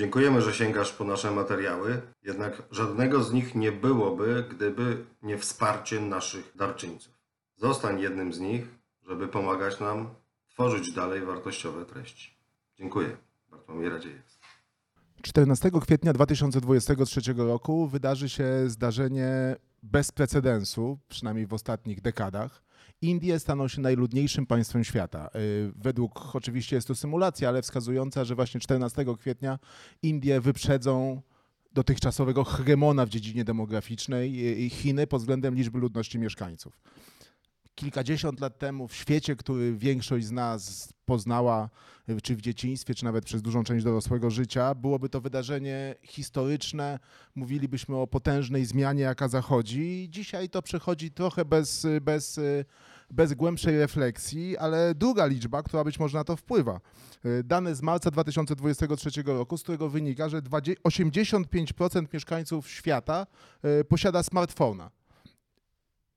Dziękujemy, że sięgasz po nasze materiały, jednak żadnego z nich nie byłoby, gdyby nie wsparcie naszych darczyńców. Zostań jednym z nich, żeby pomagać nam tworzyć dalej wartościowe treści. Dziękuję. Bartłomiej Radziejewski. 14 kwietnia 2023 roku wydarzy się zdarzenie bez precedensu, przynajmniej w ostatnich dekadach. Indie staną się najludniejszym państwem świata. Yy, Według, oczywiście jest to symulacja, ale wskazująca, że właśnie 14 kwietnia Indie wyprzedzą dotychczasowego hegemona w dziedzinie demograficznej yy, Chiny pod względem liczby ludności mieszkańców. Kilkadziesiąt lat temu w świecie, który większość z nas poznała, y, czy w dzieciństwie, czy nawet przez dużą część dorosłego życia, byłoby to wydarzenie historyczne. Mówilibyśmy o potężnej zmianie, jaka zachodzi. Dzisiaj to przechodzi trochę bez, bez, bez głębszej refleksji, ale druga liczba, która być może na to wpływa. Y, Dane z marca 2023 roku, z którego wynika, że 20 85% mieszkańców świata y, posiada smartfona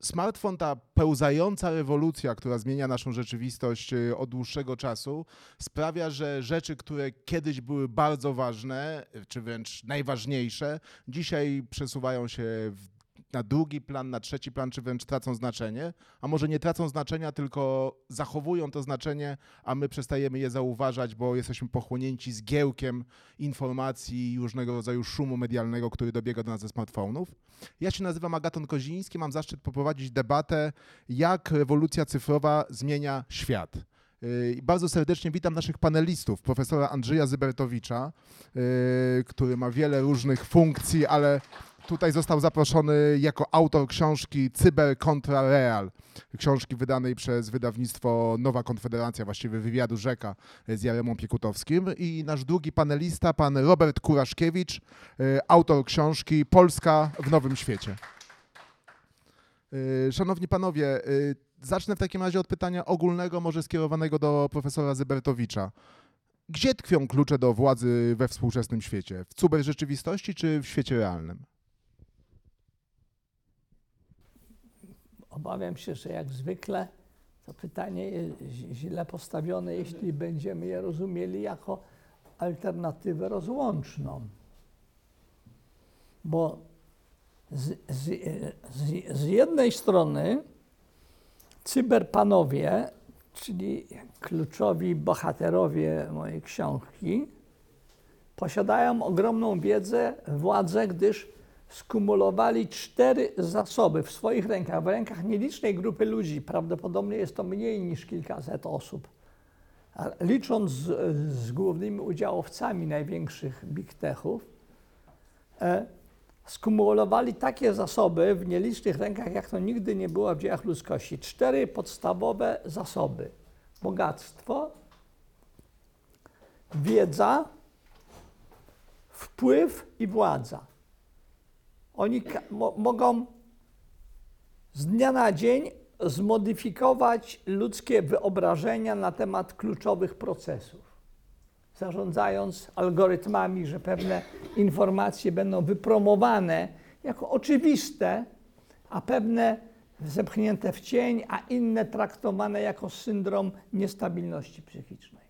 smartfon, ta pełzająca rewolucja, która zmienia naszą rzeczywistość y, od dłuższego czasu, sprawia, że rzeczy, które kiedyś były bardzo ważne, czy wręcz najważniejsze, dzisiaj przesuwają się w na drugi plan, na trzeci plan, czy wręcz tracą znaczenie, a może nie tracą znaczenia, tylko zachowują to znaczenie, a my przestajemy je zauważać, bo jesteśmy pochłonięci zgiełkiem informacji i różnego rodzaju szumu medialnego, który dobiega do nas ze smartfonów. Ja się nazywam Agaton Koziński, mam zaszczyt poprowadzić debatę, jak rewolucja cyfrowa zmienia świat. Yy, Bardzo serdecznie witam naszych panelistów, profesora Andrzeja Zybertowicza, yy, który ma wiele różnych funkcji, ale tutaj został zaproszony jako autor książki Cyber kontra Real, książki wydanej przez wydawnictwo Nowa Konfederacja, właściwie wywiadu Rzeka z Jaremą Piekutowskim i nasz drugi panelista, pan Robert Kuraszkiewicz, y, autor książki Polska w Nowym Świecie. Y, Szanowni panowie, y, zacznę w takim razie od pytania ogólnego, może skierowanego do profesora Zybertowicza. Gdzie tkwią klucze do władzy we współczesnym świecie? W cuber rzeczywistości czy w świecie realnym? Obawiam się, że jak zwykle to pytanie jest źle postawione, jeśli będziemy je rozumieli jako alternatywę rozłączną. Bo z, z, z, z jednej strony cyberpanowie, czyli kluczowi bohaterowie mojej książki, posiadają ogromną wiedzę, władzę, gdyż skumulowali cztery zasoby w swoich rękach, w rękach nielicznej grupy ludzi. Prawdopodobnie jest to mniej niż kilkaset osób. Licząc z, z głównymi udziałowcami największych big techów, e, skumulowali takie zasoby w nielicznych rękach, jak to nigdy nie było w dziejach ludzkości. Cztery podstawowe zasoby: bogactwo, wiedza, wpływ i władza. Oni mo- mogą z dnia na dzień zmodyfikować ludzkie wyobrażenia na temat kluczowych procesów, zarządzając algorytmami, że pewne informacje będą wypromowane jako oczywiste, a pewne zepchnięte w cień, a inne traktowane jako syndrom niestabilności psychicznej.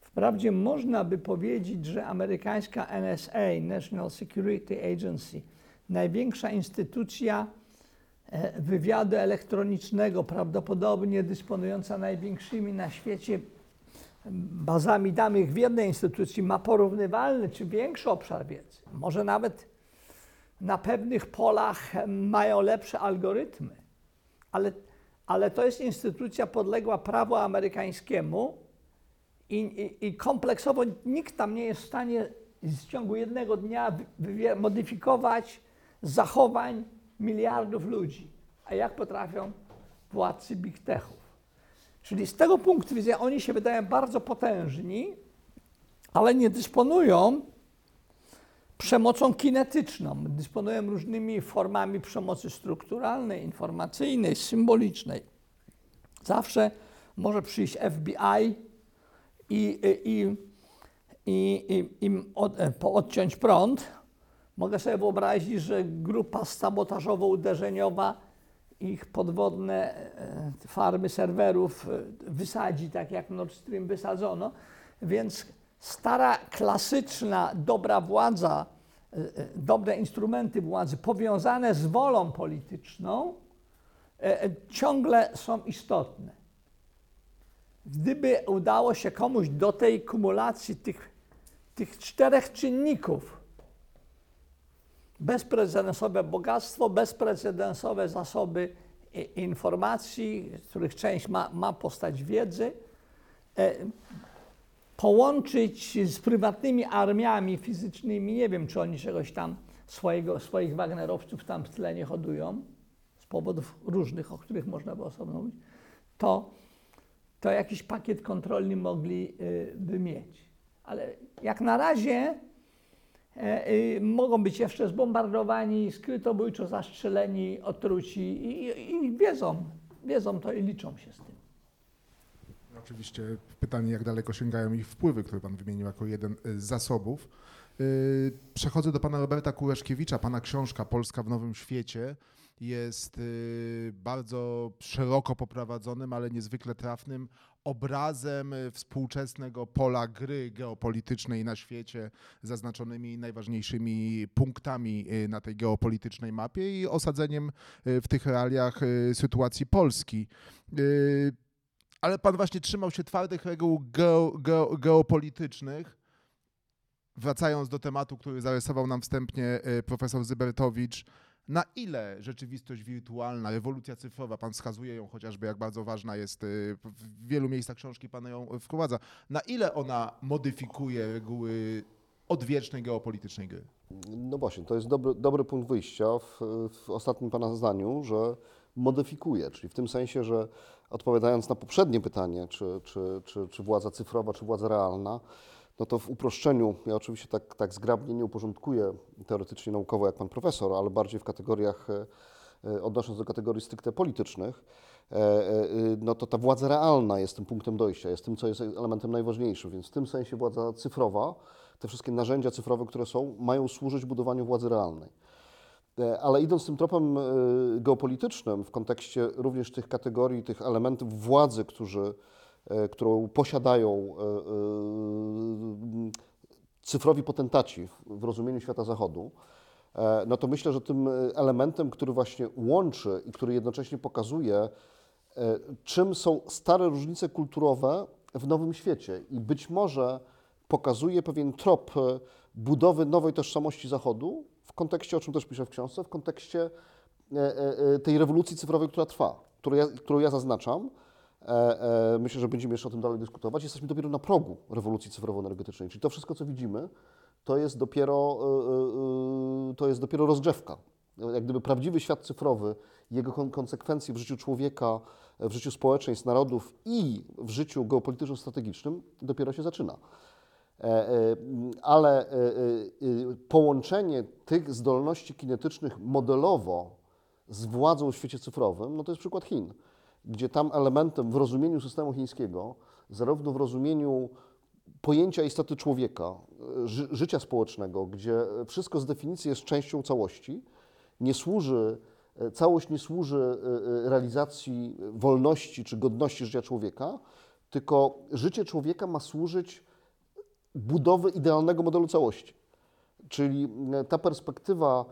Wprawdzie można by powiedzieć, że amerykańska NSA, National Security Agency, największa instytucja e, wywiadu elektronicznego, prawdopodobnie dysponująca największymi na świecie bazami danych w jednej instytucji, ma porównywalny czy większy obszar wiedzy. Może nawet na pewnych polach mają lepsze algorytmy, ale, ale to jest instytucja podległa prawu amerykańskiemu i, i, i kompleksowo nikt tam nie jest w stanie w ciągu jednego dnia modyfikować zachowań miliardów ludzi. A jak potrafią władcy big techów? Czyli z tego punktu widzenia oni się wydają bardzo potężni, ale nie dysponują przemocą kinetyczną. Dysponują różnymi formami przemocy strukturalnej, informacyjnej, symbolicznej. Zawsze może przyjść FBI i, i, i, i im od, odciąć prąd. Mogę sobie wyobrazić, że grupa sabotażowo-uderzeniowa ich podwodne e, farmy serwerów e, wysadzi, tak jak Nord Stream wysadzono. Więc stara, klasyczna, dobra władza, e, dobre instrumenty władzy powiązane z wolą polityczną ciągle są istotne. Gdyby udało się komuś do tej kumulacji tych, tych czterech czynników, bezprecedensowe bogactwo, bezprecedensowe zasoby informacji, z których część ma, ma postać wiedzy, e, połączyć z prywatnymi armiami fizycznymi, nie wiem, czy oni czegoś tam, swojego, swoich Wagnerowców tam w tle nie hodują, z powodów różnych, o których można by osobno mówić, to, to jakiś pakiet kontrolny mogliby mieć. Ale jak na razie y, mogą być jeszcze zbombardowani, skrytobójczo zastrzeleni, otruci i, i, wiedzą, wiedzą to i liczą się z tym. Oczywiście pytanie, jak daleko sięgają ich wpływy, które pan wymienił jako jeden y, z zasobów. Przechodzę do pana Roberta Kureszkiewicza. Pana książka Polska w Nowym Świecie jest bardzo szeroko poprowadzonym, ale niezwykle trafnym obrazem y, współczesnego pola gry geopolitycznej na świecie, zaznaczonymi najważniejszymi punktami y, na tej geopolitycznej mapie i osadzeniem y, w tych realiach sytuacji Polski. Ale pan właśnie trzymał się twardych reguł geo, geo, geopolitycznych. Wracając do tematu, który zarysował nam wstępnie profesor Zybertowicz, na ile rzeczywistość wirtualna, rewolucja cyfrowa, pan wskazuje ją chociażby, jak bardzo ważna jest, e, w wielu miejscach książki pan ją wprowadza, na ile ona modyfikuje reguły odwiecznej geopolitycznej gry? No właśnie, to jest dobry, dobry punkt wyjścia w, w ostatnim Pana zdaniu, że modyfikuje, czyli w tym sensie, że odpowiadając na poprzednie pytanie, czy, czy, czy, czy władza cyfrowa, czy władza realna, no to w uproszczeniu, ja oczywiście tak, tak zgrabnie nie uporządkuję teoretycznie naukowo jak Pan Profesor, ale bardziej w kategoriach, e, e, odnosząc do kategorii stricte politycznych, e, e, no to ta władza realna jest tym punktem dojścia, jest tym, co jest elementem najważniejszym, więc w tym sensie władza cyfrowa, te wszystkie narzędzia cyfrowe, które są, mają służyć budowaniu władzy realnej. Ale idąc tym tropem geopolitycznym, w kontekście również tych kategorii, tych elementów władzy, którzy, którą posiadają e, e, cyfrowi potentaci w- rozumieniu świata zachodu, e, no to myślę, że tym e, elementem, który właśnie łączy i który jednocześnie pokazuje, e, czym są stare różnice kulturowe w nowym świecie i być może pokazuje pewien trop e, budowy nowej tożsamości Zachodu w kontekście, o czym też piszę w książce, w kontekście e, e, e, tej rewolucji cyfrowej, która trwa, którą ja, którą ja zaznaczam. E, e, Myślę, że będziemy jeszcze o tym dalej dyskutować. Jesteśmy dopiero na progu rewolucji cyfrowo-energetycznej, czyli to wszystko, co widzimy, to jest dopiero, e, to jest dopiero rozgrzewka. Jak gdyby prawdziwy świat cyfrowy, jego kon- konsekwencje w życiu człowieka, w życiu społeczeństw, narodów i w życiu geopolitycznym, strategicznym dopiero się zaczyna. Ale połączenie tych zdolności kinetycznych modelowo z władzą w świecie cyfrowym, no to jest przykład Chin, gdzie tam elementem w rozumieniu systemu chińskiego, zarówno w rozumieniu pojęcia istoty człowieka, e, ży, życia społecznego, gdzie wszystko z definicji jest częścią całości, nie służy, e, całość nie służy e, realizacji wolności czy godności życia człowieka, tylko życie człowieka ma służyć budowy idealnego modelu całości. Czyli ta perspektywa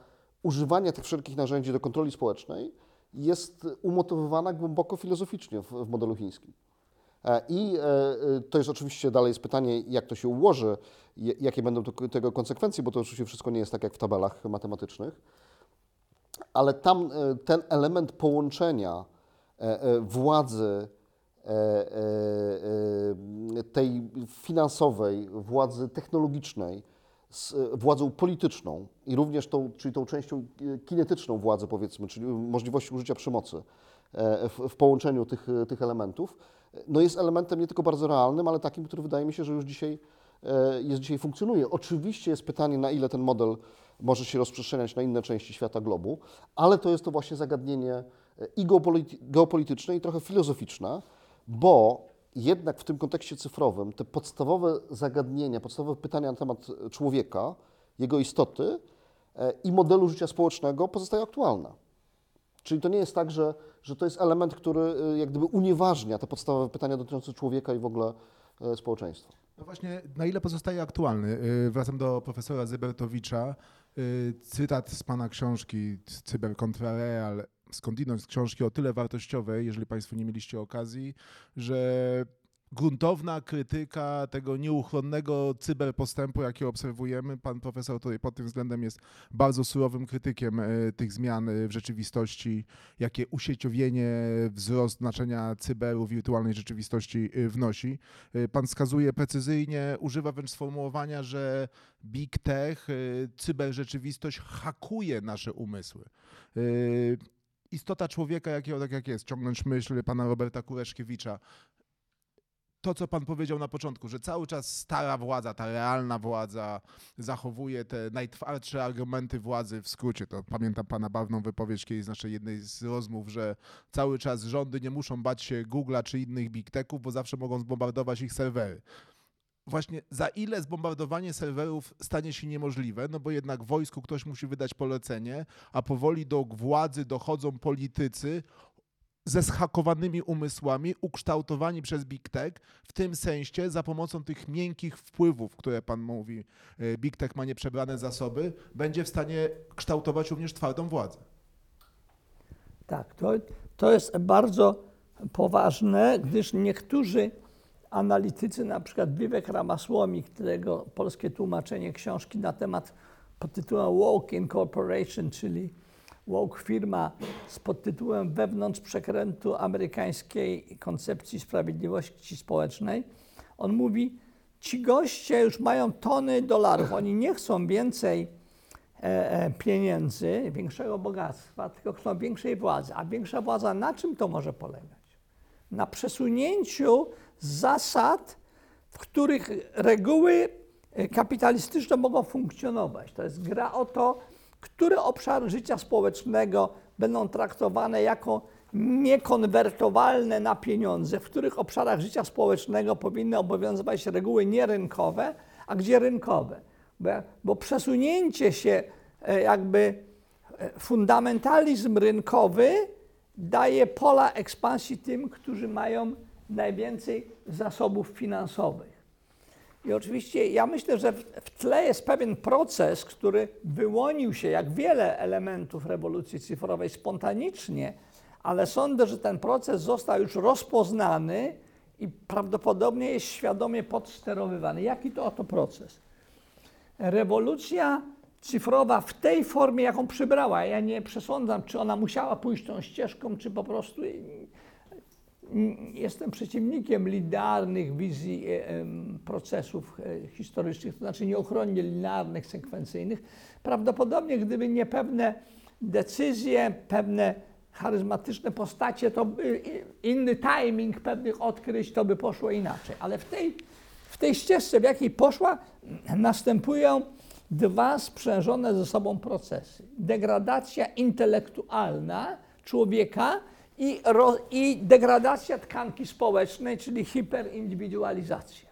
używania tych wszelkich narzędzi do kontroli społecznej jest umotywowana głęboko filozoficznie w, w modelu chińskim. E, I e, e, to jest oczywiście dalej jest pytanie, jak to się ułoży, jakie będą tego konsekwencje, bo to oczywiście wszystko nie jest tak jak w tabelach matematycznych, ale tam ten element połączenia władzy tej finansowej, władzy technologicznej z e, władzą polityczną i również tą, czyli tą częścią e, kinetyczną władzy, powiedzmy, czyli możliwości użycia przemocy e, w, w połączeniu tych, tych elementów, no jest elementem nie tylko bardzo realnym, ale takim, który wydaje mi się, że już dzisiaj jest dzisiaj funkcjonuje. Oczywiście jest pytanie, na ile ten model może się rozprzestrzeniać na inne części świata globu, ale to jest to właśnie zagadnienie i geopolity- geopolityczne, i trochę filozoficzne, bo jednak w tym kontekście cyfrowym te podstawowe zagadnienia, podstawowe pytania na temat człowieka, jego istoty e, i modelu życia społecznego pozostają aktualne. Czyli to nie jest tak, że, że to jest element, który y, jak gdyby unieważnia te podstawowe pytania dotyczące człowieka i w ogóle e, społeczeństwo. No właśnie, na ile pozostaje aktualny? Wracam do profesora Zybertowicza. Cytat z pana książki Cyber contra Real, skądinąd z książki o tyle wartościowej, jeżeli państwo nie mieliście okazji, że gruntowna krytyka tego nieuchronnego cyberpostępu, jaki obserwujemy. Pan profesor tutaj pod tym względem jest bardzo surowym krytykiem y, tych zmian y, w rzeczywistości, jakie usieciowienie, wzrost znaczenia cyberu, wirtualnej rzeczywistości y, wnosi. Pan wskazuje precyzyjnie, używa wręcz sformułowania, że big tech, cyberrzeczywistość hakuje nasze umysły. Istota człowieka, jakiego tak jak jest, ciągnąć myśl pana Roberta Kureszkiewicza, to, co pan powiedział na początku, że cały czas stara władza, ta realna władza zachowuje te najtwardsze argumenty władzy w skrócie. To pamiętam pana barwną wypowiedź kiedyś z naszej jednej z rozmów, że cały czas rządy nie muszą bać się Google'a czy innych big techów, bo zawsze mogą zbombardować ich serwery. Właśnie za ile zbombardowanie serwerów stanie się niemożliwe, no bo jednak wojsku ktoś musi wydać polecenie, a powoli do władzy dochodzą politycy ze schakowanymi umysłami, ukształtowani przez Big Tech, w tym sensie za pomocą tych miękkich wpływów, które pan mówi, e, Big Tech ma nieprzebrane zasoby, będzie w stanie kształtować również twardą władzę. Tak, to, to jest bardzo poważne, gdyż niektórzy analitycy, na przykład Vivek Ramaswamy, którego polskie tłumaczenie książki na temat pod tytułem Woke Incorporation, czyli woke firma z podtytułem Wewnątrz przekrętu amerykańskiej koncepcji sprawiedliwości społecznej, on mówi, ci goście już mają tony dolarów, oni nie chcą więcej e, e, pieniędzy, większego bogactwa, tylko chcą większej władzy. A większa władza na czym to może polegać? Na przesunięciu zasad, w których reguły e, kapitalistyczne mogą funkcjonować. To jest gra o to, które obszary życia społecznego będą traktowane jako niekonwertowalne na pieniądze, w których obszarach życia społecznego powinny obowiązywać reguły nierynkowe, a gdzie rynkowe. Bo, bo przesunięcie się e, jakby e, fundamentalizm rynkowy daje pola ekspansji tym, którzy mają najwięcej zasobów finansowych. I oczywiście ja myślę, że w, tle jest pewien proces, który wyłonił się, jak wiele elementów rewolucji cyfrowej, spontanicznie, ale sądzę, że ten proces został już rozpoznany i prawdopodobnie jest świadomie podsterowywany. Jaki to oto proces? Rewolucja cyfrowa w tej formie, jaką przybrała, ja nie przesądzam, czy ona musiała pójść tą ścieżką, czy po prostu jestem przeciwnikiem linearnych wizji e, procesów e, historycznych, to znaczy nieuchronnie linearnych, sekwencyjnych. Prawdopodobnie, gdyby nie pewne decyzje, pewne charyzmatyczne postacie, to inny timing pewnych odkryć, to by poszło inaczej. Ale w tej, w tej ścieżce, w jakiej poszła, następują dwa sprzężone ze sobą procesy. Degradacja intelektualna człowieka i, ro, i degradacja tkanki społecznej, czyli hiperindywidualizacja.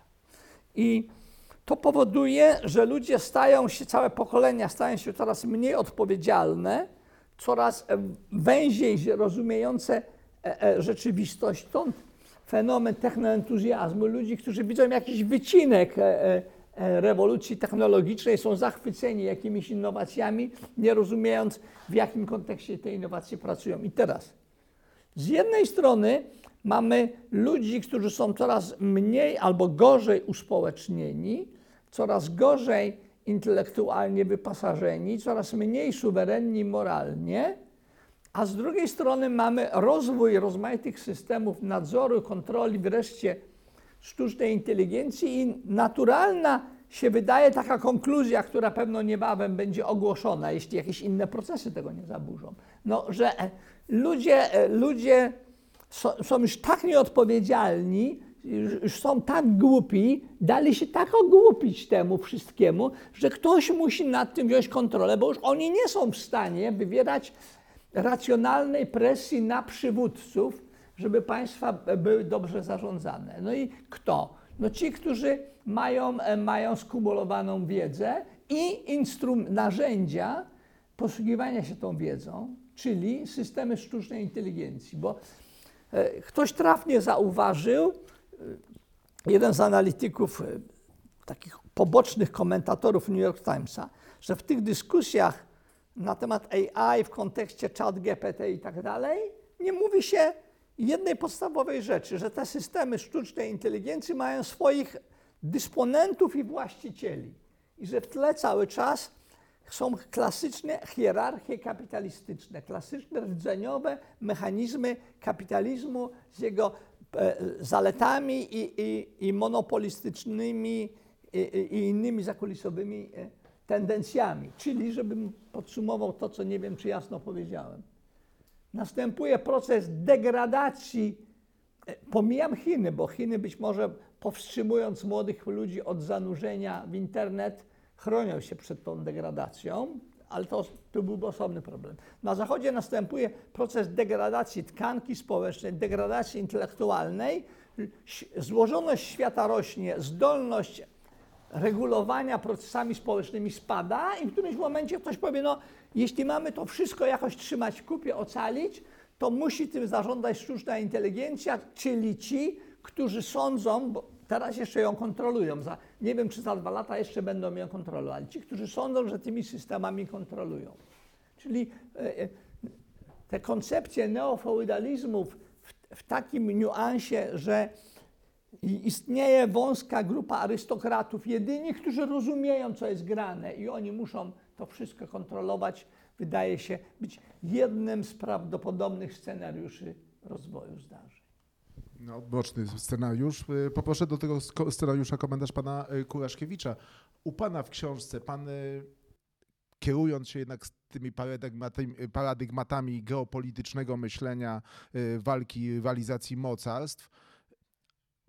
I to powoduje, że ludzie stają się, całe pokolenia stają się coraz mniej odpowiedzialne, coraz e, węziej rozumiejące e, e, rzeczywistość. Stąd fenomen technoentuzjazmu, ludzi, którzy widzą jakiś wycinek rewolucji technologicznej, są zachwyceni jakimiś innowacjami, nie rozumiejąc w jakim kontekście te innowacje pracują. I teraz, z jednej strony mamy ludzi, którzy są coraz mniej albo gorzej uspołecznieni, coraz gorzej intelektualnie wyposażeni, coraz mniej suwerenni moralnie, a z drugiej strony mamy rozwój rozmaitych systemów nadzoru, kontroli, wreszcie sztucznej inteligencji i naturalna się wydaje taka konkluzja, która pewno niebawem będzie ogłoszona, jeśli jakieś inne procesy tego nie zaburzą, no, że e, ludzie, e, ludzie są, już tak nieodpowiedzialni, już są tak głupi, dali się tak ogłupić temu wszystkiemu, że ktoś musi nad tym wziąć kontrolę, bo już oni nie są w stanie wywierać racjonalnej presji na przywódców, żeby państwa były dobrze zarządzane. No i kto? No ci, którzy mają, e, mają skumulowaną wiedzę i instrum, narzędzia posługiwania się tą wiedzą, czyli systemy sztucznej inteligencji, bo e, ktoś trafnie zauważył, jeden z analityków, e, takich pobocznych komentatorów New York Timesa, że w tych dyskusjach na temat AI w kontekście chat GPT i tak dalej, nie mówi się jednej podstawowej rzeczy, że te systemy sztucznej inteligencji mają swoich dysponentów i właścicieli. I że w tle cały czas są klasyczne hierarchie kapitalistyczne, klasyczne rdzeniowe mechanizmy kapitalizmu z jego e, zaletami i, i, i monopolistycznymi i, i, innymi zakulisowymi e, tendencjami. Czyli, żebym podsumował to, co nie wiem, czy jasno powiedziałem, następuje proces degradacji. e, Pomijam Chiny, bo Chiny być może powstrzymując młodych ludzi od zanurzenia w internet, chronią się przed tą degradacją, ale to, to byłby osobny problem. Na Zachodzie następuje proces degradacji tkanki społecznej, degradacji intelektualnej. Złożoność świata rośnie, zdolność regulowania procesami społecznymi spada i w którymś momencie ktoś powie, no jeśli mamy to wszystko jakoś trzymać w kupie, ocalić, to musi tym zarządzać sztuczna inteligencja, czyli ci, którzy sądzą, bo teraz jeszcze ją kontrolują, za, nie wiem czy za dwa lata jeszcze będą ją kontrolowali, ci, którzy sądzą, że tymi systemami kontrolują. Czyli e, e, te koncepcje neofeudalizmu w, w takim niuansie, że istnieje wąska grupa arystokratów, jedyni, którzy rozumieją, co jest grane i oni muszą to wszystko kontrolować, wydaje się być jednym z prawdopodobnych scenariuszy rozwoju zdarzeń. No, boczny scenariusz. Y, Poproszę do tego scenariusza komentarz pana y, Kuraszkiewicza. U pana w książce, pan y, kierując się jednak tymi paradygmatami, geopolitycznego myślenia, walki, rywalizacji mocarstw,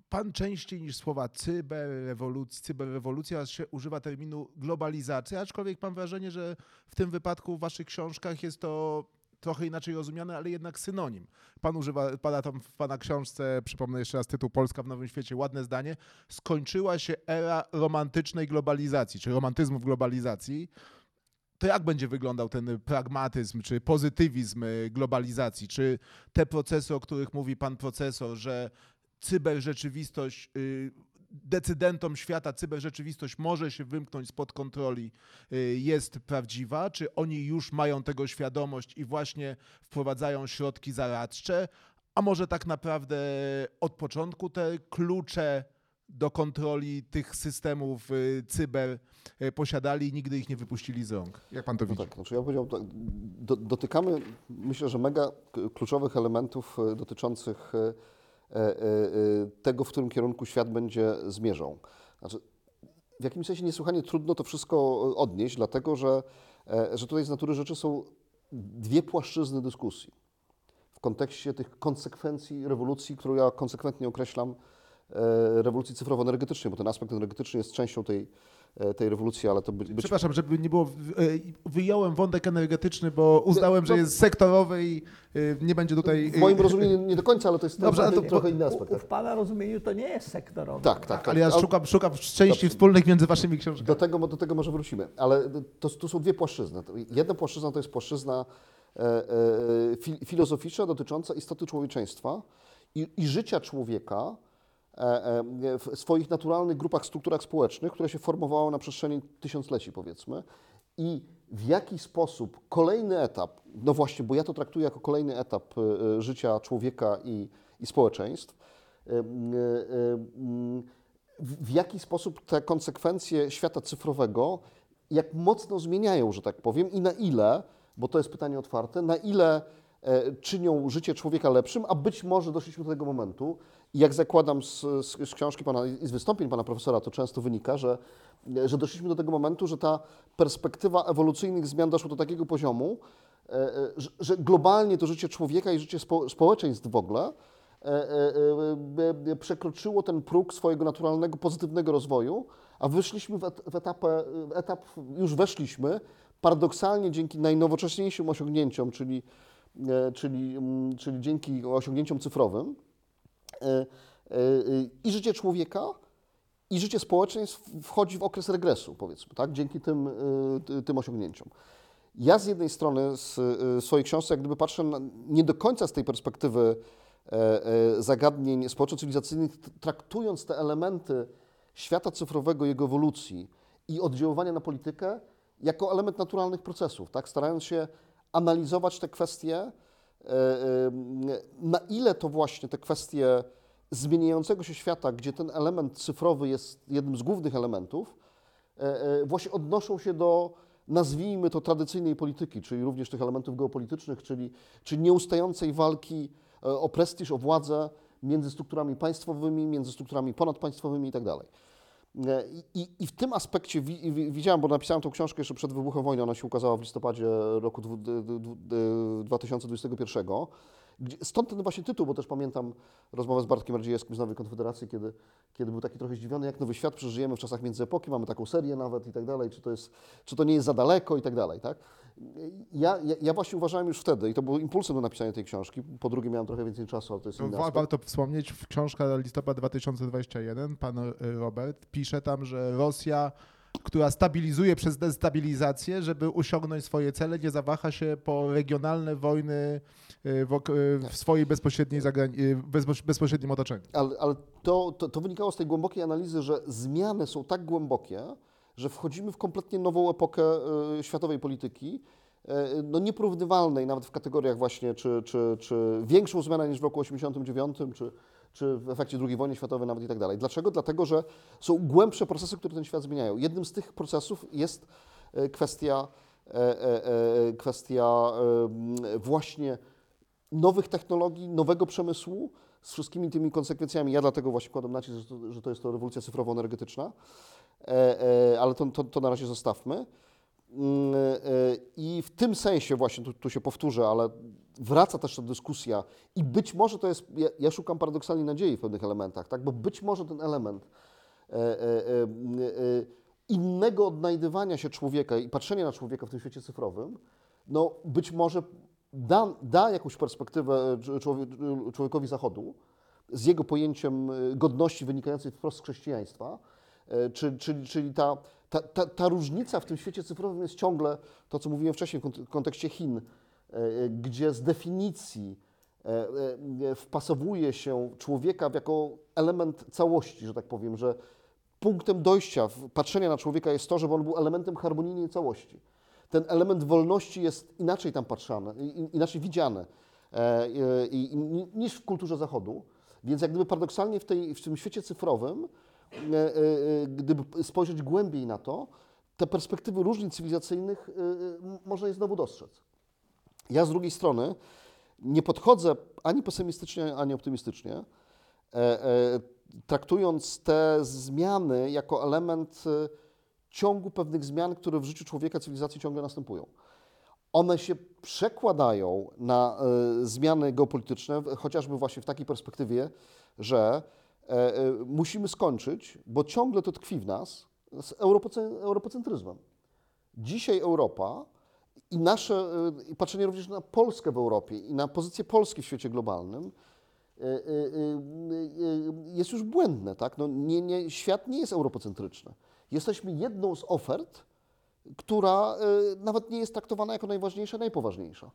pan częściej niż słowa cyberrewolucja, cyberrewolucja się używa terminu globalizacja, aczkolwiek mam wrażenie, że w tym wypadku w waszych książkach jest to trochę inaczej rozumiane, ale jednak synonim. Pan używa, pada tam w pana książce, przypomnę jeszcze raz tytuł Polska w Nowym Świecie, ładne zdanie, skończyła się era romantycznej globalizacji, czy romantyzmu w globalizacji. To jak będzie wyglądał ten pragmatyzm, czy pozytywizm y, globalizacji? Czy te procesy, o których mówi pan profesor, że cyberrzeczywistość, y, decydentom świata cyberrzeczywistość może się wymknąć spod kontroli, y, jest prawdziwa? Czy oni już mają tego świadomość i właśnie wprowadzają środki zaradcze? A może tak naprawdę od początku te klucze do kontroli tych systemów y, cyber posiadali i nigdy ich nie wypuścili z rąk? Jak pan to No widzi? tak, znaczy ja powiedział, tak, do, dotykamy, myślę, że mega kluczowych elementów dotyczących tego, w którym kierunku świat będzie zmierzał. Znaczy, w jakimś sensie niesłychanie trudno to wszystko odnieść, dlatego że, e, że tutaj z natury rzeczy są dwie płaszczyzny dyskusji w kontekście tych konsekwencji rewolucji, którą ja konsekwentnie określam e, rewolucji cyfrowo-energetycznej, bo ten aspekt energetyczny jest częścią tej, e, tej rewolucji, ale to by, być Przepraszam, żeby nie było, y, wyjąłem wątek energetyczny, bo uznałem, że no- jest sektorowy i y, nie będzie tutaj... W moim rozumieniu nie do końca, ale to jest Dobrze, to- trochę inny aspekt. U, Tak, w Pana rozumieniu to nie jest sektorowe. tak. tak, Ale ja szukam, szukam części wspólnych między waszymi książkami. do, tego, do tego może wrócimy. Ale to, to są dwie płaszczyzny. Jedna płaszczyzna to jest płaszczyzna e, e, fi, filozoficzna dotycząca istoty człowieczeństwa i, i życia człowieka e, e, w swoich naturalnych grupach, strukturach społecznych, które się formowały na przestrzeni tysiącleci, powiedzmy. I w jaki sposób kolejny etap, no właśnie, bo ja to traktuję jako kolejny etap e, e, życia człowieka i, i społeczeństw, e, e, e, w jaki sposób te konsekwencje świata cyfrowego, jak mocno zmieniają, że tak powiem, i na ile, bo to jest pytanie otwarte, na ile e, czynią życie człowieka lepszym, a być może doszliśmy do tego momentu. Jak zakładam z, z, z książki pana i z wystąpień pana profesora, to często wynika, że, że doszliśmy do tego momentu, że ta perspektywa ewolucyjnych zmian doszła do takiego poziomu, e, e, że, że globalnie to życie człowieka i życie spo, społeczeństw w ogóle e, przekroczyło ten próg swojego naturalnego, pozytywnego rozwoju, a wyszliśmy w, et, w, etap, już weszliśmy, paradoksalnie dzięki najnowocześniejszym osiągnięciom, czyli, czyli, mm, czyli dzięki osiągnięciom cyfrowym, i życie człowieka, i życie społeczeństw wchodzi w okres regresu, powiedzmy, tak? dzięki tym, e, ty- tym osiągnięciom. Ja z jednej strony z swojej książce jak gdyby patrzę na, nie do końca z tej perspektywy e, e, zagadnień społeczno-cywilizacyjnych, traktując te elementy świata cyfrowego, jego ewolucji i oddziaływania na politykę jako element naturalnych procesów, tak? starając się analizować te kwestie, e, e, na ile to właśnie te kwestie zmieniającego się świata, gdzie ten element cyfrowy jest jednym z głównych elementów, e, e, właśnie odnoszą się do, nazwijmy to, tradycyjnej polityki, czyli również tych elementów geopolitycznych, czyli, czyli nieustającej walki e, o prestiż, o władzę między strukturami państwowymi, między strukturami ponadpaństwowymi itd. E, I, i, w tym aspekcie wi, wi, widziałem, bo napisałem tą książkę jeszcze przed wybuchem wojny, ona się ukazała w listopadzie roku dwu- d- d- d- 2021. Gdzie, stąd ten właśnie tytuł, bo też pamiętam rozmowę z Bartkiem Radziejewskim z Nowej Konfederacji, kiedy, kiedy był taki trochę zdziwiony, jak nowy świat przeżyjemy w czasach międzyepoki, mamy taką serię nawet i tak dalej, czy to, jest, czy to nie jest za daleko i tak dalej. Tak? Ja, ja, ja właśnie uważałem już wtedy, i to było impulsem do napisania tej książki, po drugie miałem trochę więcej czasu, ale to jest No, warto wspomnieć, w książka listopad 2021, pan y, Robert pisze tam, że Rosja, która stabilizuje przez destabilizację, żeby osiągnąć swoje cele, nie zawaha się po regionalne wojny y, w, y, w swojej bezpośredniej bezpośrednim otoczeniu. Ale, ale to, to, to wynikało z tej głębokiej analizy, że zmiany są tak głębokie, że wchodzimy w kompletnie nową epokę e, światowej polityki, e, no nieporównywalnej nawet w kategoriach właśnie, czy, czy, czy większą zmianę niż w roku 89, czy, czy w efekcie II wojny światowej nawet i tak dalej. Dlaczego? Dlatego, że są głębsze procesy, które ten świat zmieniają. Jednym z tych procesów jest e, kwestia, kwestia właśnie nowych technologii, nowego przemysłu z wszystkimi tymi konsekwencjami. Ja dlatego właśnie kładam nacisk, że to, jest to rewolucja cyfrowo-energetyczna, ale to, to, to na razie zostawmy. Mm, e, I w tym sensie właśnie, tu, tu się powtórzę, ale wraca też ta dyskusja i być może to jest, ja, ja szukam paradoksalnie nadziei w pewnych elementach, tak? bo być może ten element e, e, e, e, innego odnajdywania się człowieka i patrzenia na człowieka w tym świecie cyfrowym, no być może da, da jakąś perspektywę człowie- człowiekowi Zachodu z jego pojęciem e, godności wynikającej wprost z chrześcijaństwa, e, czy- czyli, czyli ta, ta, ta, ta różnica w tym świecie cyfrowym jest ciągle to, co mówiłem wcześniej w kont- kontekście Chin, e, gdzie z definicji e, e, wpasowuje się człowieka jako element całości, że tak powiem, że punktem dojścia, patrzenia na człowieka jest to, żeby on był elementem harmonijnej całości. Ten element wolności jest inaczej tam patrzany, inaczej widziany e, niż w kulturze Zachodu. Więc jak gdyby paradoksalnie w, tej, w tym świecie cyfrowym, e, e, e, gdyby spojrzeć głębiej na to, te perspektywy różnic cywilizacyjnych e, e, można je znowu dostrzec. Ja z drugiej strony nie podchodzę ani pesymistycznie, ani optymistycznie, e, e, traktując te zmiany jako element e, ciągu pewnych zmian, które w życiu człowieka, cywilizacji ciągle następują. One się przekładają na e, zmiany geopolityczne, chociażby właśnie w takiej perspektywie, że e, e, musimy skończyć, bo ciągle to tkwi w nas, z europoce- europocentryzmem. Dzisiaj Europa i nasze, e, i patrzenie również na Polskę w Europie i na pozycję Polski w świecie globalnym e, e, e, e, jest już błędne. Tak? No nie, nie, świat nie jest europocentryczny. Jesteśmy jedną z ofert, która e, nawet nie jest traktowana jako najważniejsza, najpoważniejsza e,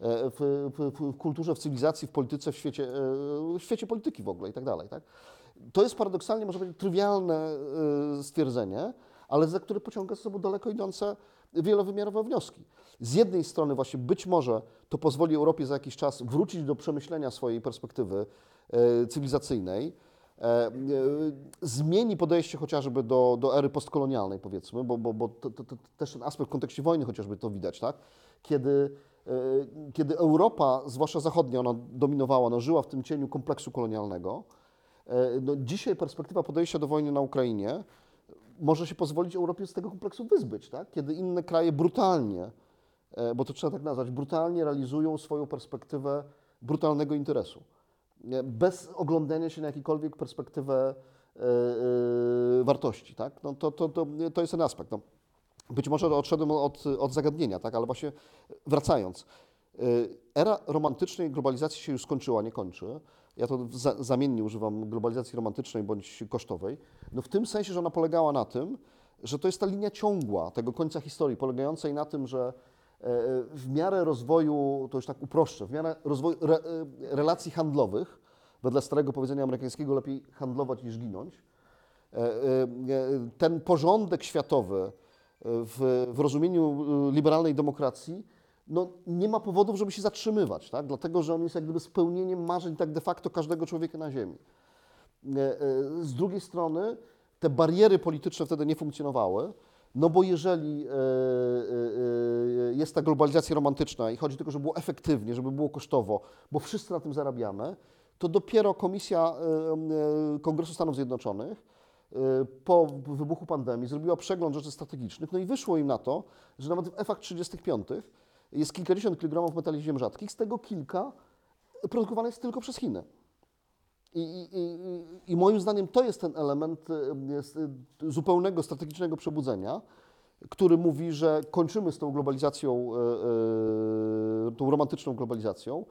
w, w, w kulturze, w cywilizacji, w polityce, w świecie, e, w świecie polityki w ogóle i tak dalej. Tak? To jest paradoksalnie, może powiedzieć, trywialne e, stwierdzenie, ale za które pociąga za sobą daleko idące wielowymiarowe wnioski. Z jednej strony właśnie być może to pozwoli Europie za jakiś czas wrócić do przemyślenia swojej perspektywy e, cywilizacyjnej, e, e, zmieni podejście chociażby do, do ery postkolonialnej, powiedzmy, bo, bo, bo to, to, to też ten aspekt w kontekście wojny chociażby to widać, tak? Kiedy, e, kiedy Europa, zwłaszcza zachodnia, ona dominowała, ona żyła w tym cieniu kompleksu kolonialnego, e, no dzisiaj perspektywa podejścia do wojny na Ukrainie może się pozwolić Europie z tego kompleksu wyzbyć, tak? kiedy inne kraje brutalnie, e, bo to trzeba tak nazwać, brutalnie realizują swoją perspektywę brutalnego interesu bez oglądania się na jakąkolwiek perspektywę e, e, wartości. Tak? No to, to, to, to jest ten aspekt. No, być może odszedłem od, od zagadnienia, tak? ale właśnie wracając. e, Era romantycznej globalizacji się już skończyła, nie kończy. Ja to za, zamiennie używam globalizacji romantycznej bądź kosztowej. No w tym sensie, że ona polegała na tym, że to jest ta linia ciągła tego końca historii, polegającej na tym, że e, w miarę rozwoju, to już tak uproszczę, w miarę rozwoju re, e, relacji handlowych, wedle starego powiedzenia amerykańskiego, lepiej handlować niż ginąć, ten porządek światowy w, w rozumieniu liberalnej demokracji no, nie ma powodów, żeby się zatrzymywać, tak? dlatego że on jest jak gdyby spełnieniem marzeń tak de facto każdego człowieka na Ziemi. Z drugiej strony te bariery polityczne wtedy nie funkcjonowały, no bo jeżeli e, e, e, jest ta globalizacja romantyczna i chodzi tylko, żeby było efektywnie, żeby było kosztowo, bo wszyscy na tym zarabiamy, to dopiero Komisja Kongresu Stanów Zjednoczonych po wybuchu pandemii zrobiła przegląd rzeczy strategicznych, no i wyszło im na to, że nawet w F-ach 35 jest kilkadziesiąt kilogramów metali ziem rzadkich, z tego kilka produkowane jest tylko przez Chiny. I, i, I, moim zdaniem to jest ten element y, y, zupełnego strategicznego przebudzenia, który mówi, że kończymy z tą globalizacją, y, tą romantyczną globalizacją.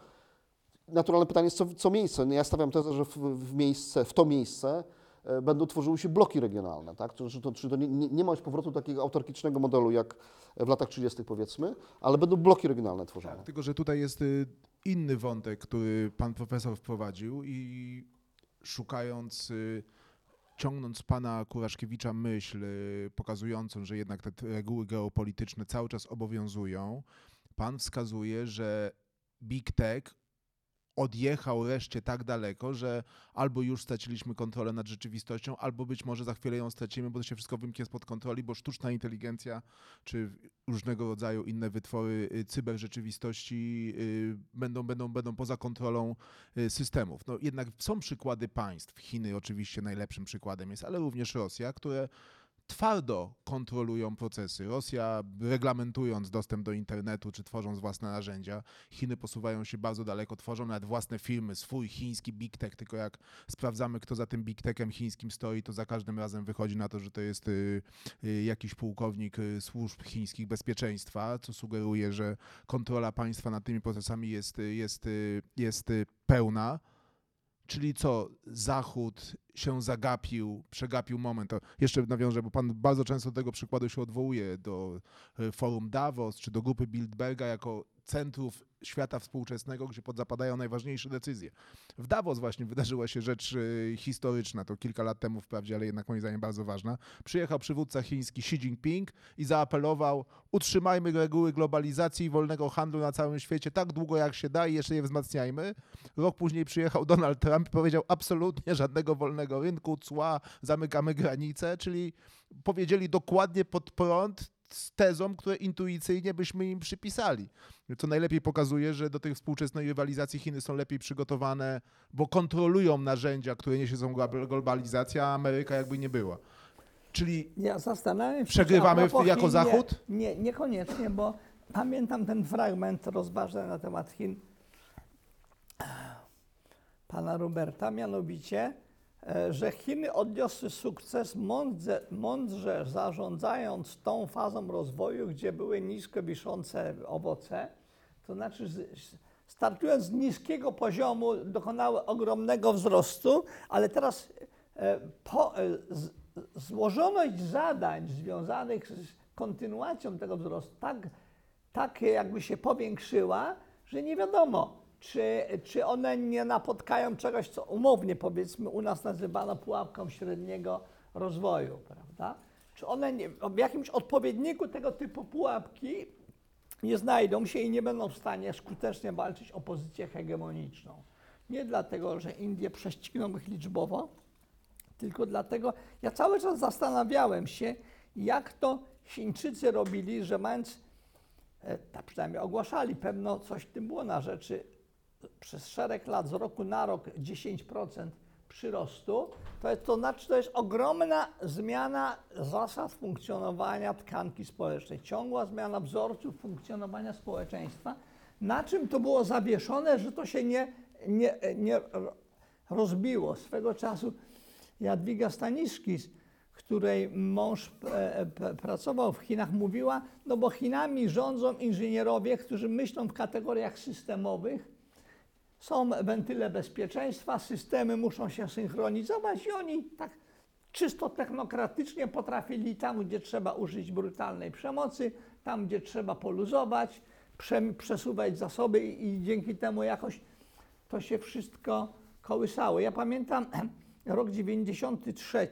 Naturalne pytanie jest, co, co miejsce. No ja stawiam tezę, że w, w, miejsce, w to miejsce będą tworzyły się bloki regionalne. Tak? Czy to, czy to nie, nie, ma już powrotu takiego autarkicznego modelu jak w latach 30. powiedzmy, ale będą bloki regionalne tworzone. Tak, tylko, że tutaj jest inny wątek, który pan profesor wprowadził i szukając, y, ciągnąc pana Kuraszkiewicza myśl, y, pokazującą, że jednak te reguły geopolityczne cały czas obowiązują, pan wskazuje, że Big Tech odjechał reszcie tak daleko, że albo już straciliśmy kontrolę nad rzeczywistością, albo być może za chwilę ją stracimy, bo to się wszystko wymknie spod kontroli, bo sztuczna inteligencja czy różnego rodzaju inne wytwory y, cyberrzeczywistości y, będą, będą, będą poza kontrolą y, systemów. No jednak są przykłady państw, Chiny oczywiście najlepszym przykładem jest, ale również Rosja, które twardo kontrolują procesy. Rosja reglamentując dostęp do internetu czy tworząc własne narzędzia, Chiny posuwają się bardzo daleko, tworzą nawet własne firmy, swój chiński big tech, tylko jak sprawdzamy, kto za tym big techem chińskim stoi, to za każdym razem wychodzi na to, że to jest y, y, jakiś pułkownik y, służb chińskich bezpieczeństwa, co sugeruje, że kontrola państwa nad tymi procesami jest, jest, jest pełna. Czyli co, Zachód się zagapił, przegapił moment. To jeszcze nawiążę, bo pan bardzo często do tego przykładu się odwołuje do e, forum Davos czy do grupy Bildberga jako centrów świata współczesnego, gdzie podzapadają najważniejsze decyzje. W Davos właśnie wydarzyła się rzecz y, historyczna, to kilka lat temu wprawdzie, ale jednak moim zdaniem bardzo ważna. Przyjechał przywódca chiński Xi Jinping i zaapelował, utrzymajmy reguły globalizacji i wolnego handlu na całym świecie tak długo jak się da i jeszcze je wzmacniajmy. Rok później przyjechał Donald Trump i powiedział absolutnie żadnego wolnego rynku, cła, zamykamy granice, czyli powiedzieli dokładnie pod prąd z tezą, które intuicyjnie byśmy im przypisali. Co najlepiej pokazuje, że do tej współczesnej rywalizacji Chiny są lepiej przygotowane, bo kontrolują narzędzia, które niesie są globalizacja, a Ameryka jakby nie była. Czyli ja się, przegrywamy jako Chin, Zachód? Nie, nie, niekoniecznie, bo pamiętam ten fragment rozważań na temat Chin pana Roberta, mianowicie że Chiny odniosły sukces mądrze, mądrze zarządzając tą fazą rozwoju, gdzie były nisko wiszące owoce, to znaczy startując z niskiego poziomu dokonały ogromnego wzrostu, ale teraz e, po, e, z, złożoność zadań związanych z kontynuacją tego wzrostu tak, tak jakby się powiększyła, że nie wiadomo, czy, czy one nie napotkają czegoś, co umownie powiedzmy u nas nazywano pułapką średniego rozwoju, prawda? Czy one nie, w jakimś odpowiedniku tego typu pułapki nie znajdą się i nie będą w stanie skutecznie walczyć o pozycję hegemoniczną. Nie dlatego, że Indie prześcigną ich liczbowo, tylko dlatego, ja cały czas zastanawiałem się, jak to Chińczycy robili, że mając, tak przynajmniej ogłaszali, pewno coś w tym było na rzeczy, przez szereg lat, z roku na rok 10% przyrostu, to, jest, to znaczy, to jest ogromna zmiana zasad funkcjonowania tkanki społecznej, ciągła zmiana wzorców funkcjonowania społeczeństwa. Na czym to było zawieszone, że to się nie, nie, nie rozbiło. Swego czasu Jadwiga Staniszkis, której mąż e, pracował w Chinach, mówiła, no bo Chinami rządzą inżynierowie, którzy myślą w kategoriach systemowych, są wentyle bezpieczeństwa, systemy muszą się synchronizować i oni tak czysto technokratycznie potrafili tam, gdzie trzeba użyć brutalnej przemocy, tam gdzie trzeba poluzować, prze, przesuwać zasoby i, i dzięki temu jakoś to się wszystko kołysało. Ja pamiętam rok 93,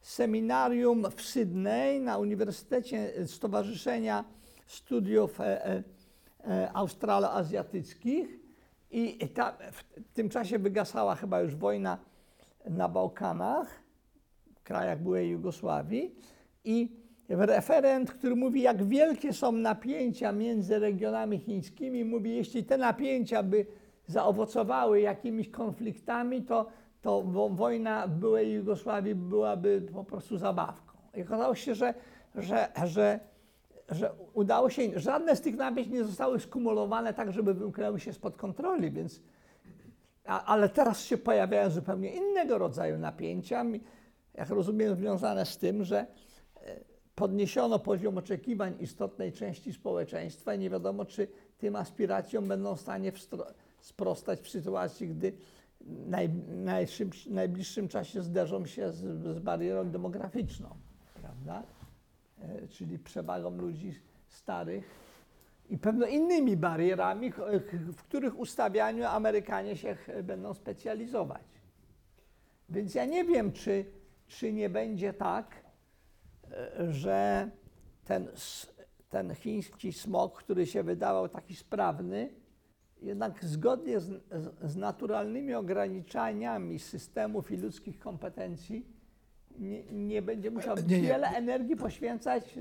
seminarium w Sydney na Uniwersytecie Stowarzyszenia Studiów e, e, e, Australoazjatyckich i ta, w tym czasie wygasała chyba już wojna na Bałkanach, w krajach byłej Jugosławii i referent, który mówi, jak wielkie są napięcia między regionami chińskimi, mówi, jeśli te napięcia by zaowocowały jakimiś konfliktami, to, to wo- wojna w byłej Jugosławii byłaby po prostu zabawką. I okazało się, że, że, że, że udało się, żadne z tych napięć nie zostały skumulowane tak, żeby wymknęły się spod kontroli, więc a, ale teraz się pojawiają zupełnie innego rodzaju napięcia, jak rozumiem, związane z tym, że e, podniesiono poziom oczekiwań istotnej części społeczeństwa i nie wiadomo, czy tym aspiracjom będą w stanie sprostać w sytuacji, gdy naj, najszybszy, najbliższym czasie zderzą się z, z barierą demograficzną, prawda? E, czyli przewagą ludzi starych i pewno innymi barierami, ch- w których ustawianiu Amerykanie się ch- będą specjalizować. Więc ja nie wiem, czy, czy nie będzie tak, e, że ten, ten chiński smog, który się wydawał taki sprawny, jednak zgodnie z, z naturalnymi ograniczeniami systemów i ludzkich kompetencji nie, nie będzie musiał Nie, nie. wiele energii poświęcać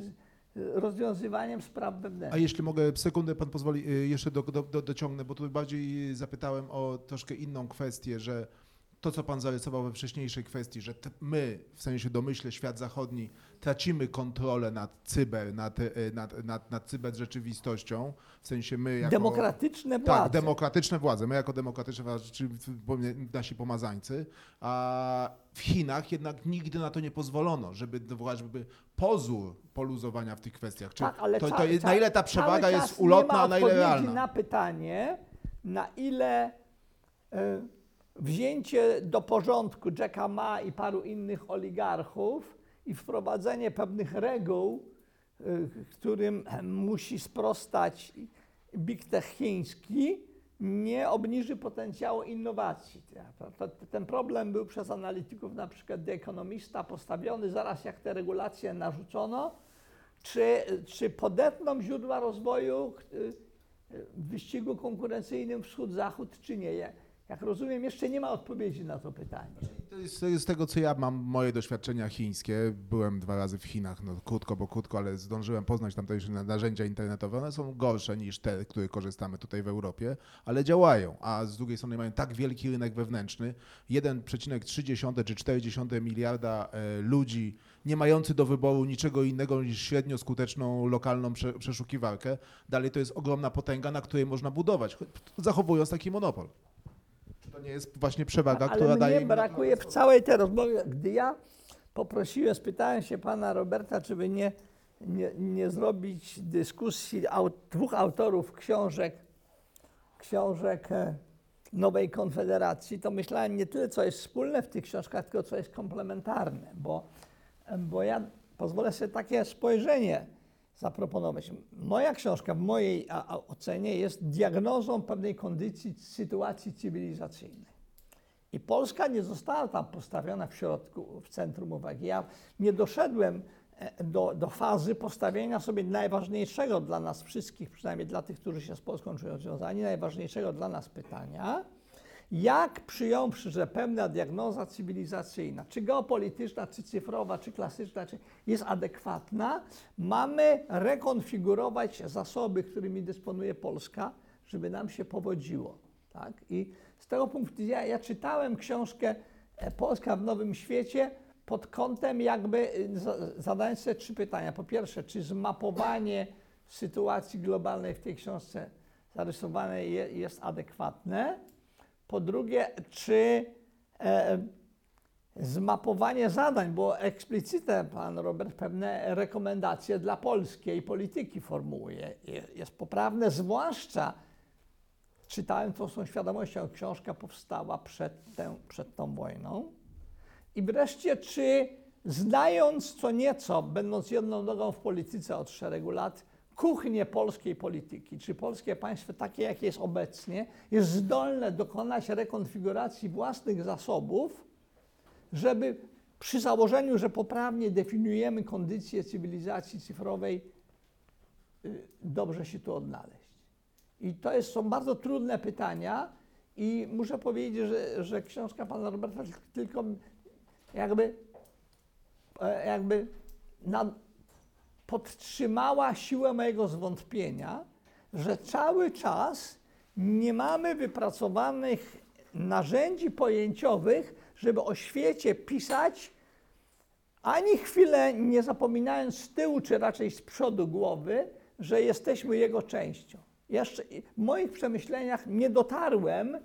rozwiązywaniem spraw A wewnętrznych. jeśli mogę, sekundę pan pozwoli, y, jeszcze do, do, do, dociągnę, bo tu bardziej zapytałem o troszkę inną kwestię, że to, co pan zarysował we wcześniejszej kwestii, że my, w sensie domyśle świat zachodni, tracimy kontrolę nad cyber, nad, y, nad, nad, nad cyberrzeczywistością, w sensie my jako... Demokratyczne władze. Tak, demokratyczne władze. My jako demokratyczne władze, czy nasi pomazańcy, a w Chinach jednak nigdy na to nie pozwolono, żeby, żeby pozór poluzowania w tych kwestiach. Czy Tak, ale to, to jest, na ile ta przewaga jest ulotna, a na ile realna? na pytanie, na ile e, wzięcie do porządku Jacka Ma i paru innych oligarchów i wprowadzenie pewnych reguł, e, którym musi sprostać Big Tech chiński, nie obniży potencjału innowacji. Ten problem był przez analityków, na przykład The postawiony zaraz jak te regulacje narzucono, czy, czy podetną źródła rozwoju y, y, w wyścigu konkurencyjnym wschód-zachód, czy nie. Ja- Jak rozumiem, jeszcze nie ma odpowiedzi na to pytanie. To jest z tego, co ja mam, moje doświadczenia chińskie. Byłem dwa razy w Chinach, no krótko, bo krótko, ale zdążyłem poznać tamtejsze narzędzia internetowe. One są gorsze niż te, które korzystamy tutaj w Europie, ale działają. A z drugiej strony mają tak wielki rynek wewnętrzny, 1,3 czy 4 miliarda e, ludzi, nie mający do wyboru niczego innego niż średnio skuteczną lokalną prze, przeszukiwarkę. Dalej to jest ogromna potęga, na której można budować, cho- zachowując taki monopol. To nie jest właśnie przewaga, Ale która mnie daje brakuje w całej tej rozmowie, gdy ja poprosiłem, spytałem się pana Roberta, czy by nie, nie, nie zrobić dyskusji au, dwóch autorów książek, książek e, Nowej Konfederacji, to myślałem nie tyle, co jest wspólne w tych książkach, tylko co jest komplementarne, bo, bo ja pozwolę sobie takie spojrzenie zaproponować. Moja książka w mojej ocenie jest diagnozą pewnej kondycji sytuacji cywilizacyjnej. I Polska nie została tam postawiona w środku, w centrum uwagi. Ja nie doszedłem e, do, do fazy postawienia sobie najważniejszego dla nas wszystkich, przynajmniej dla tych, którzy się z Polską czują związani, najważniejszego dla nas pytania, jak przyjąwszy, że pewna diagnoza cywilizacyjna, czy geopolityczna, czy cyfrowa, czy klasyczna, czy jest adekwatna, mamy rekonfigurować zasoby, którymi dysponuje Polska, żeby nam się powodziło. Tak? I z tego punktu widzenia ja czytałem książkę e, Polska w Nowym Świecie pod kątem jakby y, za- zadając sobie trzy pytania. Po pierwsze, czy zmapowanie sytuacji globalnej w tej książce zarysowanej je, jest adekwatne? Po drugie, czy e, zmapowanie zadań, bo eksplicitnie pan Robert pewne rekomendacje dla polskiej polityki formułuje, je- jest poprawne, zwłaszcza czytałem to z tą świadomością, książka powstała przed, tę, przed tą wojną. I wreszcie, czy znając co nieco, będąc jedną nogą w polityce od szeregu lat, kuchnię polskiej polityki, czy polskie państwo takie, jakie jest obecnie, jest zdolne dokonać rekonfiguracji własnych zasobów, żeby przy założeniu, że poprawnie definiujemy kondycję cywilizacji cyfrowej, y, dobrze się tu odnaleźć. I to jest, są bardzo trudne pytania i muszę powiedzieć, że, że książka pana Roberta tylko jakby, e, jakby na, podtrzymała siłę mojego zwątpienia, że cały czas nie mamy wypracowanych narzędzi pojęciowych, żeby o świecie pisać, ani chwilę nie zapominając z tyłu, czy raczej z przodu głowy, że jesteśmy jego częścią. Jeszcze w moich przemyśleniach nie dotarłem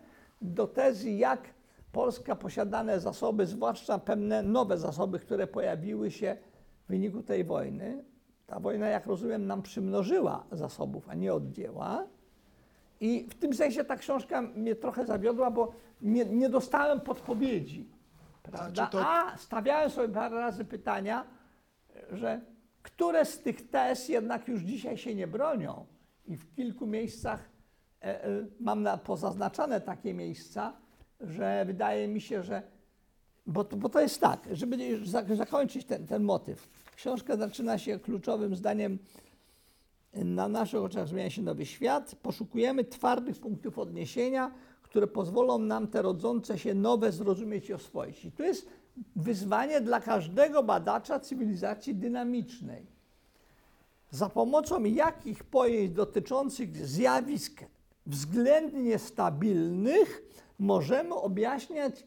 do tezy, jak Polska posiadane zasoby, zwłaszcza pewne nowe zasoby, które pojawiły się w wyniku tej wojny. Ta wojna, jak rozumiem, nam przymnożyła zasobów, a nie odjęła. I w tym sensie ta książka mnie trochę zawiodła, bo nie, nie dostałem podpowiedzi. Prawda? czy to- A stawiałem sobie parę razy pytania, że które z tych tez jednak już dzisiaj się nie bronią. I w kilku miejscach e, e, mam na, pozaznaczone takie miejsca, że wydaje mi się, że. Bo, to- bo to jest tak, żeby zakończyć ten, ten motyw. Książka zaczyna się kluczowym zdaniem na naszych oczach zmienia się nowy świat. Poszukujemy twardych punktów odniesienia, które pozwolą nam te rodzące się nowe zrozumieć i oswoić. I tu jest wyzwanie dla każdego badacza cywilizacji dynamicznej. Za pomocą jakich pojęć dotyczących zjawisk względnie stabilnych możemy objaśniać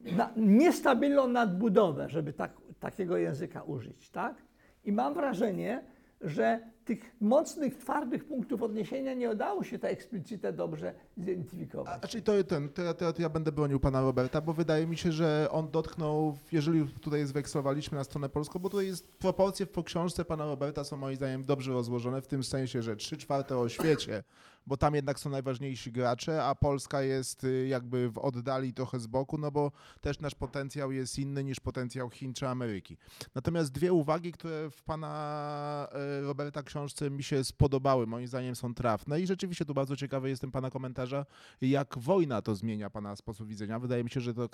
na, niestabilną nadbudowę, żeby tak, takiego języka użyć, tak? I mam wrażenie, że tych mocnych, twardych punktów odniesienia nie udało się tak eksplicite dobrze zidentyfikować. A czyli to ten, to, to ja będę bronił pana Roberta, bo wydaje mi się, że on dotknął, jeżeli tutaj zwekslowaliśmy na stronę polską, bo tutaj jest proporcje po książce pana Roberta są moim zdaniem dobrze rozłożone, w tym sensie, że trzy czwarte o świecie, bo tam jednak są najważniejsi gracze, a Polska jest y, jakby w oddali trochę z boku, no bo też nasz potencjał jest inny niż potencjał Chin czy Ameryki. Natomiast dwie uwagi, które w pana e, Roberta książce mi się spodobały, moim zdaniem są trafne i rzeczywiście tu bardzo ciekawy jestem pana komentarza, jak wojna to zmienia pana sposób widzenia. Wydaje mi się, że to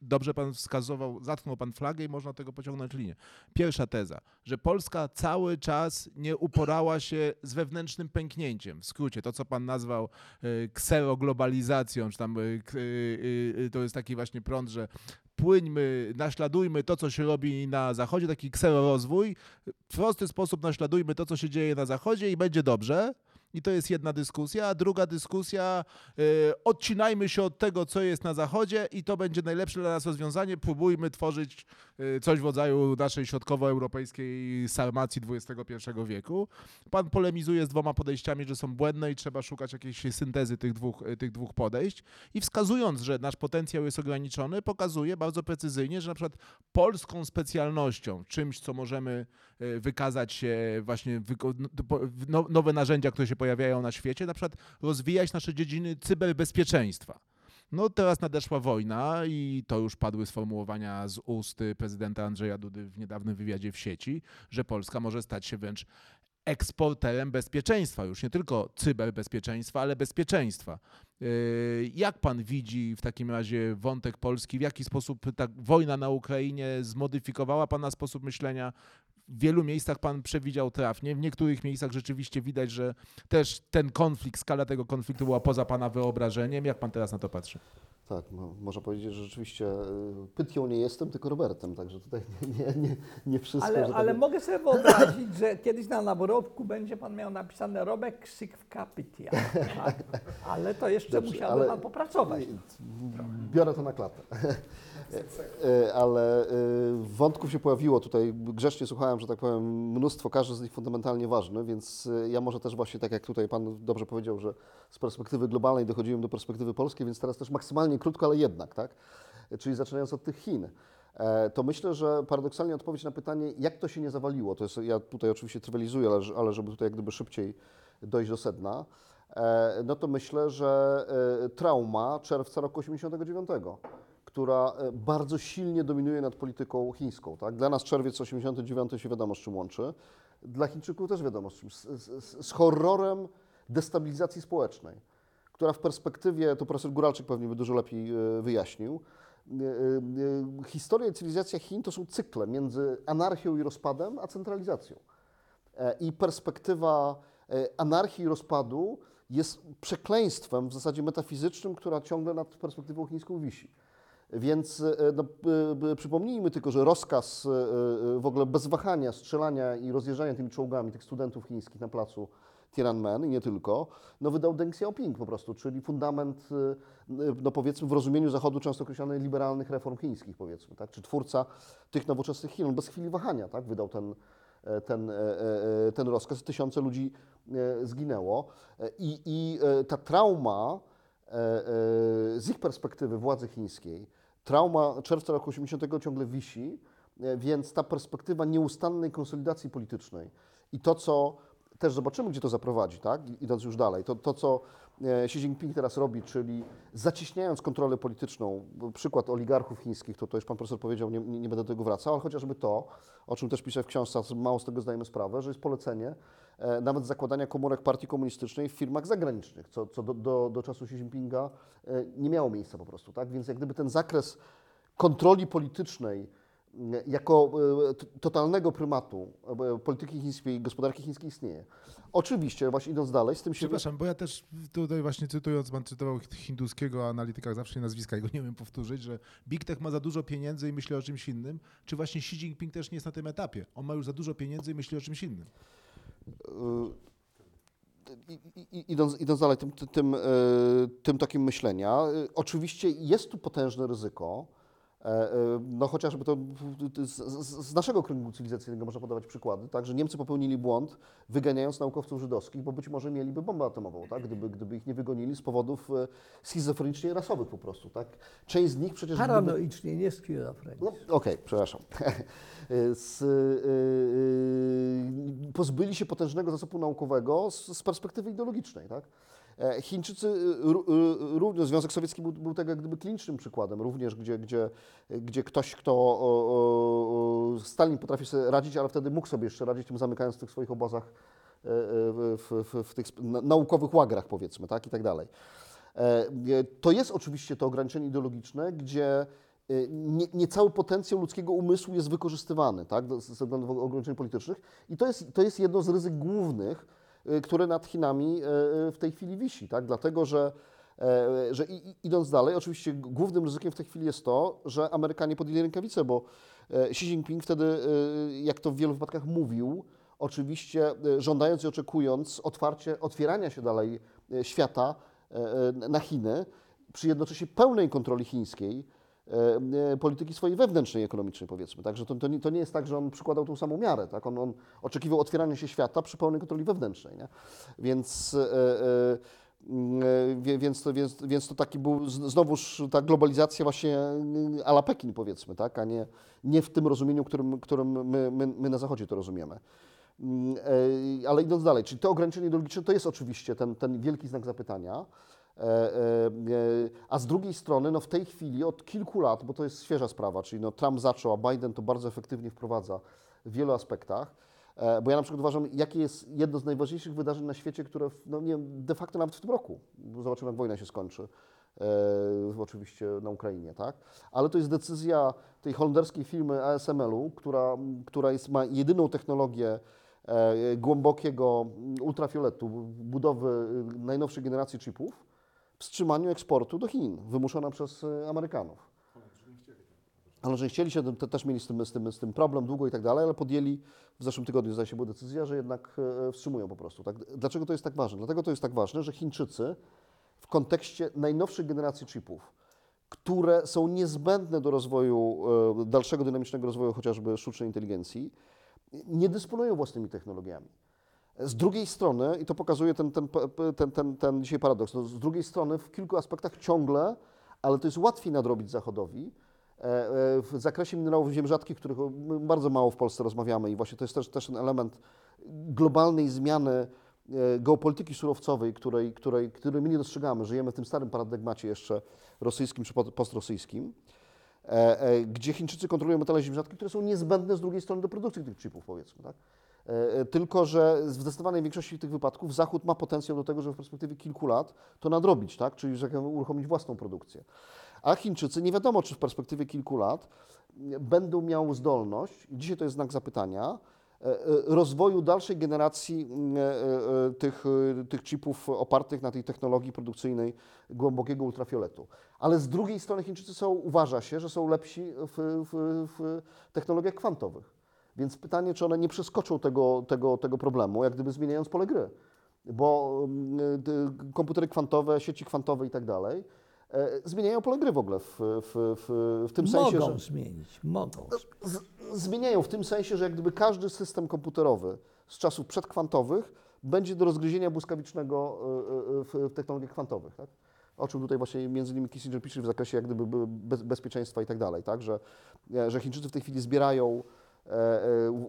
dobrze pan wskazywał, zatknął pan flagę i można tego pociągnąć linię. Pierwsza teza, że Polska cały czas nie uporała się z wewnętrznym pęknięciem. W skrócie, to co pan nazwał e, kseroglobalizacją, czy tam e, e, to jest taki właśnie prąd, że płyńmy, naśladujmy to, co się robi na zachodzie, taki kserorozwój, w prosty sposób naśladujmy to, co się dzieje na zachodzie i będzie dobrze. I to jest jedna dyskusja. A druga dyskusja, e, odcinajmy się od tego, co jest na zachodzie i to będzie najlepsze dla nas rozwiązanie. Próbujmy tworzyć e, coś w rodzaju naszej środkowoeuropejskiej sarmacji XXI wieku. Pan polemizuje z dwoma podejściami, że są błędne i trzeba szukać jakiejś syntezy tych dwóch, e, tych dwóch podejść. I wskazując, że nasz potencjał jest ograniczony, pokazuje bardzo precyzyjnie, że na przykład polską specjalnością, czymś, co możemy wykazać się właśnie no- no- nowe narzędzia, które się pojawiają na świecie, na przykład rozwijać nasze dziedziny cyberbezpieczeństwa. No teraz nadeszła wojna i to już padły sformułowania z ust prezydenta Andrzeja Dudy w niedawnym wywiadzie w sieci, że Polska może stać się wręcz eksporterem bezpieczeństwa, już nie tylko cyberbezpieczeństwa, ale bezpieczeństwa. Yy, Jak pan widzi w takim razie wątek Polski? W jaki sposób ta wojna na Ukrainie zmodyfikowała pana sposób myślenia? W wielu miejscach pan przewidział trafnie, w niektórych miejscach rzeczywiście widać, że też ten konflikt, skala tego konfliktu była poza pana wyobrażeniem. Jak pan teraz na to patrzy? Tak, no, można powiedzieć, że rzeczywiście y, Pythią nie jestem, tylko Robertem, także tutaj nie, nie, nie, wszystko. Ale, że ale tak, mogę sobie wyobrazić, że kiedyś na naborowku będzie pan miał napisane Robek Syk Kapitia. Tak? Ale to jeszcze Dobrze, musiałby ale- pan popracować. Biorę to na klatę. E, Ale e, wątków się pojawiło tutaj. Grzecznie słuchałem, że tak powiem, mnóstwo, każdy z nich fundamentalnie ważny, więc e, ja może też właśnie tak jak tutaj Pan dobrze powiedział, że z perspektywy globalnej dochodziłem do perspektywy polskiej, więc teraz też maksymalnie krótko, ale jednak, tak? Czyli zaczynając od tych Chin. E, To myślę, że paradoksalnie odpowiedź na pytanie, jak to się nie zawaliło, to jest, ja tutaj oczywiście trywializuję, ale, ale żeby tutaj jak gdyby szybciej dojść do sedna, e, no to myślę, że e, trauma czerwca roku 89, która bardzo silnie dominuje nad polityką chińską. Tak? Dla nas czerwiec 89 się wiadomo z czym łączy. Dla Chińczyków też wiadomo z czym. Z, z, z horrorem destabilizacji społecznej, która w perspektywie, to profesor Góralczyk pewnie by dużo lepiej e, wyjaśnił, e, e, historia i cywilizacja Chin to są cykle między anarchią i rozpadem, a centralizacją. I perspektywa anarchii i rozpadu jest przekleństwem w zasadzie metafizycznym, która ciągle nad perspektywą chińską wisi. Więc no, przypomnijmy tylko, że rozkaz w ogóle bez wahania strzelania i rozjeżdżania tymi czołgami tych studentów chińskich na placu Tiananmen i nie tylko, no wydał Deng Xiaoping po prostu, czyli fundament, e, no powiedzmy w rozumieniu Zachodu często określany liberalnych reform chińskich powiedzmy, tak? czy twórca tych nowoczesnych Chin. Bez chwili wahania tak? wydał ten, e, ten, e, e, ten rozkaz. Tysiące ludzi zginęło i, i ta trauma z ich perspektywy władzy chińskiej, trauma czerwca roku 80 ciągle wisi, więc ta perspektywa nieustannej konsolidacji politycznej i to, co też zobaczymy, gdzie to zaprowadzi, tak? idąc już dalej, to, to co e, Xi Jinping teraz robi, czyli zacieśniając kontrolę polityczną, przykład oligarchów chińskich, to, to już pan profesor powiedział, nie, nie, będę do tego wracał, ale chociażby to, o czym też piszę w książce, mało z tego zdajemy sprawę, że jest polecenie e, nawet zakładania komórek partii komunistycznej w firmach zagranicznych, co, co do, do, do czasu Xi Jinpinga e, nie miało miejsca po prostu. Tak? Więc jak gdyby ten zakres kontroli politycznej jako e, totalnego prymatu e, polityki chińskiej, gospodarki chińskiej istnieje. Oczywiście, właśnie idąc dalej, z tym się... Przepraszam, bo ja też tutaj właśnie cytując, pan cytował hinduskiego analityka, zawsze nazwiska jego nie umiem powtórzyć, że Big Tech ma za dużo pieniędzy i myśli o czymś innym. Czy właśnie Xi Jinping też nie jest na tym etapie? On ma już za dużo pieniędzy i myśli o czymś innym. I- i- Idąc, idąc dalej tym, tym, tym, e, tym takim myślenia, e, oczywiście jest tu potężne ryzyko, e, e, no chociażby to z, naszego kręgu cywilizacyjnego można podawać przykłady, tak, że Niemcy popełnili błąd wyganiając naukowców żydowskich, bo być może mieliby bombę atomową, tak, gdyby, gdyby ich nie wygonili z powodów e, schizofrenicznie rasowych po prostu. Tak. Część z nich przecież... gdyby- Paranoicznie, nie schizofrenicznie. no, Okej, przepraszam. Z, pozbyli się potężnego zasobu naukowego z, z perspektywy ideologicznej. Tak? E, Chińczycy, ró- y, również Związek Sowiecki był, był tego jak gdyby klinicznym przykładem, również gdzie, gdzie, gdzie ktoś, kto o, o, Stalin potrafi sobie radzić, ale wtedy mógł sobie jeszcze radzić, tym zamykając w tych swoich obozach e, e, w, w, w tych na- naukowych łagrach, powiedzmy, tak, i tak dalej. E, e, To jest oczywiście to ograniczenie ideologiczne, gdzie e, nie, nie cały potencjał ludzkiego umysłu jest wykorzystywany tak, ze względów ograniczeń politycznych i to jest, to jest jedno z ryzyk głównych, e, które nad Chinami e, e, w tej chwili wisi, tak, dlatego że e, że idąc dalej, oczywiście głównym ryzykiem w tej chwili jest to, że Amerykanie podjęli rękawice, bo e, Xi Jinping wtedy, e, jak to w wielu wypadkach mówił, oczywiście żądając i oczekując otwarcie, otwierania się dalej świata na Chiny, przy jednocześnie pełnej kontroli chińskiej polityki swojej wewnętrznej, ekonomicznej powiedzmy. Także to, to, nie, to nie jest tak, że on przykładał tą samą miarę. Tak? On, on oczekiwał otwierania się świata przy pełnej kontroli wewnętrznej. Nie? Więc, e, e, e, więc, to, więc, więc to taki był znowuż ta globalizacja właśnie mm, a la Pekin powiedzmy, tak? a nie, nie w tym rozumieniu, którym, którym my, my, my na Zachodzie to rozumiemy. Mm, e, Ale idąc dalej, czyli to ograniczenie ideologiczne to jest oczywiście ten, ten wielki znak zapytania. E, e, e, A z drugiej strony, no w tej chwili od kilku lat, bo to jest świeża sprawa, czyli no Trump zaczął, a Biden to bardzo efektywnie wprowadza w wielu aspektach. Bo ja na przykład uważam, jakie jest jedno z najważniejszych wydarzeń na świecie, które no nie de facto nawet w tym roku, zobaczymy jak wojna się skończy, oczywiście na Ukrainie, tak? Ale to jest decyzja tej holenderskiej firmy ASML-u, która, która jest, ma jedyną technologię głębokiego ultrafioletu, budowy najnowszej generacji chipów, wstrzymaniu eksportu do Chin, wymuszona przez e, Amerykanów. Ale że chcieli się, to też mieli z tym, z, tym, z tym problem długo i tak dalej, ale podjęli w zeszłym tygodniu, zdaje się, była decyzja, że jednak e, wstrzymują po prostu. Tak? Dlaczego to jest tak ważne? Dlatego to jest tak ważne, że Chińczycy w kontekście najnowszych generacji chipów, które są niezbędne do rozwoju, e, dalszego dynamicznego rozwoju chociażby sztucznej inteligencji, nie dysponują własnymi technologiami. Z drugiej strony, i to pokazuje ten, ten, ten, ten, ten dzisiaj paradoks, no z drugiej strony w kilku aspektach ciągle, ale to jest łatwiej nadrobić Zachodowi, e, e, w zakresie minerałów ziem rzadkich, których bardzo mało w Polsce rozmawiamy i właśnie to jest też, też ten element globalnej zmiany e, geopolityki surowcowej, której, której, której my nie dostrzegamy. Żyjemy w tym starym paradygmacie jeszcze rosyjskim czy postrosyjskim. gdzie Chińczycy kontrolują metale ziem rzadkich, które są niezbędne z drugiej strony do produkcji tych chipów, powiedzmy. Tak? E, e, Tylko, że w zdecydowanej większości tych wypadków Zachód ma potencjał do tego, żeby w perspektywie kilku lat to nadrobić, tak? czyli że uruchomić własną produkcję. A Chińczycy nie wiadomo, czy w perspektywie kilku lat będą miały zdolność, i dzisiaj to jest znak zapytania, e, rozwoju dalszej generacji tych, tych chipów opartych na tej technologii produkcyjnej głębokiego ultrafioletu. Ale z drugiej strony Chińczycy są, uważa się, że są lepsi w, w, w technologiach kwantowych. Więc pytanie, czy one nie przeskoczą tego, tego, tego problemu, jak gdyby zmieniając pole gry. Bo ty- komputery kwantowe, sieci kwantowe i tak dalej e, zmieniają pole gry w ogóle w, w, w, w tym sensie, Mogą że zmienić, mogą. z, zmieniają w tym sensie, że jak gdyby każdy system komputerowy z czasów przedkwantowych będzie do rozgryzienia błyskawicznego e, e, w, w technologiach kwantowych. Tak? O czym tutaj właśnie między innymi Kissinger pisze w zakresie jak gdyby by- bez, bezpieczeństwa i tak dalej, tak? Że, e, że Chińczycy w tej chwili zbierają, e, e,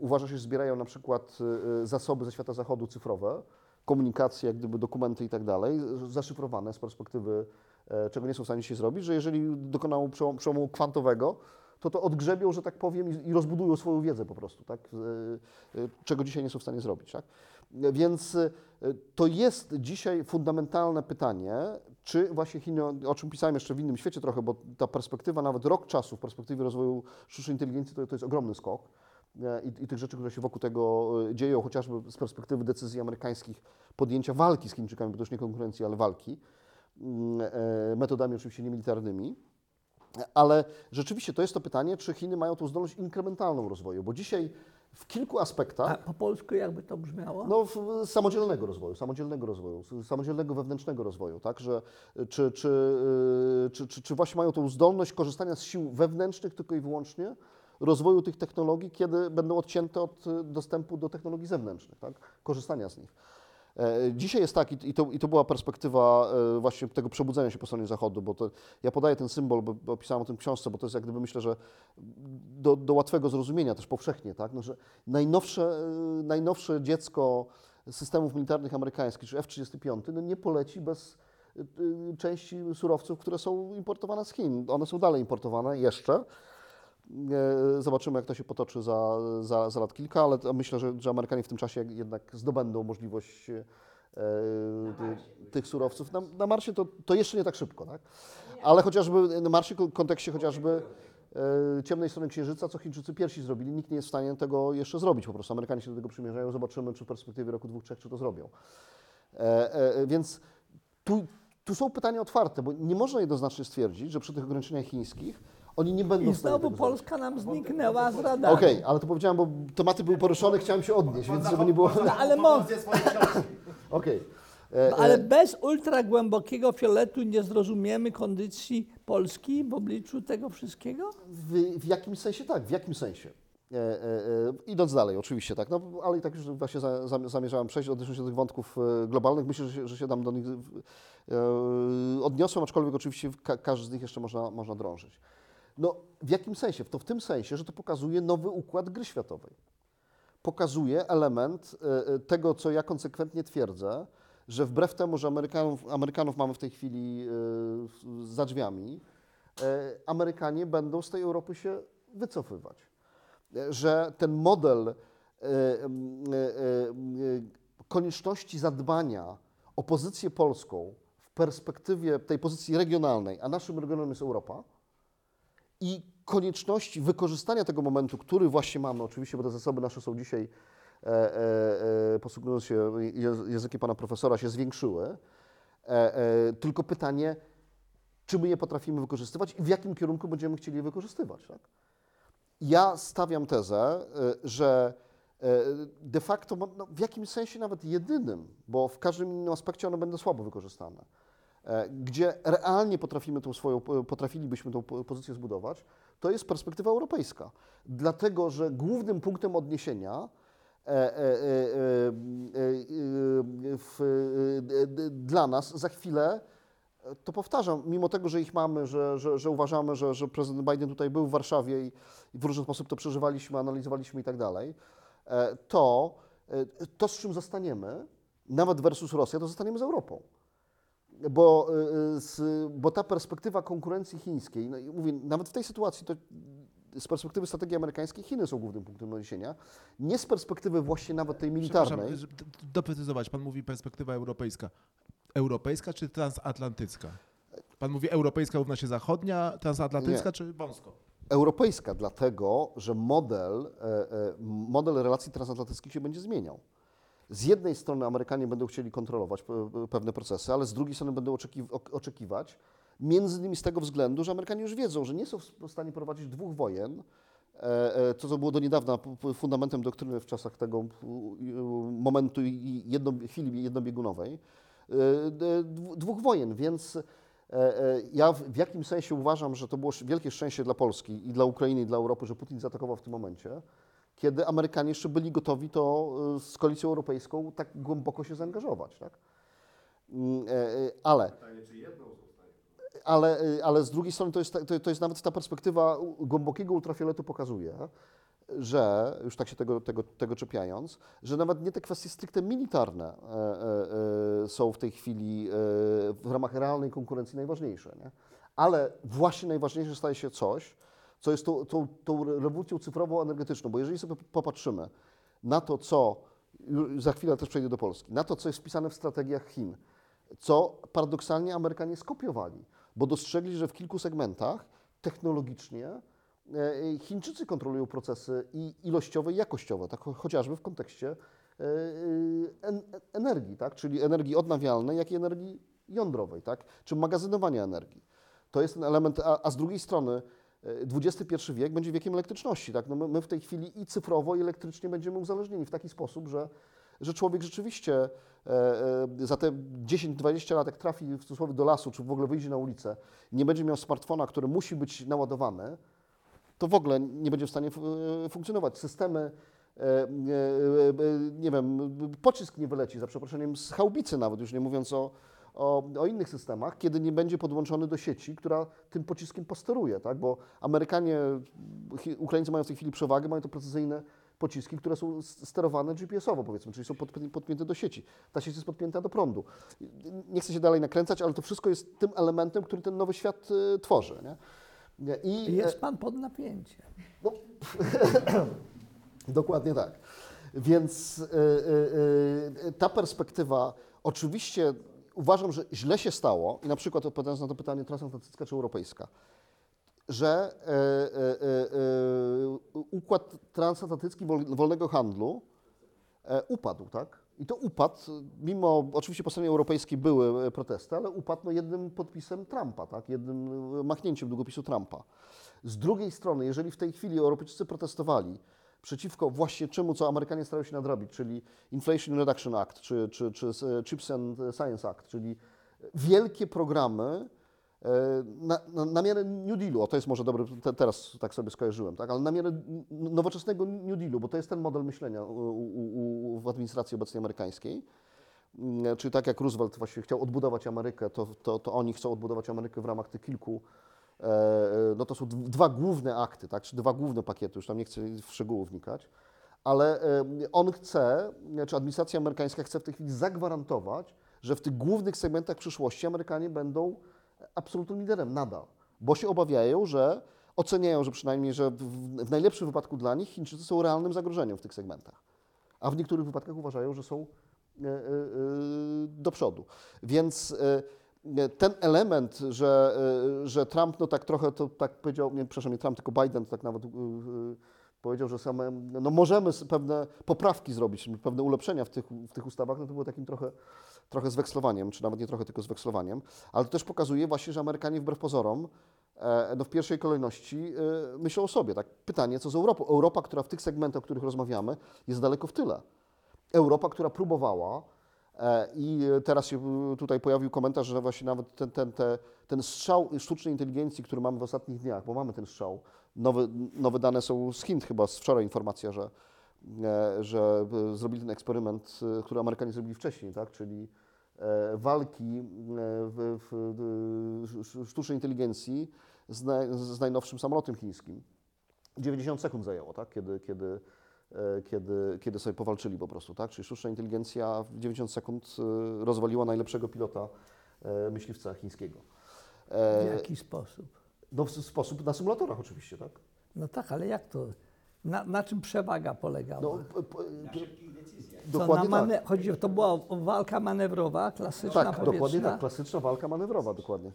uważa się, że zbierają na przykład e, zasoby ze świata zachodu cyfrowe, komunikacje, jak gdyby dokumenty i tak dalej, zaszyfrowane z perspektywy, e, czego nie są w stanie dzisiaj zrobić, że jeżeli dokonają przełom- przełomu kwantowego, to to odgrzebią, że tak powiem, i, rozbudują swoją wiedzę po prostu, tak? E, e, czego dzisiaj nie są w stanie zrobić. Tak? E, Więc e, to jest dzisiaj fundamentalne pytanie, czy właśnie Chiny, o czym pisałem jeszcze w innym świecie trochę, bo ta perspektywa, nawet rok czasu w perspektywie rozwoju sztucznej inteligencji, to, to jest ogromny skok. E, I, I tych rzeczy, które się wokół tego e, dzieją, chociażby z perspektywy decyzji amerykańskich podjęcia walki z Chińczykami, bo to już nie konkurencji, ale walki, mm, e, metodami oczywiście niemilitarnymi. Ale rzeczywiście to jest to pytanie, czy Chiny mają tą zdolność inkrementalną rozwoju, bo dzisiaj w kilku aspektach, A po polsku jakby to brzmiało? no, w, samodzielnego rozwoju, samodzielnego rozwoju, samodzielnego wewnętrznego rozwoju, tak, że czy, czy, czy, czy, czy właśnie mają tą zdolność korzystania z sił wewnętrznych tylko i wyłącznie, rozwoju tych technologii, kiedy będą odcięte od y, dostępu do technologii zewnętrznych, tak, korzystania z nich. E, Dzisiaj jest tak, i to, i to była perspektywa e, właśnie tego przebudzenia się po stronie Zachodu, bo to, ja podaję ten symbol, bo, bo o tym książce, bo to jest jak gdyby myślę, że do, do łatwego zrozumienia też powszechnie, tak? no, że najnowsze, e, najnowsze dziecko systemów militarnych amerykańskich, czy F-35, no nie poleci bez e, części surowców, które są importowane z Chin. One są dalej importowane jeszcze. E, Zobaczymy, jak to się potoczy za, za, za lat kilka, ale myślę, że, że Amerykanie w tym czasie jednak zdobędą możliwość e, ty- tych surowców. Na, na Marsie to, to jeszcze nie tak szybko, tak? ale chociażby na Marsie w kontekście chociażby e, ciemnej strony Księżyca, co Chińczycy pierwsi zrobili, nikt nie jest w stanie tego jeszcze zrobić po prostu. Amerykanie się do tego przymierzają, zobaczymy, czy w perspektywie roku dwóch, trzech, czy to zrobią. E, e, więc tu, tu są pytania otwarte, bo nie można jednoznacznie stwierdzić, że przy tych ograniczeniach chińskich oni nie będą I w stanie znowu tego zrobić. Polska nam zniknęła z radaru. Okej, ale to powiedziałem, bo tematy były poruszone, chciałem się odnieść, więc żeby nie było... No, ale, mo- Okej. E, no, ale bez ultragłębokiego fioletu nie zrozumiemy kondycji Polski w obliczu tego wszystkiego? W, w jakimś sensie tak, w jakim sensie? E, e, e, idąc dalej, oczywiście tak, no, ale i tak już właśnie za, zam- zamierzałem przejść, odnosząc się do tych wątków e, globalnych. Myślę, że się, że się tam do nich e, odniosłem, aczkolwiek oczywiście ka, każdy z nich jeszcze można, można drążyć. No, w jakim sensie? To w tym sensie, że to pokazuje nowy układ gry światowej. Pokazuje element e, e, tego, co ja konsekwentnie twierdzę, że wbrew temu, że Amerykanów, Amerykanów mamy w tej chwili e, za drzwiami, Amerykanie będą z tej Europy się wycofywać. Że ten model konieczności zadbania o pozycję polską w perspektywie tej pozycji regionalnej, a naszym regionem jest Europa, i konieczności wykorzystania tego momentu, który właśnie mamy, oczywiście, bo te zasoby nasze są dzisiaj, e, e, e, posługując się językiem pana profesora, się zwiększyły. E, e, tylko pytanie, czy my je potrafimy wykorzystywać i w jakim kierunku będziemy chcieli je wykorzystywać. Tak? Ja stawiam tezę, e, że de facto mo- no, w jakimś sensie nawet jedynym, bo w każdym innym aspekcie one będą słabo wykorzystane, gdzie realnie potrafimy tą swoją, potrafilibyśmy tą po- pozycję zbudować, to jest perspektywa europejska. Dlatego, że głównym punktem odniesienia e, e, e, e, e, e, dla nas za chwilę to powtarzam, mimo tego, że ich mamy, że, że, że uważamy, że, że prezydent Biden tutaj był w Warszawie i, w różny sposób to przeżywaliśmy, analizowaliśmy i tak dalej, e, to, e, to z czym zostaniemy, nawet versus Rosja, to zostaniemy z Europą. Bo, y, z, bo ta perspektywa konkurencji chińskiej, no i mówię, nawet w tej sytuacji to z perspektywy strategii amerykańskiej Chiny są głównym punktem odniesienia, nie z perspektywy właśnie nawet tej militarnej. D- doprecyzować, pan mówi perspektywa europejska. Europejska czy transatlantycka? Pan mówi europejska równa się zachodnia, transatlantycka Nie. czy wąsko? Europejska, dlatego że model, e, e, model relacji transatlantyckich się będzie zmieniał. Z jednej strony Amerykanie będą chcieli kontrolować pe- pewne procesy, ale z drugiej strony będą oczekiwać, między innymi z tego względu, że Amerykanie już wiedzą, że nie są w stanie prowadzić dwóch wojen, e, e, to co było do niedawna fundamentem doktryny w czasach tego momentu i jedno, chwili jednobiegunowej, e, dwóch wojen, więc e, e, ja w, jakim sensie uważam, że to było wielkie szczęście dla Polski i dla Ukrainy i dla Europy, że Putin zaatakował w tym momencie, kiedy Amerykanie jeszcze byli gotowi to e, z koalicją europejską tak głęboko się zaangażować. Tak? Mm, e, e, Ale ale, y, ale z drugiej strony to jest, to, to jest nawet ta perspektywa głębokiego ultrafioletu pokazuje, że, już tak się tego, tego, tego czepiając, że nawet nie te kwestie stricte militarne e, są w tej chwili w ramach realnej konkurencji najważniejsze. Nie? Ale właśnie najważniejsze staje się coś, co jest tą, tą, tą rewolucją cyfrową energetyczną, bo jeżeli sobie popatrzymy na to, co, za chwilę też przejdę do Polski, na to, co jest wpisane w strategiach Chin, co paradoksalnie Amerykanie skopiowali, bo dostrzegli, że w kilku segmentach technologicznie e, Chińczycy kontrolują procesy i ilościowe, i jakościowe, tak cho- chociażby w kontekście e, en- energii, tak? czyli energii odnawialnej, jak i energii jądrowej, tak? czy magazynowania energii. To jest ten element, a, a z drugiej strony e, XXI wiek będzie wiekiem elektryczności. Tak? No my, my w tej chwili i cyfrowo, i elektrycznie będziemy uzależnieni w taki sposób, że, że człowiek rzeczywiście e, e, za te 10-20 lat, jak trafi w cudzysłowie do lasu, czy w ogóle wyjdzie na ulicę, nie będzie miał smartfona, który musi być naładowany, to w ogóle nie będzie w stanie e, funkcjonować. Systemy, nie wiem, pocisk nie wyleci, za przeproszeniem, z chałbicy nawet, już nie mówiąc o, o, o innych systemach, kiedy nie będzie podłączony do sieci, która tym pociskiem posteruje, tak? bo Amerykanie, Ukraińcy mają w tej chwili przewagę, mają to precyzyjne pociski, które są sterowane GPS-owo, powiedzmy, czyli są podpi- podpięte do sieci. Ta sieć jest podpięta do prądu. Nie chcę się dalej nakręcać, ale to wszystko jest tym elementem, który ten nowy świat e, tworzy. Nie? I, e, Jest pan pod napięciem. no, dokładnie tak. Więc y, y, y, ta perspektywa, oczywiście uważam, że źle się stało, i na przykład odpowiadając na to pytanie transatlantycka czy europejska, że y, y, y, układ transatlantycki wol- wolnego handlu e, upadł, tak? I to upadł, mimo oczywiście po stronie europejskiej były e, protesty, ale upadł no, jednym podpisem Trumpa, tak? jednym e, machnięciem długopisu Trumpa. Z drugiej strony, jeżeli w tej chwili Europejczycy protestowali przeciwko właśnie czemu, co Amerykanie starają się nadrobić, czyli Inflation Reduction Act, czy, czy, czy e, Chips and Science Act, czyli wielkie programy e, na, na, na miarę New Dealu, o to jest może dobry, te, teraz tak sobie skojarzyłem, tak? ale na miarę nowoczesnego New Dealu, bo to jest ten model myślenia u, u, u, w administracji obecnej amerykańskiej. Mm, Czyli tak jak Roosevelt właśnie chciał odbudować Amerykę, to, to, to oni chcą odbudować Amerykę w ramach tych kilku, e, e, no to są dwa główne akty, tak? czy dwa główne pakiety, już tam nie chcę w szczegóły wnikać, ale e, on chce, czy administracja amerykańska chce w tej chwili zagwarantować, że w tych głównych segmentach przyszłości Amerykanie będą absolutnym liderem nadal, bo się obawiają, że oceniają, że przynajmniej, że w, najlepszym wypadku dla nich Chińczycy są realnym zagrożeniem w tych segmentach, a w niektórych wypadkach uważają, że są e, e, e, do przodu. Więc e, ten element, że, e, że Trump no tak trochę to tak powiedział, nie, przepraszam, nie Trump, tylko Biden tak nawet e, e, powiedział, że same, no możemy pewne poprawki zrobić, pewne ulepszenia w tych, w tych ustawach, no to było takim trochę, trochę zwekslowaniem, czy nawet nie trochę, tylko zwekslowaniem, ale to też pokazuje właśnie, że Amerykanie wbrew pozorom e, no w pierwszej kolejności myślą o sobie. Tak? Pytanie, co z Europą? Europa, która w tych segmentach, o których rozmawiamy, jest daleko w tyle. Europa, która próbowała i teraz się e, tutaj pojawił komentarz, że właśnie nawet ten, ten, te, ten strzał sztucznej inteligencji, który mamy w ostatnich dniach, bo mamy ten strzał, nowe, nowe dane są z Chin chyba, z wczoraj informacja, że, e, że e, zrobili ten eksperyment, e, który Amerykanie zrobili wcześniej, tak? czyli e, walki e, w, w, w sz- sztucznej inteligencji z, naj, z najnowszym samolotem chińskim. 90 sekund zajęło, tak? kiedy, kiedy, e, kiedy, kiedy sobie powalczyli po prostu. Tak? Czyli sztuczna inteligencja w 90 sekund e, rozwaliła najlepszego pilota e, myśliwca chińskiego. W E, jaki sposób? no w sposób na symulatorach oczywiście, tak? No tak, ale jak to? Na, na czym przewaga polegała? No, p- p- Co, dokładnie na tak. Chodzi, o- to była walka manewrowa, klasyczna, Tak, powietrzna. dokładnie tak. Klasyczna walka manewrowa, dokładnie.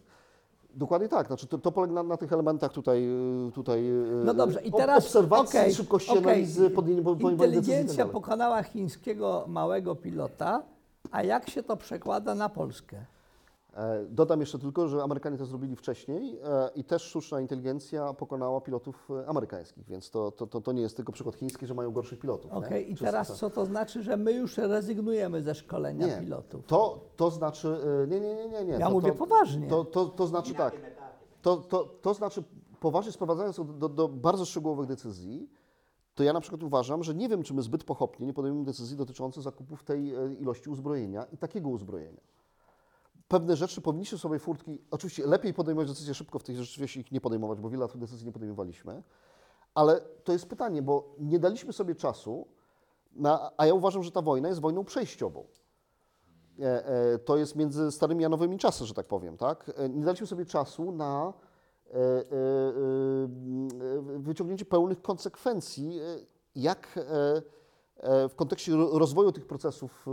Dokładnie tak. Znaczy, to, to polega na, na tych elementach tutaj. y, tutaj y, No dobrze, i teraz Obserwacji, okej, szybkości okej. analizy, podjęcia decyzji. Inteligencja pokonała chińskiego małego pilota, a jak się to przekłada na Polskę? E, Dodam jeszcze tylko, że Amerykanie to zrobili wcześniej e, i też sztuczna inteligencja pokonała pilotów e, amerykańskich, więc to, to, to, to nie jest tylko przykład chiński, że mają gorszych pilotów. Okej, i Czy- teraz co to znaczy, że my już rezygnujemy ze szkolenia Nie, pilotów? To, to znaczy, nie, nie, nie, nie. nie. Ja to, mówię to, poważnie. To, to, to znaczy tak, to, to, to znaczy poważnie sprowadzając to do, do bardzo szczegółowych decyzji, to ja na przykład uważam, że nie wiem, czy my zbyt pochopnie nie podejmujemy decyzji dotyczących zakupów tej ilości uzbrojenia i takiego uzbrojenia. Pewne rzeczy powinniśmy sobie furtki, oczywiście lepiej podejmować decyzje szybko w tych rzeczywiście ich nie podejmować, bo wiele lat decyzji nie podejmowaliśmy, ale to jest pytanie, bo nie daliśmy sobie czasu, na, a ja uważam, że ta wojna jest wojną przejściową. E, e, to jest między starymi a nowymi czasy, że tak powiem, tak? E, Nie daliśmy sobie czasu na e, e, e, wyciągnięcie pełnych konsekwencji, jak w kontekście ro- rozwoju tych procesów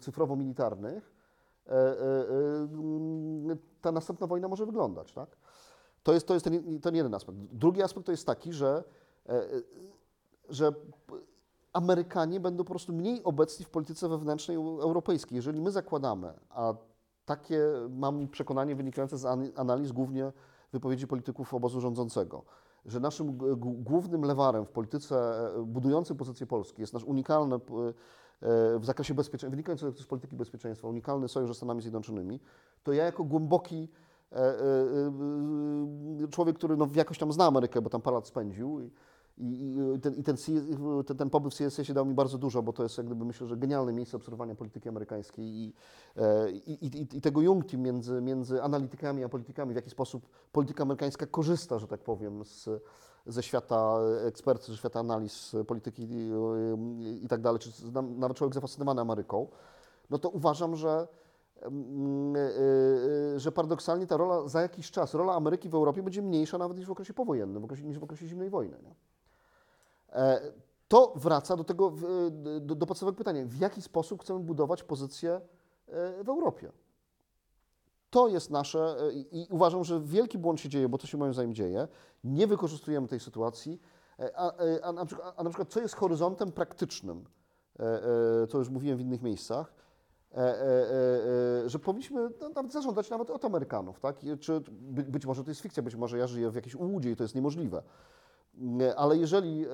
cyfrowo-militarnych ta następna wojna może wyglądać, tak? To jest, to jest ten, ten jeden aspekt. Drugi aspekt to jest taki, że, e, e, że Amerykanie będą po prostu mniej obecni w polityce wewnętrznej eu- europejskiej. Jeżeli my zakładamy, a takie mam przekonanie wynikające z an- analiz głównie wypowiedzi polityków obozu rządzącego, że naszym głównym lewarem w polityce e, budującej pozycję Polski jest nasz unikalny e, w zakresie bezpieczeństwa, wynikający z polityki bezpieczeństwa, unikalny sojusz ze Stanami Zjednoczonymi, to ja jako głęboki e, e, e, człowiek, który no, jakoś tam zna Amerykę, bo tam parę lat spędził i, i, ten, i ten, ten, ten pobyt w CSS dał mi bardzo dużo, bo to jest jak gdyby myślę, że genialne miejsce obserwowania polityki amerykańskiej e, i, i tego jungti między, między analitykami a politykami, w jaki sposób polityka amerykańska korzysta, że tak powiem, z, ze świata ekspercji, ze świata analiz polityki i, tak dalej, czy nawet człowiek zafascynowany Ameryką, no to uważam, że mm, y, y, że paradoksalnie ta rola za jakiś czas, rola Ameryki w Europie będzie mniejsza nawet niż w okresie powojennym, niż w okresie zimnej wojny. Nie? E, To wraca do tego, do, do podstawowego pytania, w jaki sposób chcemy budować pozycję w Europie. To jest nasze i uważam, że wielki błąd się dzieje, bo to się moim zdaniem dzieje. Nie wykorzystujemy tej sytuacji, e, a, e, a, na, przykład, a na przykład co jest horyzontem praktycznym, e, e, co już mówiłem w innych miejscach, że powinniśmy no, nawet zażądać nawet od Amerykanów, tak? Czy, by, być może to jest fikcja, być może ja żyję w jakiejś ułudzie i to jest niemożliwe. Nie, Ale jeżeli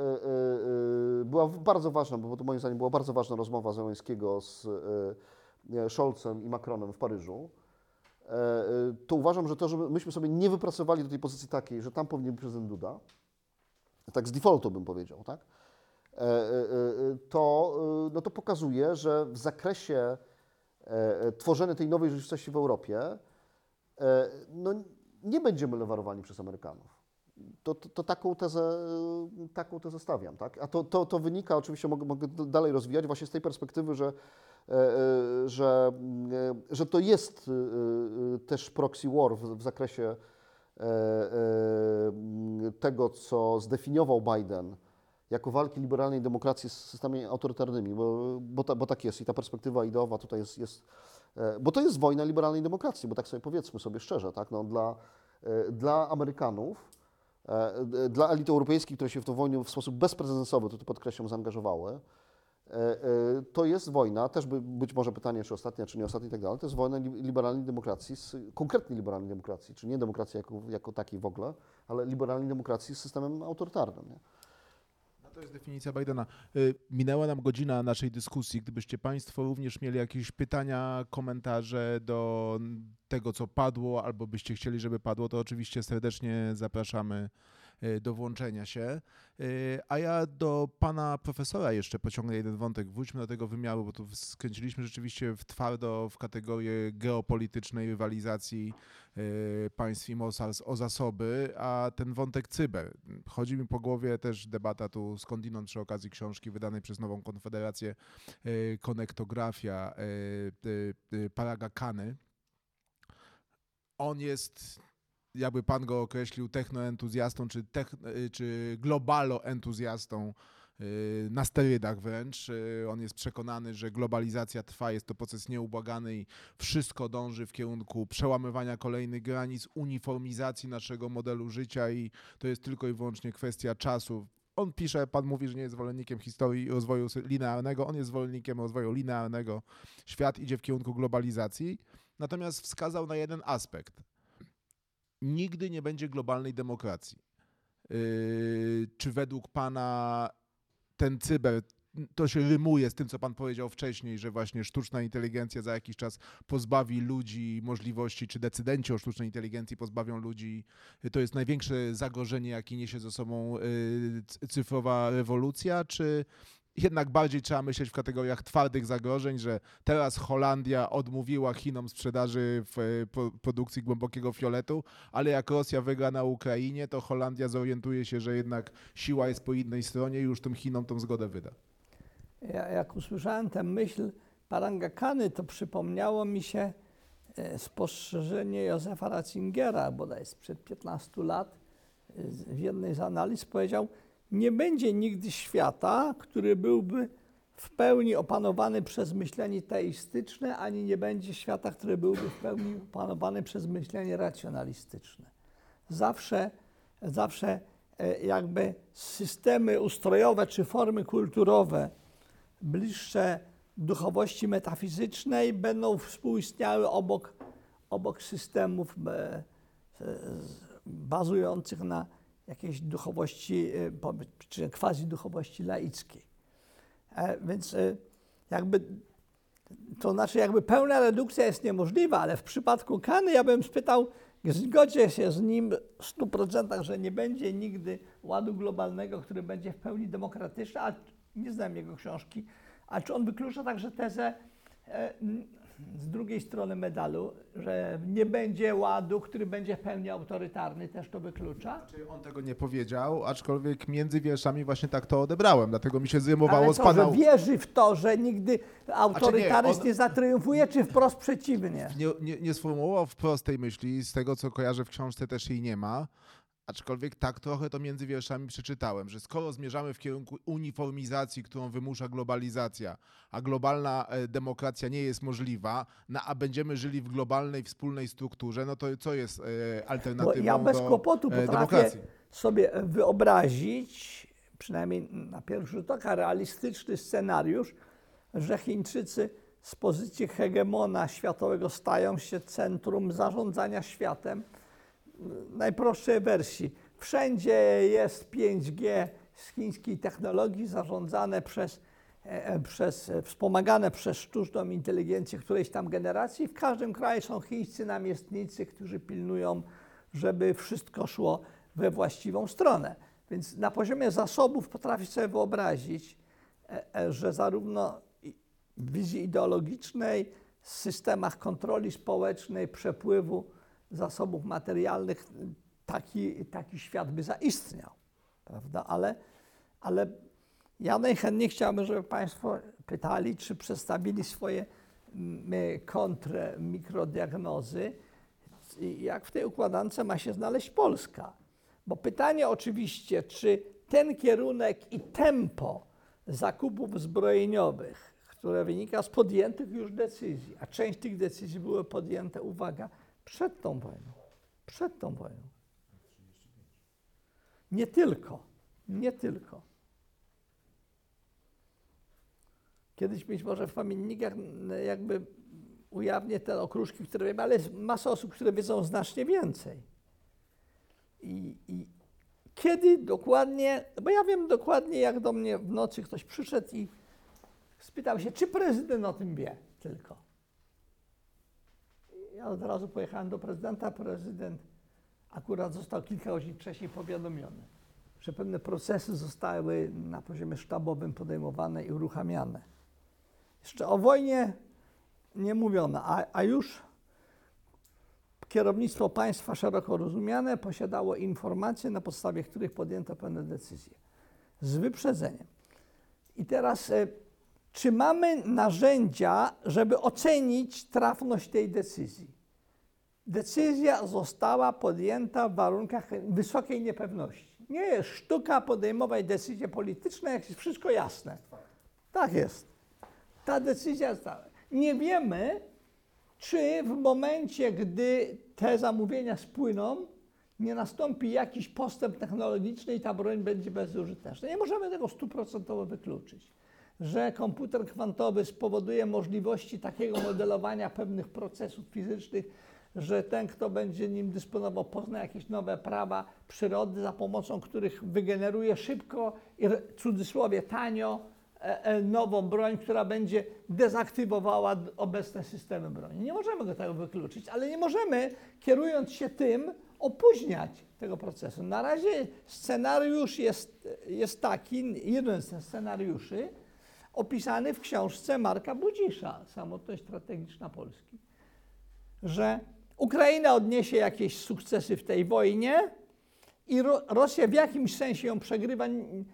była bardzo ważna, bo to moim zdaniem była bardzo ważna rozmowa Zełańskiego z Scholzem i Macronem w Paryżu, to uważam, że to, że myśmy sobie nie wypracowali do tej pozycji takiej, że tam powinien być prezydent Duda, tak z defaultu bym powiedział, tak? E, e, e, to, e, no to pokazuje, że w zakresie e, e, tworzenia tej nowej rzeczywistości w Europie e, no, nie będziemy lewarowani przez Amerykanów. To, to, to taką, tezę, taką tezę stawiam. Tak? A to, to, to wynika, oczywiście mogę, mogę dalej rozwijać, właśnie z tej perspektywy, że, e, e, że, mm, e, że to jest e, e, też proxy war w, w zakresie e, e, tego, co zdefiniował Biden jako walki liberalnej demokracji z systemami autorytarnymi, bo, bo, ta, bo tak jest i ta perspektywa ideowa tutaj jest, jest e, bo to jest wojna liberalnej demokracji, bo tak sobie powiedzmy sobie szczerze, tak, no, dla, e, dla Amerykanów, e, e, dla elit europejskiej, które się w tę wojnę w sposób bezprecedensowy, to tu podkreślam, zaangażowały, e, e, to jest wojna, też by, być może pytanie, czy ostatnia, czy nie ostatnia i tak dalej, to jest wojna li- liberalnej demokracji, z, liberalnej demokracji, czy nie demokracji jako, jako takiej w ogóle, ale liberalnej demokracji z systemem autorytarnym. Nie? No to jest definicja Bidena. Y, Minęła nam godzina naszej dyskusji. Gdybyście Państwo również mieli jakieś pytania, komentarze do tego, co padło, albo byście chcieli, żeby padło, to oczywiście serdecznie zapraszamy do włączenia się. Y, A ja do pana profesora jeszcze pociągnę jeden wątek. Wróćmy do tego wymiaru, bo tu skręciliśmy rzeczywiście w twardo w kategorię geopolitycznej rywalizacji y, państw i mocarstw o zasoby, a ten wątek cyber. Chodzi mi po głowie też debata tu skądinąd przy okazji książki wydanej przez Nową Konfederację y, Konektografia y, y, y, Paraga Kany. on jest, jakby pan go określił, technoentuzjastą czy, techn- y, czy globaloentuzjastą y, na sterydach wręcz. Y, On jest przekonany, że globalizacja trwa, jest to proces nieubłagany i wszystko dąży w kierunku przełamywania kolejnych granic, uniformizacji naszego modelu życia i to jest tylko i wyłącznie kwestia czasu. On pisze, pan mówi, że nie jest zwolennikiem historii rozwoju linearnego, on jest zwolennikiem rozwoju linearnego. Świat idzie w kierunku globalizacji, natomiast wskazał na jeden aspekt. Nigdy nie będzie globalnej demokracji. Yy, czy według pana ten cyber, to się rymuje z tym, co pan powiedział wcześniej, że właśnie sztuczna inteligencja za jakiś czas pozbawi ludzi możliwości, czy decydenci o sztucznej inteligencji pozbawią ludzi, to jest największe zagrożenie, jakie niesie ze sobą yy, cyfrowa rewolucja, czy jednak bardziej trzeba myśleć w kategoriach twardych zagrożeń, że teraz Holandia odmówiła Chinom sprzedaży w e, produkcji głębokiego fioletu, ale jak Rosja wygra na Ukrainie, to Holandia zorientuje się, że jednak siła jest po innej stronie i już tym Chinom tą zgodę wyda. Ja, jak usłyszałem tę myśl Parangakany, to przypomniało mi się e, spostrzeżenie Józefa Ratzingera, bodaj sprzed 15 lat, e, w jednej z analiz powiedział, nie będzie nigdy świata, który byłby w pełni opanowany przez myślenie teistyczne, ani nie będzie świata, który byłby w pełni opanowany przez myślenie racjonalistyczne. Zawsze, zawsze e, jakby systemy ustrojowe czy formy kulturowe bliższe duchowości metafizycznej będą współistniały obok, obok systemów e, z- bazujących na jakiejś duchowości, e, czy quasi duchowości laickiej. E, Więc e, jakby to znaczy jakby pełna redukcja jest niemożliwa, ale w przypadku Kany ja bym spytał, zgodzę się z nim w 100%, że nie będzie nigdy ładu globalnego, który będzie w pełni demokratyczny, a nie znam jego książki, a czy on wyklucza także tezę z drugiej strony medalu, że nie będzie ładu, który będzie w pełni autorytarny, też to wyklucza? Znaczy, on tego nie powiedział, aczkolwiek między wierszami właśnie tak to odebrałem, dlatego mi się zrymowało Ale z co, pana... że wierzy w to, że nigdy autorytaryzm on- nie zatriumfuje, czy wprost przeciwnie? nie, nie, nie sformułował wprost tej myśli, z tego co kojarzę w książce też jej nie ma, aczkolwiek tak trochę to między wierszami przeczytałem, że skoro zmierzamy w kierunku uniformizacji, którą wymusza globalizacja, a globalna e, demokracja nie jest możliwa, no, a będziemy żyli w globalnej, wspólnej strukturze, no to co jest e, alternatywą ja bez do kłopotu e, potrafię demokracji? sobie wyobrazić, przynajmniej na pierwszy rzut oka, realistyczny scenariusz, że Chińczycy z pozycji hegemona światowego stają się centrum zarządzania światem. Najprostszej wersji. Wszędzie jest 5G z chińskiej technologii zarządzane przez, e, przez, e, wspomagane przez sztuczną inteligencję którejś tam generacji. W każdym kraju są chińscy namiestnicy, którzy pilnują, żeby wszystko szło we właściwą stronę. Więc na poziomie zasobów potrafię sobie wyobrazić, e, e, że zarówno w wizji ideologicznej, systemach kontroli społecznej, przepływu zasobów materialnych taki, taki świat by zaistniał, prawda? Ale, ale ja najchętniej chciałbym, żeby Państwo pytali, czy przedstawili swoje mm, kontrę mikrodiagnozy, jak w tej układance ma się znaleźć Polska. Bo pytanie oczywiście, czy ten kierunek i tempo zakupów zbrojeniowych, które wynika z podjętych już decyzji, a część tych decyzji były podjęte, uwaga, przed tą wojną, przed tą wojną. Nie tylko, nie tylko. Kiedyś być może w pamiętnikach jakby ujawnię te okruszki, które wiem, ale jest masa osób, które wiedzą znacznie więcej. I, I kiedy dokładnie, bo ja wiem dokładnie, jak do mnie w nocy ktoś przyszedł i spytał się, czy prezydent o tym wie tylko. Ja od razu pojechałem do prezydenta. Prezydent akurat został kilka godzin wcześniej powiadomiony, że pewne procesy zostały na poziomie sztabowym podejmowane i uruchamiane. Jeszcze o wojnie nie mówiono, a, a już kierownictwo państwa szeroko rozumiane posiadało informacje, na podstawie których podjęto pewne decyzje. Z wyprzedzeniem. I teraz, e, czy mamy narzędzia, żeby ocenić trafność tej decyzji? Decyzja została podjęta w warunkach wysokiej niepewności. Nie jest sztuka podejmować decyzje polityczne, jak jest wszystko jasne. Tak jest. Ta decyzja została. Nie wiemy, czy w momencie, gdy te zamówienia spłyną, nie nastąpi jakiś postęp technologiczny i ta broń będzie bezużyteczna. Nie możemy tego stuprocentowo wykluczyć. Że komputer kwantowy spowoduje możliwości takiego modelowania pewnych procesów fizycznych, że ten, kto będzie nim dysponował, pozna jakieś nowe prawa przyrody, za pomocą których wygeneruje szybko i w cudzysłowie tanio e, e, nową broń, która będzie dezaktywowała obecne systemy broni. Nie możemy go tego wykluczyć, ale nie możemy, kierując się tym, opóźniać tego procesu. Na razie scenariusz jest, jest taki, jeden ze scenariuszy, opisany w książce Marka Budzisza, Samotność strategiczna Polski, że Ukraina odniesie jakieś sukcesy w tej wojnie i Ro- Rosja w jakimś sensie ją przegrywa. N-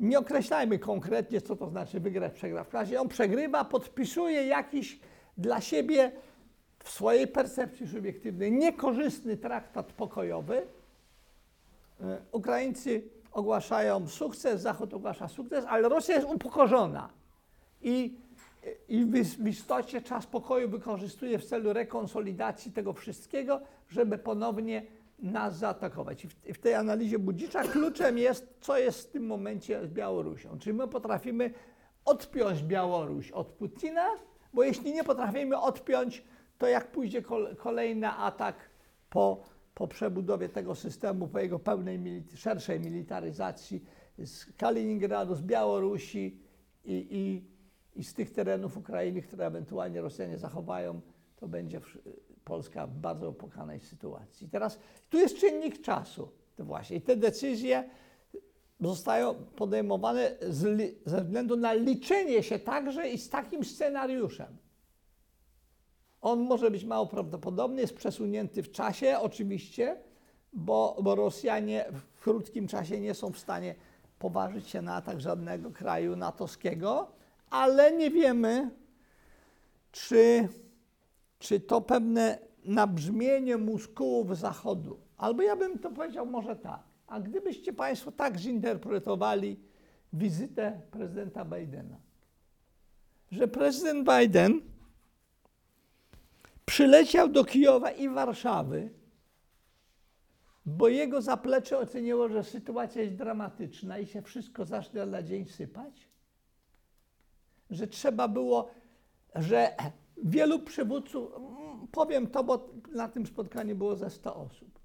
Nie określajmy konkretnie, co to znaczy wygrać, przegrać. W razie ją przegrywa, podpisuje jakiś dla siebie w swojej percepcji subiektywnej niekorzystny traktat pokojowy. E, Ukraińcy ogłaszają sukces, Zachód ogłasza sukces, ale Rosja jest upokorzona. I, i w, istocie czas pokoju wykorzystuje w celu rekonsolidacji tego wszystkiego, żeby ponownie nas zaatakować. I w, w tej analizie Budzicza kluczem jest, co jest w tym momencie z Białorusią. Czy my potrafimy odpiąć Białoruś od Putina, bo jeśli nie potrafimy odpiąć, to jak pójdzie kol- kolejny atak po, po przebudowie tego systemu, po jego pełnej szerszej militaryzacji z Kaliningradu, z Białorusi i, i, i z tych terenów Ukrainy, które ewentualnie Rosjanie zachowają, to będzie Polska w bardzo opłakanej sytuacji. Teraz tu jest czynnik czasu. To właśnie. I te decyzje zostają podejmowane z, ze względu na liczenie się także i z takim scenariuszem. On może być mało prawdopodobny, jest przesunięty w czasie oczywiście, bo, bo Rosjanie w krótkim czasie nie są w stanie poważyć się na atak żadnego kraju natowskiego, ale nie wiemy, czy, czy to pewne nabrzmienie muskułów Zachodu, albo ja bym to powiedział może tak, a gdybyście Państwo tak zinterpretowali wizytę prezydenta Bidena, że prezydent Biden przyleciał do Kijowa i Warszawy, bo jego zaplecze oceniło, że sytuacja jest dramatyczna i się wszystko zacznie na dzień sypać, że trzeba było, że wielu przywódców, mm, powiem to, bo na tym spotkaniu było ze 100 osób.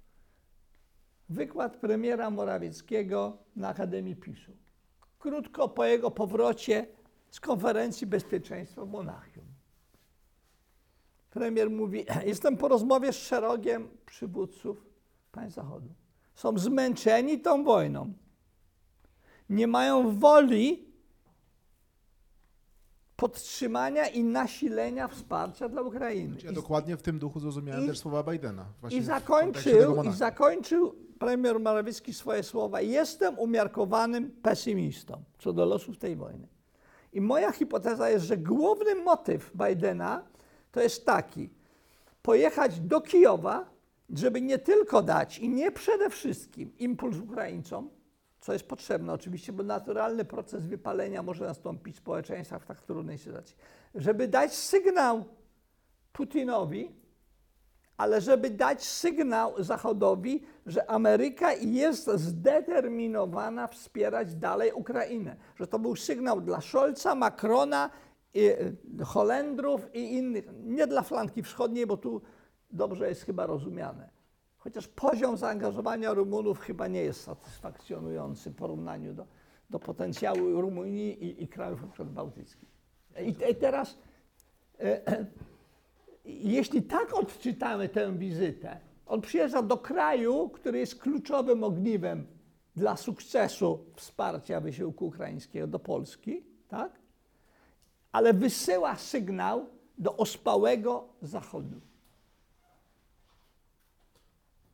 Wykład premiera Morawieckiego na Akademii PiSu. Krótko po jego powrocie z konferencji bezpieczeństwa w Monachium. Premier mówi: Jestem po rozmowie z szeregiem przywódców państw Zachodu. Są zmęczeni tą wojną. Nie mają woli podtrzymania i nasilenia wsparcia dla Ukrainy. Ja I- dokładnie w tym duchu zrozumiałem i- też słowa Bidena. I zakończył, I zakończył premier Morawiecki swoje słowa. Jestem umiarkowanym pesymistą co do losów tej wojny. I moja hipoteza jest, że główny motyw Bidena to jest taki: pojechać do Kijowa, żeby nie tylko dać i nie przede wszystkim impuls Ukraińcom, co jest potrzebne oczywiście, bo naturalny proces wypalenia może nastąpić w społeczeństwach w tak trudnej sytuacji, żeby dać sygnał Putinowi, ale żeby dać sygnał Zachodowi, że Ameryka jest zdeterminowana wspierać dalej Ukrainę. Że to był sygnał dla Scholza, Macrona, i, y, Holendrów i innych. Nie dla flanki wschodniej, bo tu dobrze jest chyba rozumiane. Chociaż poziom zaangażowania Rumunów chyba nie jest satysfakcjonujący w porównaniu do, do potencjału Rumunii i, i krajów bałtyckich. I, te- i teraz e, jeśli tak odczytamy tę wizytę, on przyjeżdża do kraju, który jest kluczowym ogniwem dla sukcesu wsparcia wysiłku ukraińskiego do Polski, tak? Ale wysyła sygnał do ospałego Zachodu.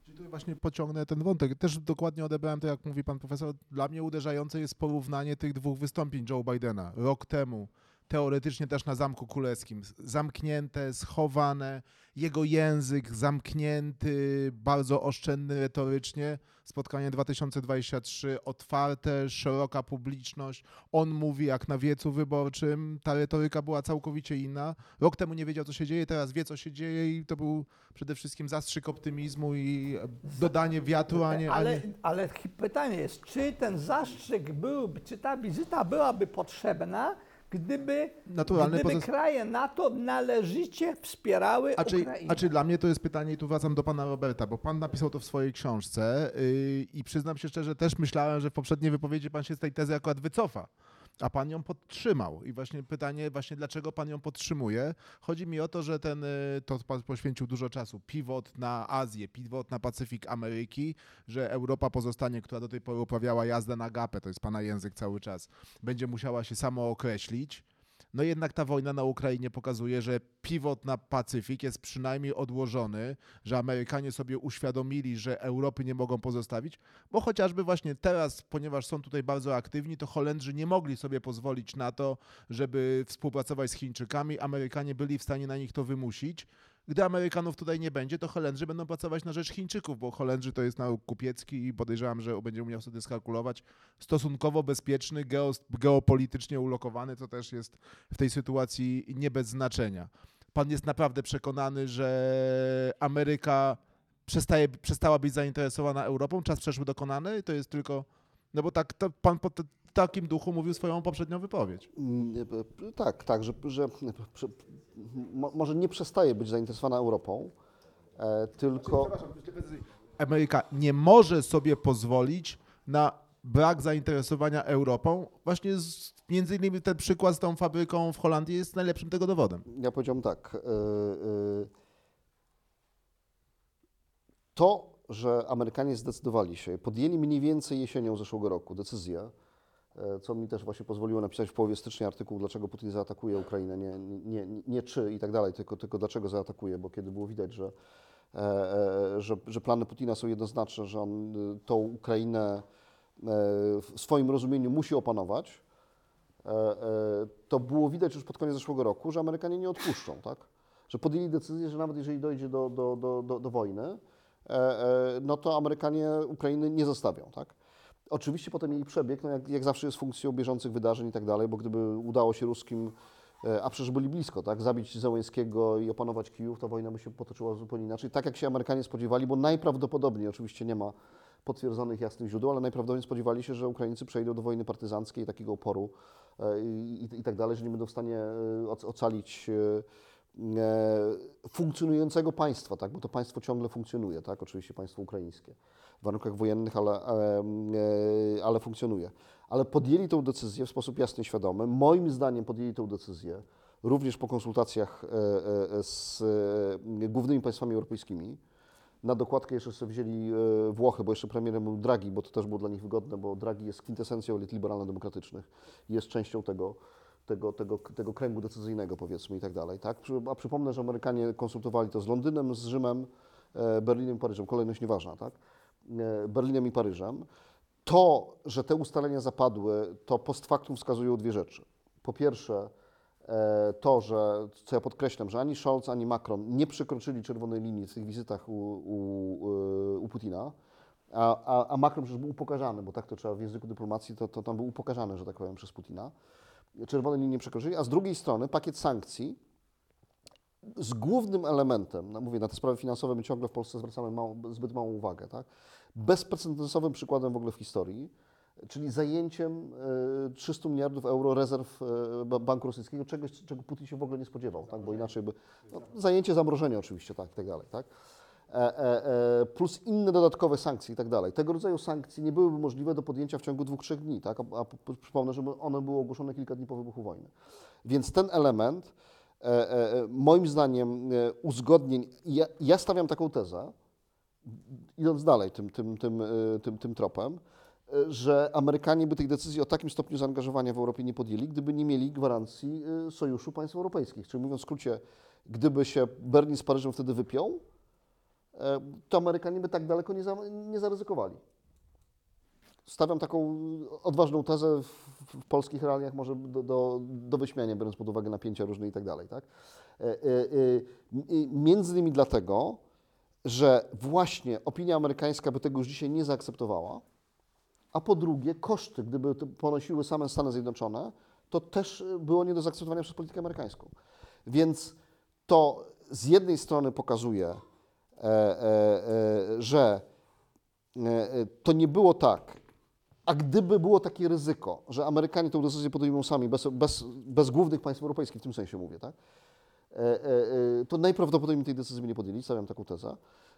Czyli tu właśnie pociągnę ten wątek. Też dokładnie odebrałem to, jak mówi pan profesor. Dla mnie uderzające jest porównanie tych dwóch wystąpień Joe Bidena. Rok temu teoretycznie też na Zamku Królewskim. Zamknięte, schowane, jego język zamknięty, bardzo oszczędny retorycznie. Spotkanie 2023, otwarte, szeroka publiczność. On mówi jak na wiecu wyborczym. Ta retoryka była całkowicie inna. Rok temu nie wiedział, co się dzieje, teraz wie, co się dzieje i to był przede wszystkim zastrzyk optymizmu i dodanie wiatru, a nie... A Ale, nie... ale pytanie jest, czy ten zastrzyk byłby, czy ta wizyta byłaby potrzebna, gdyby, Naturalne gdyby pozos- kraje NATO należycie wspierały A czy, Ukrainę? a czy dla mnie to jest pytanie, i tu wracam do pana Roberta, bo pan napisał to w swojej książce yy, i przyznam się szczerze, też myślałem, że w poprzedniej wypowiedzi pan się z tej tezy akurat wycofa. A pan ją podtrzymał. I właśnie pytanie, właśnie dlaczego pan ją podtrzymuje? Chodzi mi o to, że ten, y, to pan poświęcił dużo czasu. Pivot na Azję, pivot na Pacyfik Ameryki, że Europa pozostanie, która do tej pory uprawiała jazdę na gapę, to jest pana język cały czas, będzie musiała się samo określić. No jednak ta wojna na Ukrainie pokazuje, że pivot na Pacyfik jest przynajmniej odłożony, że Amerykanie sobie uświadomili, że Europy nie mogą pozostawić, bo chociażby właśnie teraz, ponieważ są tutaj bardzo aktywni, to Holendrzy nie mogli sobie pozwolić na to, żeby współpracować z Chińczykami. Amerykanie byli w stanie na nich to wymusić. Gdy Amerykanów tutaj nie będzie, to Holendrzy będą pracować na rzecz Chińczyków, bo Holendrzy to jest naród kupiecki i podejrzewam, że będzie umiał sobie skalkulować. Stosunkowo bezpieczny, geopolitycznie ulokowany, co też jest w tej sytuacji nie bez znaczenia. Pan jest naprawdę przekonany, że Ameryka przestaje, przestała być zainteresowana Europą? Czas przeszły dokonany? To jest tylko... No bo tak, to pan po t- takim duchu mówił swoją poprzednią wypowiedź. Mm, e, Tak, tak, że, że że- mo- może nie przestaje być zainteresowana Europą, e, tylko Ameryka nie może sobie pozwolić na brak zainteresowania Europą. Właśnie z, między innymi ten przykład z tą fabryką w Holandii jest najlepszym tego dowodem. ja powiedziałem tak. e, e, To, że Amerykanie zdecydowali się, podjęli mniej więcej jesienią zeszłego roku decyzję, co mi też właśnie pozwoliło napisać w połowie stycznia artykuł, dlaczego Putin zaatakuje Ukrainę, nie, nie, nie, czy i tak dalej, tylko, tylko dlaczego zaatakuje, bo kiedy było widać, że, e, e, że, że plany Putina są jednoznaczne, że on y, tą Ukrainę e, w swoim rozumieniu musi opanować, e, e, to było widać już pod koniec zeszłego roku, że Amerykanie nie odpuszczą, tak? Że podjęli decyzję, że nawet jeżeli dojdzie do, do, do, do, do wojny, e, e, no to Amerykanie Ukrainy nie zostawią, tak? Oczywiście potem jej przebieg, no jak, jak zawsze jest funkcją bieżących wydarzeń i tak dalej, bo gdyby udało się ruskim, e, a przecież byli blisko, tak, zabić Zełenskiego i opanować Kijów, to wojna by się potoczyła zupełnie inaczej, tak jak się Amerykanie spodziewali, bo najprawdopodobniej, oczywiście nie ma potwierdzonych jasnych źródeł, ale najprawdopodobniej spodziewali się, że Ukraińcy przejdą do wojny partyzanckiej, takiego oporu e, i, i, i tak dalej, że nie będą w stanie e, oc- ocalić funkcjonującego państwa, tak? bo to państwo ciągle funkcjonuje, tak? oczywiście państwo ukraińskie, w warunkach wojennych, ale, e, e, ale funkcjonuje. Ale podjęli tę decyzję w sposób jasny i świadomy. Moim zdaniem podjęli tę decyzję również po konsultacjach e, e, z e, głównymi państwami europejskimi. Na dokładkę jeszcze sobie wzięli e, Włochy, bo jeszcze premierem był Draghi, bo to też było dla nich wygodne, bo Draghi jest kwintesencją elit liberalno-demokratycznych jest częścią tego, tego, tego, tego kręgu decyzyjnego, powiedzmy, i tak dalej. Tak? A przypomnę, że Amerykanie konsultowali to z Londynem, z Rzymem, e, Berlinem i Paryżem. Kolejność nieważna, tak? E, Berlinem i Paryżem. To, że te ustalenia zapadły, to post factum wskazują dwie rzeczy. Po pierwsze, e, to, że, co ja podkreślam, że ani Scholz, ani Macron nie przekroczyli czerwonej linii w tych wizytach u, u, u Putina, a, a, a Macron przecież był upokarzany, bo tak to trzeba w języku dyplomacji, to, to tam był upokarzany, że tak powiem, przez Putina. Czerwone linie nie przekroczyli, a z drugiej strony pakiet sankcji z głównym elementem, no mówię, na te sprawy finansowe my ciągle w Polsce zwracamy mało, zbyt małą uwagę, tak? bezprecedensowym przykładem w ogóle w historii, czyli zajęciem e, 300 miliardów euro rezerw e, ba- Banku Rosyjskiego, czegoś, czego Putin się w ogóle nie spodziewał, tak? bo inaczej by... No, zajęcie, zamrożenie oczywiście, tak, i tak dalej, tak? E, e, e, plus inne dodatkowe sankcje i tak dalej. Tego rodzaju sankcje nie byłyby możliwe do podjęcia w ciągu dwóch, trzech dni, tak? a, a przypomnę, że one były ogłoszone kilka dni po wybuchu wojny. Więc ten element, moim zdaniem, uzgodnień, ja, ja stawiam taką tezę, idąc dalej tym, tym, tym, tym, tym tropem, że Amerykanie by tych decyzji o takim stopniu zaangażowania w Europie nie podjęli, gdyby nie mieli gwarancji sojuszu państw europejskich. Czyli mówiąc w skrócie, gdyby się Berlin z Paryżem wtedy wypiął, to Amerykanie by tak daleko nie, za, nie zaryzykowali. Stawiam taką odważną tezę w, w polskich realiach może do, do, do wyśmiania, biorąc pod uwagę napięcia różne i tak dalej. Tak? E, e, e, Między innymi dlatego, że właśnie opinia amerykańska by tego już dzisiaj nie zaakceptowała, a po drugie koszty, gdyby ponosiły same Stany Zjednoczone, to też było nie do zaakceptowania przez politykę amerykańską. Więc to z jednej strony pokazuje, e, e, e, że e, e, to nie było tak, a gdyby było takie ryzyko, że Amerykanie tę decyzję podejmą sami, bez, bez, bez głównych państw europejskich, w tym sensie mówię, tak? E, e, e, to najprawdopodobniej tej decyzji nie podjęli, stawiam taką tezę.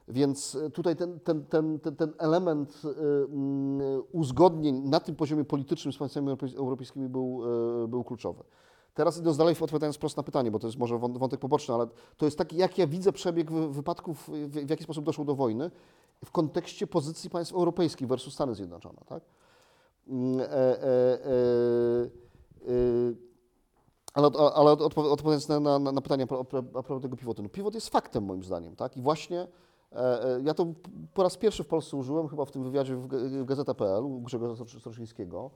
Więc e, tutaj ten, ten, ten, ten, ten element e, mm, uzgodnień na tym poziomie politycznym z państwami europej- europejskimi był, e, był kluczowy. Teraz idąc dalej, odpowiadając prosto na pytanie, bo to jest może wą- wątek poboczny, ale to jest taki, jak ja widzę przebieg wy- wypadków, w, jaki sposób doszło do wojny w kontekście pozycji państw europejskich versus Stany Zjednoczone. Tak? Mm, e, e, e, ale, ale odpo- odpowiadając na, na, na pytanie a pro- a pro- a propos tego pivotu. No, pivot jest faktem moim zdaniem, tak? I właśnie ja to po raz pierwszy w Polsce użyłem, chyba w tym wywiadzie w, w Gazeta.pl u Grzegorza Stroszyńskiego,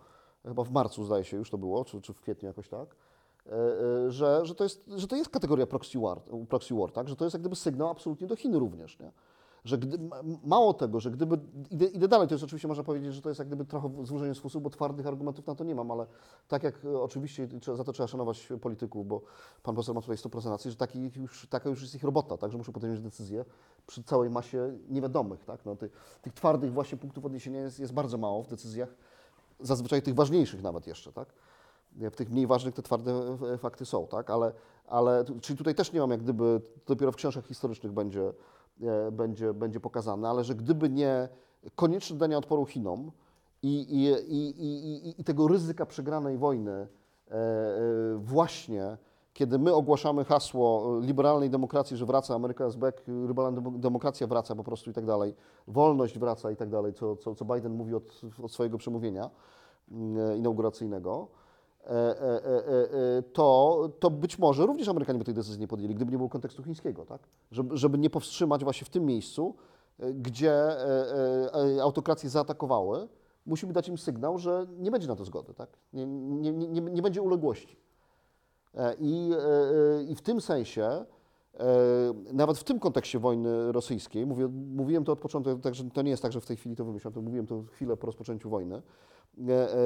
chyba w marcu zdaje się już to było, czy, czy w kwietniu jakoś tak, e, e, że, że, to jest, że to jest kategoria proxy war, proxy war, tak? Że to jest jak gdyby sygnał absolutnie do Chin również, nie? Że gdy, ma- mało tego, że gdyby, idę, idę dalej, to jest oczywiście można powiedzieć, że to jest jak gdyby trochę złożenie sposób, bo twardych argumentów na to nie mam, ale tak jak e, oczywiście za to trzeba szanować polityków, bo pan poseł ma tutaj 100% racji, że taki już, taka już jest ich robota, tak, że muszą podjąć decyzję przy całej masie niewiadomych, tak, no, tych, tych twardych właśnie punktów odniesienia jest, jest bardzo mało w decyzjach, zazwyczaj tych ważniejszych nawet jeszcze, tak. W tych mniej ważnych te twarde e, fakty są, tak, ale, ale czyli tutaj też nie mam jak gdyby, dopiero w książkach historycznych będzie, e, będzie, będzie pokazane, ale że gdyby nie konieczne danie odporu Chinom i, i, i, i, tego ryzyka przegranej wojny e, e, właśnie, kiedy my ogłaszamy hasło liberalnej demokracji, że wraca Ameryka jest back, liberalna demo- demokracja wraca po prostu i tak dalej, wolność wraca i tak dalej, co, co, co Biden mówi od, od swojego przemówienia mm, inauguracyjnego, e, e, e, e, to, to być może również Amerykanie by tej decyzji nie podjęli, gdyby nie było kontekstu chińskiego, tak? Żeby, żeby nie powstrzymać właśnie w tym miejscu, e, gdzie e, e, autokracje zaatakowały, musimy dać im sygnał, że nie będzie na to zgody, tak? Nie, nie, nie, nie- będzie uległości. E, I, e, e, I w tym sensie, e, nawet w tym kontekście wojny rosyjskiej, mówię, mówiłem to od początku, także to nie jest tak, że w tej chwili to wymyślam, to mówiłem to chwilę po rozpoczęciu wojny, e, e,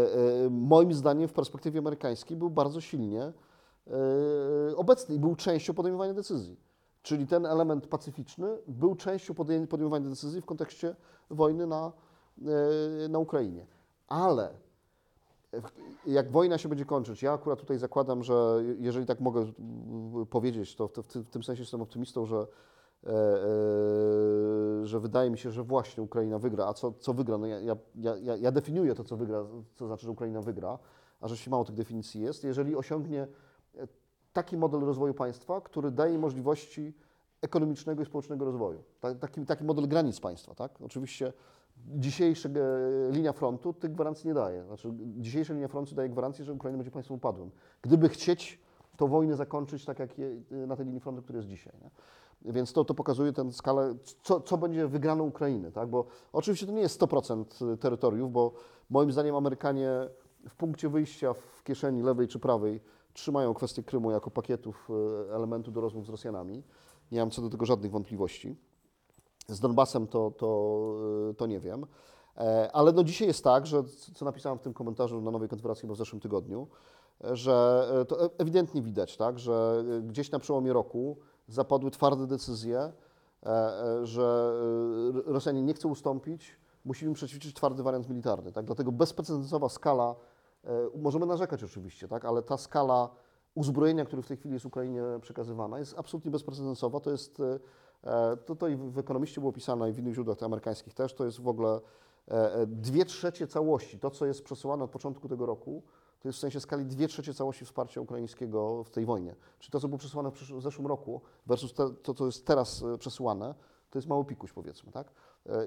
e, moim zdaniem w perspektywie amerykańskiej był bardzo silnie e, obecny i był częścią podejmowania decyzji. Czyli ten element pacyficzny był częścią podejm- podejmowania decyzji w kontekście wojny na, e, na Ukrainie. Ale jak wojna się będzie kończyć, ja akurat tutaj zakładam, że jeżeli tak mogę powiedzieć, to w, tym sensie jestem optymistą, że, e, e, że wydaje mi się, że właśnie Ukraina wygra. A co, co wygra? No ja, ja, ja, ja definiuję to, co wygra, co znaczy, że Ukraina wygra, a rzeczywiście mało tych definicji jest. Jeżeli osiągnie e, taki model rozwoju państwa, który daje możliwości ekonomicznego i społecznego rozwoju. Ta- Taki, taki model granic państwa, tak? Oczywiście dzisiejsza e, linia frontu tych gwarancji nie daje. Znaczy, dzisiejsza linia frontu daje gwarancję, że Ukraina będzie państwem upadłym. Gdyby chcieć tą wojnę zakończyć tak jak je, na tej linii frontu, która jest dzisiaj. Nie? Więc to, to pokazuje tę skalę, co, co będzie wygraną Ukrainy, tak? Bo oczywiście to nie jest 100% terytoriów, bo moim zdaniem Amerykanie w punkcie wyjścia w kieszeni lewej czy prawej trzymają kwestię Krymu jako pakietów e, elementu do rozmów z Rosjanami. Nie mam co do tego żadnych wątpliwości. Z Donbasem to, to, y, to nie wiem. E, Ale no dzisiaj jest tak, że co napisałem w tym komentarzu na nowej konferencji chyba w zeszłym tygodniu, e, że e, to ewidentnie widać, tak, że gdzieś na przełomie roku zapadły twarde decyzje, że Rosjanie nie chcą ustąpić, musimy przećwiczyć twardy wariant militarny. Tak? Dlatego bezprecedensowa skala, możemy narzekać oczywiście, tak? ale ta skala uzbrojenia, które w tej chwili jest Ukrainie przekazywana, jest absolutnie bezprecedensowa. To jest, e, i w Ekonomiście było pisane, i w innych źródłach amerykańskich też, to jest w ogóle e, e, dwie trzecie całości. To, co jest przesyłane od początku tego roku, to jest w sensie skali dwie trzecie całości wsparcia ukraińskiego w tej wojnie. Czyli to, co było przesyłane w, zeszłym roku versus to, co jest teraz przesyłane, to jest mało pikuś powiedzmy, tak?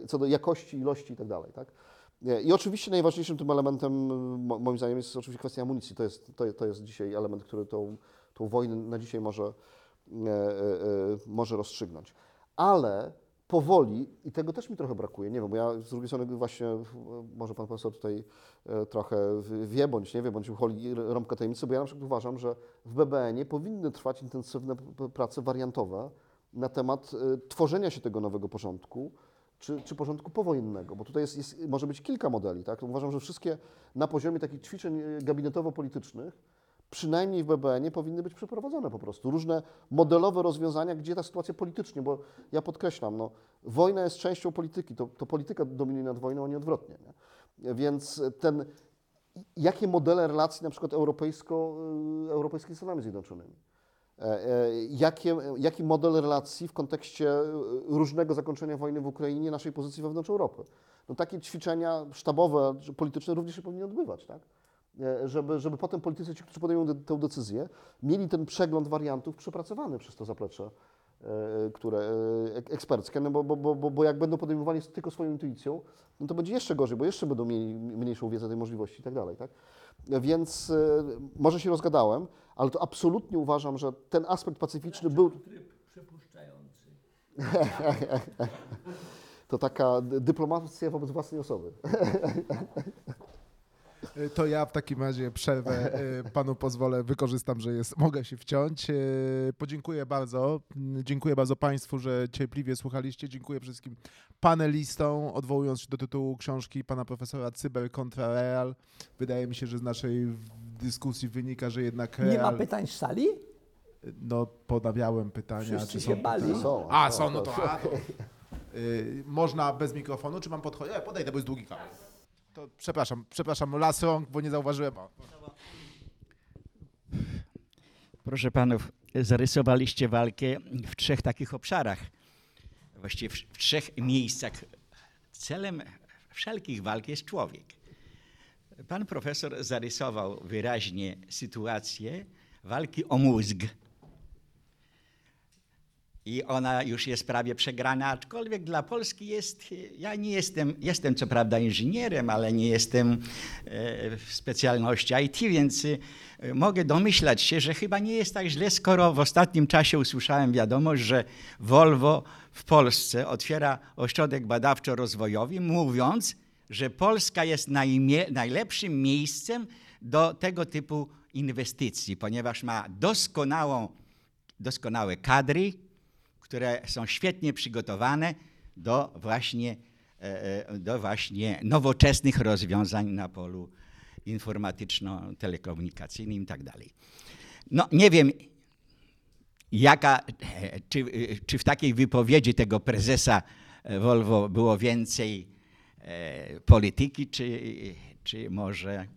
Co do jakości, ilości i tak dalej, tak? I oczywiście najważniejszym tym elementem, mo- moim zdaniem, jest oczywiście kwestia amunicji. To jest, to, jest dzisiaj element, który tą, tą wojnę na dzisiaj może, może rozstrzygnąć. Ale powoli, i tego też mi trochę brakuje, nie wiem, bo ja z drugiej strony właśnie, e, może pan profesor tutaj e, trochę wie, bądź nie wie, bądź ucholi rąbkę tajemnicy, bo ja na przykład uważam, że w BBN-ie powinny trwać intensywne prace wariantowe na temat e, tworzenia się tego nowego porządku, czy, czy porządku powojennego, bo tutaj jest, jest, może być kilka modeli, tak? Uważam, że wszystkie na poziomie takich ćwiczeń e, gabinetowo-politycznych, przynajmniej w BBN-ie powinny być przeprowadzone po prostu. Różne modelowe rozwiązania, gdzie ta sytuacja politycznie, bo ja podkreślam, no, wojna jest częścią polityki, to, to polityka dominuje nad wojną, a nie odwrotnie. Nie? Więc ten, jakie modele relacji na przykład europejsko, y, europejskie z Stanami Zjednoczonymi? E, e, Jakie, jaki model relacji w kontekście y, różnego zakończenia wojny w Ukrainie, naszej pozycji wewnątrz Europy? No takie ćwiczenia sztabowe, polityczne również się powinny odbywać, tak? E, Żeby, żeby potem politycy, ci, którzy podejmują de, tę decyzję, mieli ten przegląd wariantów przepracowany przez to zaplecze, e, które e, ek- eksperckie, no bo, bo, bo, bo, jak będą podejmowani z- tylko swoją intuicją, no to będzie jeszcze gorzej, bo jeszcze będą mieli mniejszą wiedzę tej możliwości i tak dalej, tak? Więc może się rozgadałem, ale to absolutnie uważam, że ten aspekt pacyficzny był... Tryb przypuszczający. To taka dy- dyplomacja wobec własnej osoby. Y, To ja w takim razie przerwę y, panu pozwolę, wykorzystam, że jest, mogę się wciąć. Y, Podziękuję bardzo. Mm, Dziękuję bardzo państwu, że cierpliwie słuchaliście. Dziękuję wszystkim panelistom, odwołując się do tytułu książki pana profesora Cyber kontra Real. Wydaje mi się, że z naszej dyskusji wynika, że jednak Nie ma Real, pytań z sali? no podawiałem pytania. Wszyscy czy się bali. Są, A, są, no to... A, to y, można bez mikrofonu, czy mam podchodzić? E, podejdę, bo jest długi kawałek. To przepraszam, przepraszam, las bo nie zauważyłem. O. Proszę panów, zarysowaliście walkę w trzech takich obszarach, właściwie w trzech miejscach. Celem wszelkich walk jest człowiek. Pan profesor zarysował wyraźnie sytuację walki o mózg. I ona już jest prawie przegrana, aczkolwiek dla Polski jest, ja nie jestem, jestem co prawda inżynierem, ale nie jestem e, w specjalności IT, więc e, mogę domyślać się, że chyba nie jest tak źle, skoro w ostatnim czasie usłyszałem wiadomość, że Volvo w Polsce otwiera ośrodek badawczo-rozwojowy, mówiąc, że Polska jest najlepszym miejscem do tego typu inwestycji, ponieważ ma doskonałą, doskonałe kadry, które są świetnie przygotowane do właśnie, e, e, do właśnie nowoczesnych rozwiązań na polu informatyczno-telekomunikacyjnym i tak dalej. No nie wiem, jaka, czy, czy w takiej wypowiedzi tego prezesa e, Volvo było więcej polityki, czy, czy może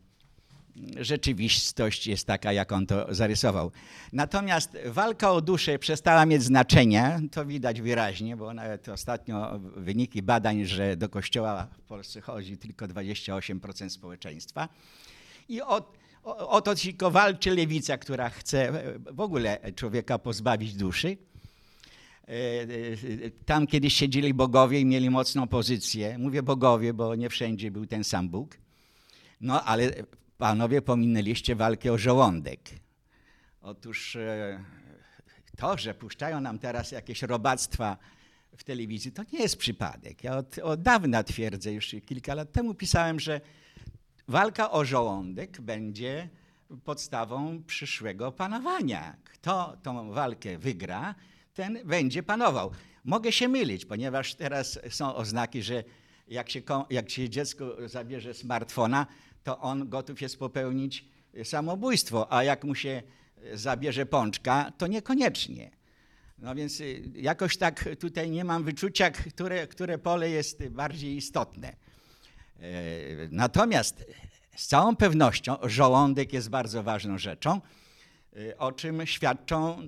rzeczywistość jest taka, jak on to zarysował. Natomiast walka o duszę przestała mieć znaczenie, to widać wyraźnie, bo nawet ostatnio wyniki badań, że do kościoła w Polsce chodzi tylko 28% społeczeństwa. I o, o, to tylko walczy lewica, która chce w ogóle człowieka pozbawić duszy. E, e, Tam kiedyś siedzieli bogowie i mieli mocną pozycję. Mówię bogowie, bo nie wszędzie był ten sam Bóg. No ale panowie pominęliście walkę o żołądek. Otóż e, to, że puszczają nam teraz jakieś robactwa w telewizji, to nie jest przypadek. Ja od, od dawna twierdzę, już kilka lat temu pisałem, że walka o żołądek będzie podstawą przyszłego panowania. Kto tą walkę wygra, ten będzie panował. Mogę się mylić, ponieważ teraz są oznaki, że jak się, jak się dziecko zabierze smartfona, to on gotów jest popełnić samobójstwo, a jak mu się zabierze pączka, to niekoniecznie. No więc y, jakoś tak tutaj nie mam wyczucia, które, które pole jest bardziej istotne. E, Natomiast z całą pewnością żołądek jest bardzo ważną rzeczą, o czym świadczą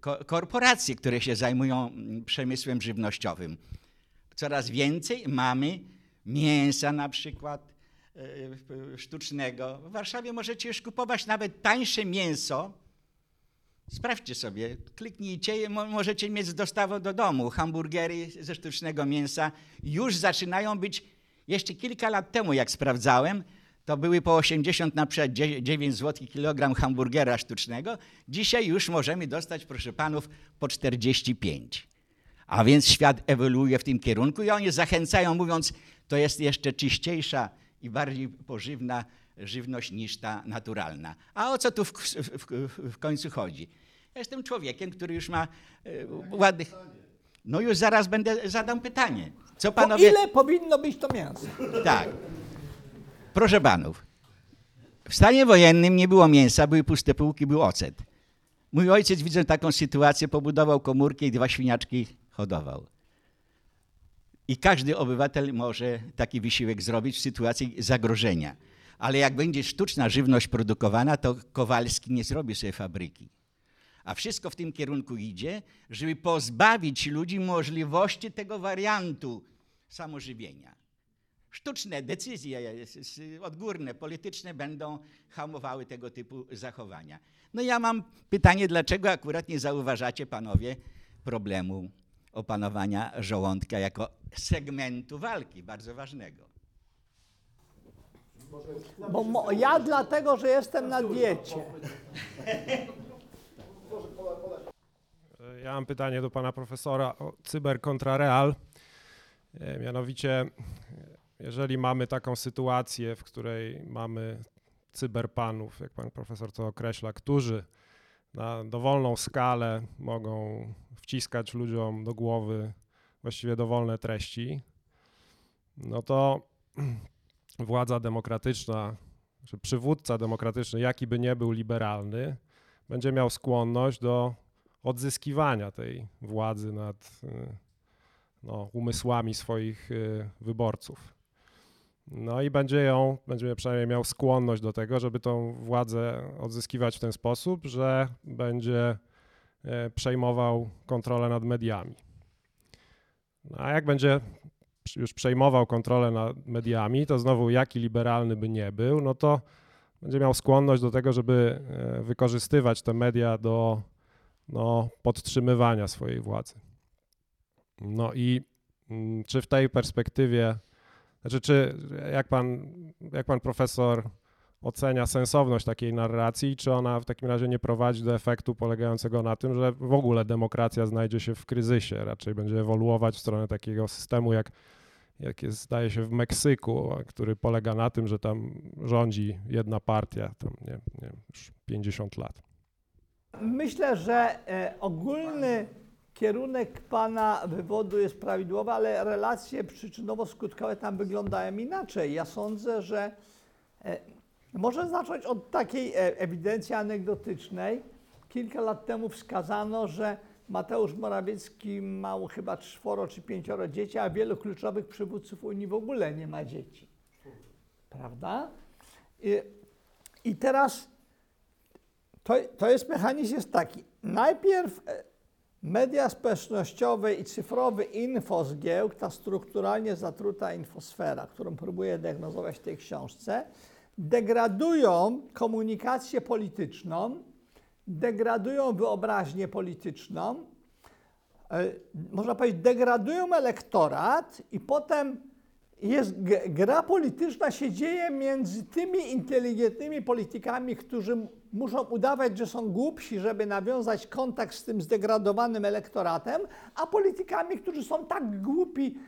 ko- korporacje, które się zajmują mm, przemysłem żywnościowym. Coraz więcej mamy mięsa na przykład sztucznego. W Warszawie możecie już kupować nawet tańsze mięso. Sprawdźcie sobie, kliknijcie, mo- możecie mieć z dostawą do domu. Hamburgery ze sztucznego mięsa już zaczynają być, jeszcze kilka lat temu jak sprawdzałem, to były po 80 na przykład 9 zł kilogram hamburgera sztucznego. Dzisiaj już możemy dostać, proszę panów, po 45. A więc świat ewoluuje w tym kierunku i oni zachęcają, mówiąc, to jest jeszcze czyściejsza i bardziej pożywna żywność niż ta naturalna. A o co tu w, w, w, końcu chodzi? Ja jestem człowiekiem, który już ma e, ładnych. No już zaraz będę zadam pytanie. Co Po panowie. ile powinno być to mięso? Tak. Proszę panów, w stanie wojennym nie było mięsa, były puste półki, był ocet. Mój ojciec, widząc taką sytuację, pobudował komórkę i dwa świniaczki hodował. I każdy obywatel może taki wysiłek zrobić w sytuacji zagrożenia. Ale jak będzie sztuczna żywność produkowana, to Kowalski nie zrobi sobie fabryki. A wszystko w tym kierunku idzie, żeby pozbawić ludzi możliwości tego wariantu samożywienia. Sztuczne decyzje s- odgórne, polityczne będą hamowały tego typu zachowania. No ja mam pytanie, dlaczego akurat nie zauważacie panowie problemu opanowania żołądka jako segmentu walki, bardzo ważnego. Bo mo, ja dlatego, że jestem na diecie. Ja mam pytanie do pana profesora o cyber kontra real. E, Mianowicie, jeżeli mamy taką sytuację, w której mamy cyberpanów, jak pan profesor to określa, którzy na dowolną skalę mogą wciskać ludziom do głowy właściwie dowolne treści, no to władza demokratyczna, czy przywódca demokratyczny, jaki by nie był liberalny, będzie miał skłonność do odzyskiwania tej władzy nad y, no, umysłami swoich y, wyborców. No i będzie ją, będzie przynajmniej miał skłonność do tego, żeby tą władzę odzyskiwać w ten sposób, że będzie przejmował kontrolę nad mediami. No a jak będzie już przejmował kontrolę nad mediami, to znowu jaki liberalny by nie był, no to będzie miał skłonność do tego, żeby e, wykorzystywać te media do no, podtrzymywania swojej władzy. No i mm, czy w tej perspektywie, znaczy czy jak pan, jak pan profesor ocenia sensowność takiej narracji, czy ona w takim razie nie prowadzi do efektu polegającego na tym, że w ogóle demokracja znajdzie się w kryzysie, raczej będzie ewoluować w stronę takiego systemu, jak, jak jest, zdaje się, w Meksyku, który polega na tym, że tam rządzi jedna partia, tam nie, nie już 50 lat. Myślę, że e, ogólny kierunek pana wywodu jest prawidłowy, ale relacje przyczynowo-skutkowe tam wyglądają inaczej. Ja sądzę, że e, może zacząć od takiej e, ewidencji anegdotycznej. Kilka lat temu wskazano, że Mateusz Morawiecki ma chyba czworo czy pięcioro dzieci, a wielu kluczowych przywódców Unii w ogóle nie ma dzieci. Prawda? I, i teraz to, to jest mechanizm jest taki. Najpierw e, media społecznościowe i cyfrowy infozgiełk, ta strukturalnie zatruta infosfera, którą próbuję diagnozować w tej książce, degradują komunikację polityczną, degradują wyobraźnię polityczną, e, można powiedzieć, degradują elektorat i potem jest gra polityczna się dzieje między tymi inteligentnymi politykami, którzy muszą udawać, że są głupsi, żeby nawiązać kontakt z tym zdegradowanym elektoratem, a politykami, którzy są tak głupi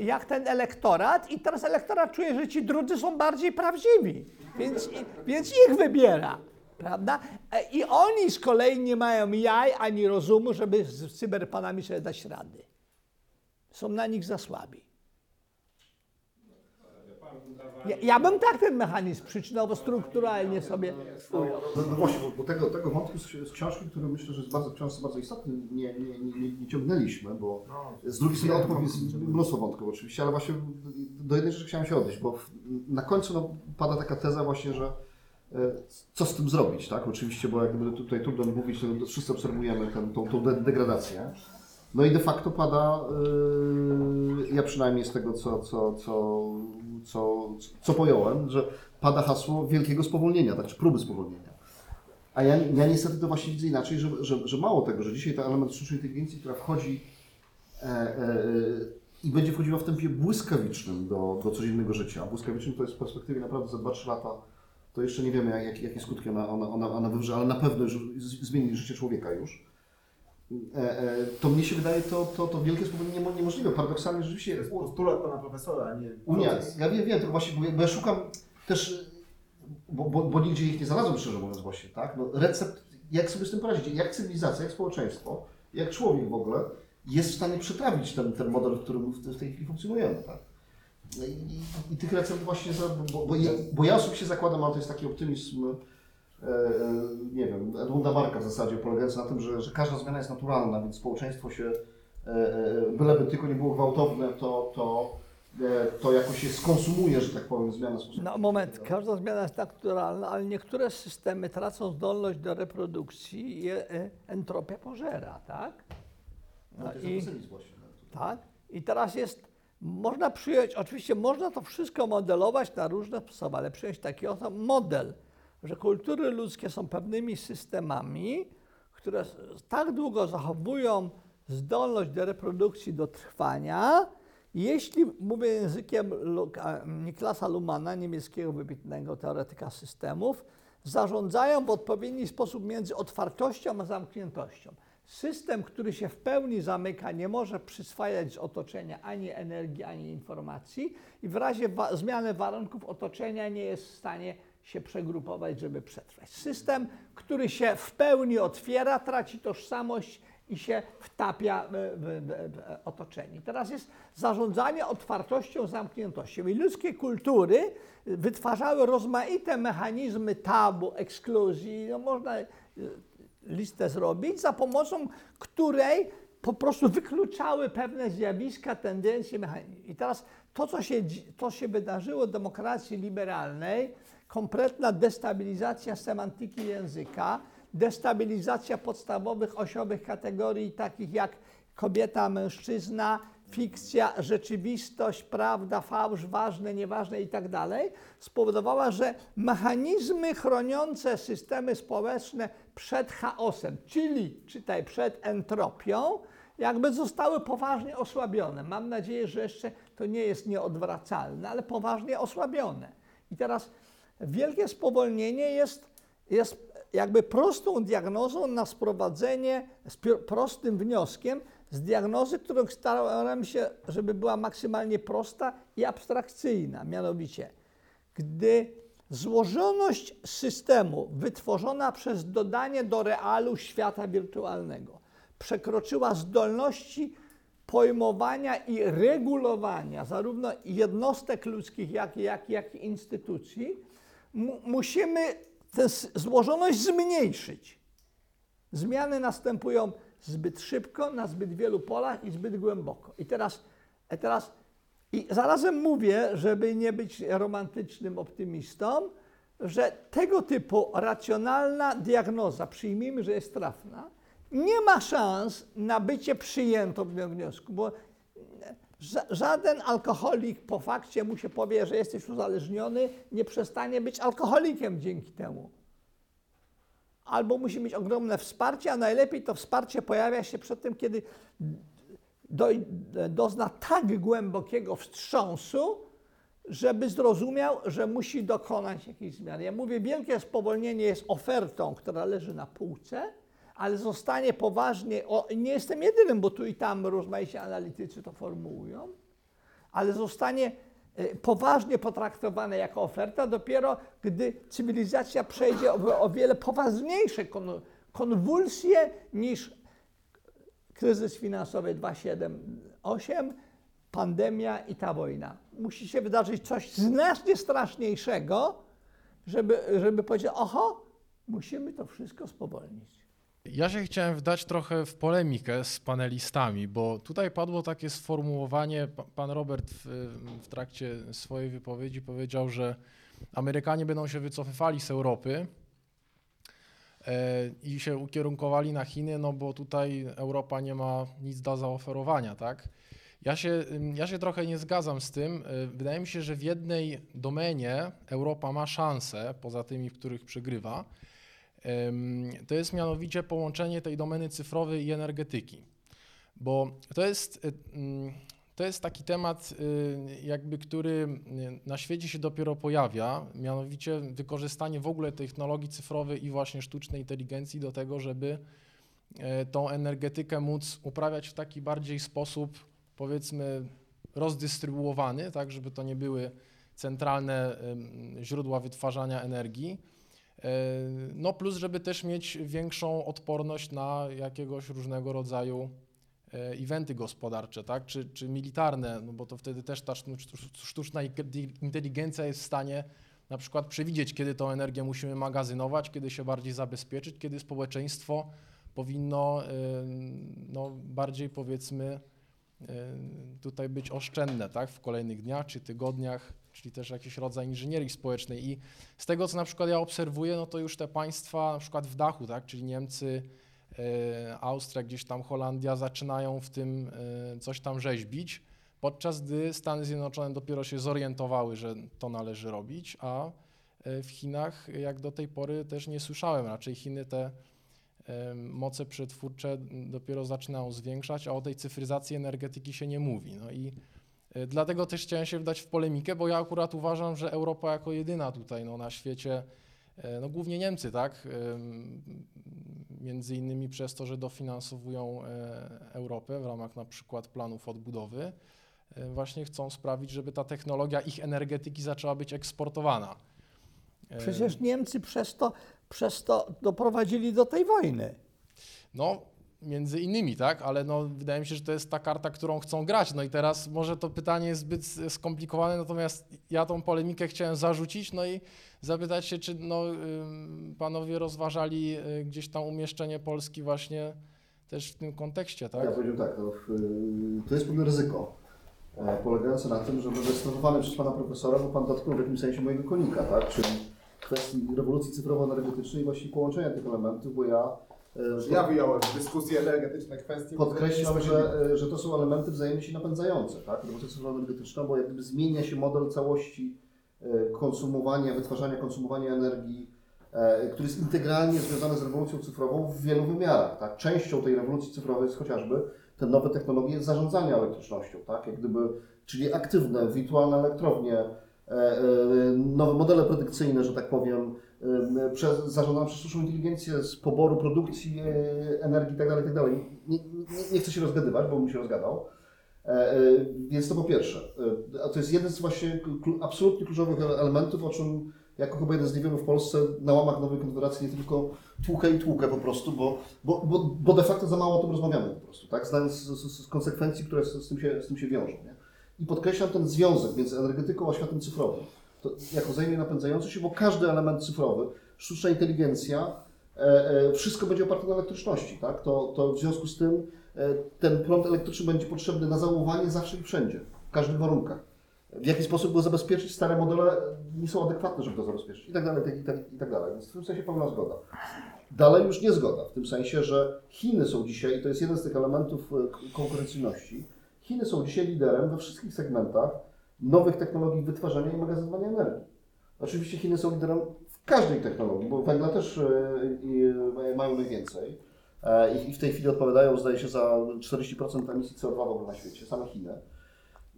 jak ten elektorat i teraz elektorat czuje, że ci drudzy są bardziej prawdziwi, więc, więc ich wybiera. Prawda? E, I oni z kolei nie mają jaj ani rozumu, żeby z cyberpanami sobie dać rady. Są na nich za słabi. Ja, ja bym tak ten mechanizm przyczynowo-strukturalnie sobie ujął. No, no właśnie, bo, bo tego, tego wątku z, z książki, który myślę, że jest bardzo, książce bardzo istotny, nie, nie, nie, nie, nie ciągnęliśmy, bo z drugiej strony odpowiedź jest mnóstwo wątków oczywiście, ale właśnie do jednej rzeczy chciałem się odnieść, bo na końcu no, pada taka teza właśnie, że e, co z tym zrobić, tak? Oczywiście, bo jakby tutaj trudno mówić, to wszyscy obserwujemy tę, tą, tą de- degradację. No i de facto pada, yy, ja przynajmniej z tego, co, co, co, co, co pojąłem, że pada hasło wielkiego spowolnienia, tak, czy próby spowolnienia. A ja, ja niestety to właśnie widzę inaczej, że, że, że mało tego, że dzisiaj ten element sztucznej inteligencji, która wchodzi e, e, i będzie wchodziła w tempie błyskawicznym do, do codziennego życia. Błyskawicznym to jest w perspektywie naprawdę za 2-3 lata, to jeszcze nie wiemy, jak, jakie skutki ona, ona, ona, ona wywrze, ale na pewno już zmieni życie człowieka już. E, e, to mnie się wydaje to, to, to wielkie spowolnienie niemo- niemożliwe. Paradoksalnie rzeczywiście Postulat pana profesora, a nie Unia, ja wiem, wiem, tylko właśnie, bo ja- szukam też, bo, bo, bo nigdzie ich nie znalazłem, szczerze mówiąc właśnie, tak? No, recept, jak sobie z tym poradzić, jak cywilizacja, jak społeczeństwo, jak człowiek w ogóle jest w stanie przetrawić ten, ten model, w którym w, tej chwili funkcjonujemy, tak? No I, i, I tych recept właśnie, za, bo, bo, ja, bo ja osobiście zakładam, ale to jest taki optymizm, nie wiem, Edmunda Marka w zasadzie, polegający na tym, że, że każda zmiana jest naturalna, więc społeczeństwo się, e, e, byleby tylko nie było gwałtowne, to, to, e, to jakoś się skonsumuje, że tak powiem, zmiana sposobu. No moment, każda zmiana jest naturalna, ale niektóre systemy tracą zdolność do reprodukcji i e, entropia pożera, tak? No to jest i, właśnie. tak? I teraz jest, można przyjąć, oczywiście można to wszystko modelować na różne sposoby, ale przyjąć taki oto model, że kultury ludzkie są pewnymi systemami, które tak długo zachowują zdolność do reprodukcji, do trwania, jeśli mówię językiem Niklasa Lumana, niemieckiego wybitnego teoretyka systemów, zarządzają w odpowiedni sposób między otwartością a zamkniętością. System, który się w pełni zamyka, nie może przyswajać z otoczenia ani energii, ani informacji i w razie wa- zmiany warunków otoczenia nie jest w stanie się przegrupować, żeby przetrwać. System, który się w pełni otwiera, traci tożsamość i się wtapia w, otoczenie. Teraz jest zarządzanie otwartością, zamkniętością. I ludzkie kultury wytwarzały rozmaite mechanizmy tabu, ekskluzji. No można y, listę zrobić, za pomocą której po prostu wykluczały pewne zjawiska, tendencje, mechanizmy. I teraz to, co się, to się wydarzyło w demokracji liberalnej, kompletna destabilizacja semantyki języka, destabilizacja podstawowych osiowych kategorii takich jak kobieta, mężczyzna, fikcja, rzeczywistość, prawda, fałsz, ważne, nieważne i tak dalej, spowodowała, że mechanizmy chroniące systemy społeczne przed chaosem, czyli czytaj przed entropią, jakby zostały poważnie osłabione. Mam nadzieję, że jeszcze to nie jest nieodwracalne, ale poważnie osłabione. I teraz wielkie spowolnienie jest, jest jakby prostą diagnozą na sprowadzenie, z prostym wnioskiem z diagnozy, którą starałem się, żeby była maksymalnie prosta i abstrakcyjna. Mianowicie, gdy złożoność systemu wytworzona przez dodanie do realu świata wirtualnego przekroczyła zdolności pojmowania i regulowania zarówno jednostek ludzkich, jak, i- jak, jak i instytucji, musimy tę złożoność zmniejszyć. Zmiany następują zbyt szybko, na zbyt wielu polach i zbyt głęboko. I teraz, e teraz i zarazem mówię, żeby nie być romantycznym optymistą, że tego typu racjonalna diagnoza, przyjmijmy, że jest trafna, nie ma szans na bycie przyjętą w tym wniosku, bo żaden alkoholik po fakcie mu się powie, że jesteś uzależniony, nie przestanie być alkoholikiem dzięki temu albo musi mieć ogromne wsparcie, a najlepiej to wsparcie pojawia się przed tym, kiedy do, dozna tak głębokiego wstrząsu, żeby zrozumiał, że musi dokonać jakiejś zmiany. Ja mówię, wielkie spowolnienie jest ofertą, która leży na półce, ale zostanie poważnie, o, nie jestem jedynym, bo tu i tam rozmaici analitycy to formułują, ale zostanie e, poważnie potraktowane jako oferta dopiero, gdy cywilizacja przejdzie o, o wiele poważniejsze kon, konwulsje niż kryzys finansowy 278, pandemia i ta wojna. Musi się wydarzyć coś znacznie straszniejszego, żeby, żeby powiedzieć, oho, musimy to wszystko spowolnić. Ja się chciałem wdać trochę w polemikę z panelistami, bo tutaj padło takie sformułowanie, pa- pan Robert w, w trakcie swojej wypowiedzi powiedział, że Amerykanie będą się wycofywali z Europy e, i się ukierunkowali na Chiny, no bo tutaj Europa nie ma nic do zaoferowania, tak? Ja się, ja się trochę nie zgadzam z tym. E, Wydaje mi się, że w jednej domenie Europa ma szansę, poza tymi, w których przegrywa, to jest mianowicie połączenie tej domeny cyfrowej i energetyki. Bo to jest, y, ym, to jest taki temat, y, jakby, który y, na świecie się dopiero pojawia, mianowicie wykorzystanie w ogóle technologii cyfrowej i właśnie sztucznej inteligencji do tego, żeby e, tą energetykę móc uprawiać w taki bardziej sposób, powiedzmy, rozdystrybuowany, tak, żeby to nie były centralne źródła wytwarzania energii. E, No plus, żeby też mieć większą odporność na jakiegoś różnego rodzaju e, eventy gospodarcze, tak? czy, czy militarne, no bo to wtedy też ta sztucz- sztuczna inteligencja jest w stanie na przykład przewidzieć, kiedy tą energię musimy magazynować, kiedy się bardziej zabezpieczyć, kiedy społeczeństwo powinno e, no, bardziej powiedzmy tutaj być oszczędne tak? w kolejnych dniach czy tygodniach, czyli też jakiś rodzaj inżynierii społecznej. I z tego, co na przykład ja obserwuję, no to już te państwa na przykład w dachu, tak? czyli Niemcy, e, Austria, gdzieś tam Holandia zaczynają w tym e, coś tam rzeźbić, podczas gdy Stany Zjednoczone dopiero się zorientowały, że to należy robić, a e, w Chinach jak do tej pory też nie słyszałem. Raczej Chiny te moce przetwórcze dopiero zaczynają zwiększać, a o tej cyfryzacji energetyki się nie mówi. No i dlatego też chciałem się wdać w polemikę, bo ja akurat uważam, że Europa jako jedyna tutaj no, na świecie, e, no głównie Niemcy, tak, em, między innymi przez to, że dofinansowują e, Europę w ramach na przykład planów odbudowy, e, właśnie chcą sprawić, żeby ta technologia ich energetyki zaczęła być eksportowana. E, Przecież Niemcy przez to, przez to doprowadzili do tej wojny. No, między innymi, tak, ale no, wydaje mi się, że to jest ta karta, którą chcą grać. No i teraz może to pytanie jest zbyt skomplikowane, natomiast ja tą polemikę chciałem zarzucić, no i zapytać się, czy no, panowie rozważali y, gdzieś tam umieszczenie Polski właśnie też w tym kontekście, tak? Ja powiedziałem tak, no, w- to jest pewne ryzyko, e, polegające na tym, że będę stosowany przez pana profesora, bo pan dotknął w jakimś sensie mojego konika, tak? Czyli kwestii rewolucji cyfrowo-energetycznej i właśnie połączenia tych elementów, bo ja, Ja wyjąłem dyskusję energetyczne kwestie. podkreślam, że, e, że to są elementy wzajemnie się napędzające, tak? Rewolucja cyfrowo-energetyczna, bo jak gdyby zmienia się model całości e, konsumowania, wytwarzania, konsumowania energii, e, który jest integralnie związany z rewolucją cyfrową w wielu wymiarach. Tak? Częścią tej rewolucji cyfrowej jest chociażby te nowe technologie zarządzania elektrycznością, tak? jak gdyby, czyli aktywne, wirtualne elektrownie, nowe modele predykcyjne, że tak powiem, przez, zarządzane przez sztuczną inteligencję z poboru produkcji e, energii itd. itd. Nie, nie, nie chcę się rozgadywać, bo bym się rozgadał. E, e, Więc to po pierwsze. E, A to jest jeden z właśnie absolutnie kluczowych ele- elementów, o czym jako chyba jeden z niewielu w Polsce na łamach Nowej Konfederacji nie tylko tłukę i tłukę po prostu, bo, bo, bo, bo de facto za mało o tym rozmawiamy po prostu, tak? Znając z, z, z konsekwencji, które z, z, tym się, z tym się wiążą. Nie? I podkreślam ten związek między energetyką a światem cyfrowym. Jako wzajemnie napędzający się, bo każdy element cyfrowy, sztuczna inteligencja, e, e, wszystko będzie oparte na elektryczności, tak? To, to w związku z tym e, ten prąd elektryczny będzie potrzebny na załowanie zawsze i wszędzie, w każdych warunkach. W jaki sposób go zabezpieczyć? Stare modele nie są adekwatne, żeby to zabezpieczyć i tak dalej, i tak, i tak dalej. Więc w tym sensie pełna zgoda. Dalej już nie zgoda, w tym sensie, że Chiny są dzisiaj, i to jest jeden z tych elementów konkurencyjności, Chiny są dzisiaj liderem we wszystkich segmentach nowych technologii wytwarzania i magazynowania energii. Oczywiście Chiny są liderem w każdej technologii, bo węgla też e, e, mają najwięcej. E, I w tej chwili odpowiadają, zdaje się, za 40% emisji CO2 w ogóle na świecie, same Chiny.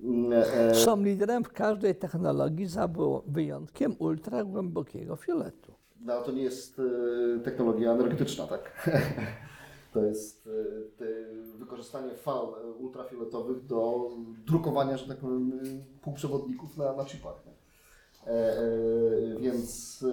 Mm, Są liderem w każdej technologii za wyjątkiem ultragłębokiego fioletu. No to nie jest technologia energetyczna, tak? To jest e, wykorzystanie fal e, ultrafioletowych do drukowania, że tak powiem, e, półprzewodników na, na chipach. Więc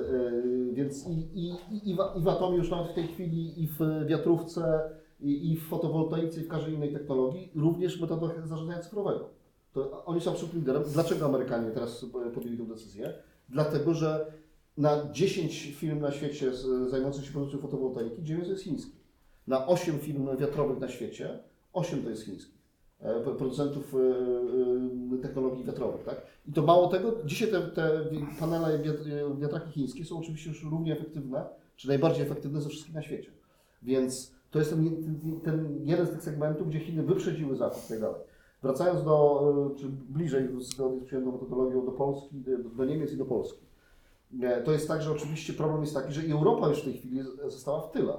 więc i, i, i, i, w, atomie już nawet w tej chwili, i w wiatrówce, i, i w fotowoltaice, i w każdej innej technologii, również metodach zarządzania cyfrowego. To oni są absolutnym liderem. Dlaczego Amerykanie teraz podjęli tę decyzję? Dlatego, że na 10 firm na świecie zajmujących się produkcją fotowoltaiki, 9 to jest chiński. Na 8 firm wiatrowych na świecie, 8 to jest chińskich. E, pro- Producentów e, e, technologii wiatrowych, tak? I to mało tego, dzisiaj te, te panele wiat- wiatraki chińskie są oczywiście już równie efektywne, czy najbardziej efektywne ze wszystkich na świecie. Więc to jest ten, ten, ten jeden z tych segmentów, gdzie Chiny wyprzedziły Zachód i tak dalej. Wracając do, czy bliżej zgodnie z przyjętą metodologią do Polski, do, do Niemiec i do Polski. To jest tak, że oczywiście problem jest taki, że Europa już w tej chwili została w tyle.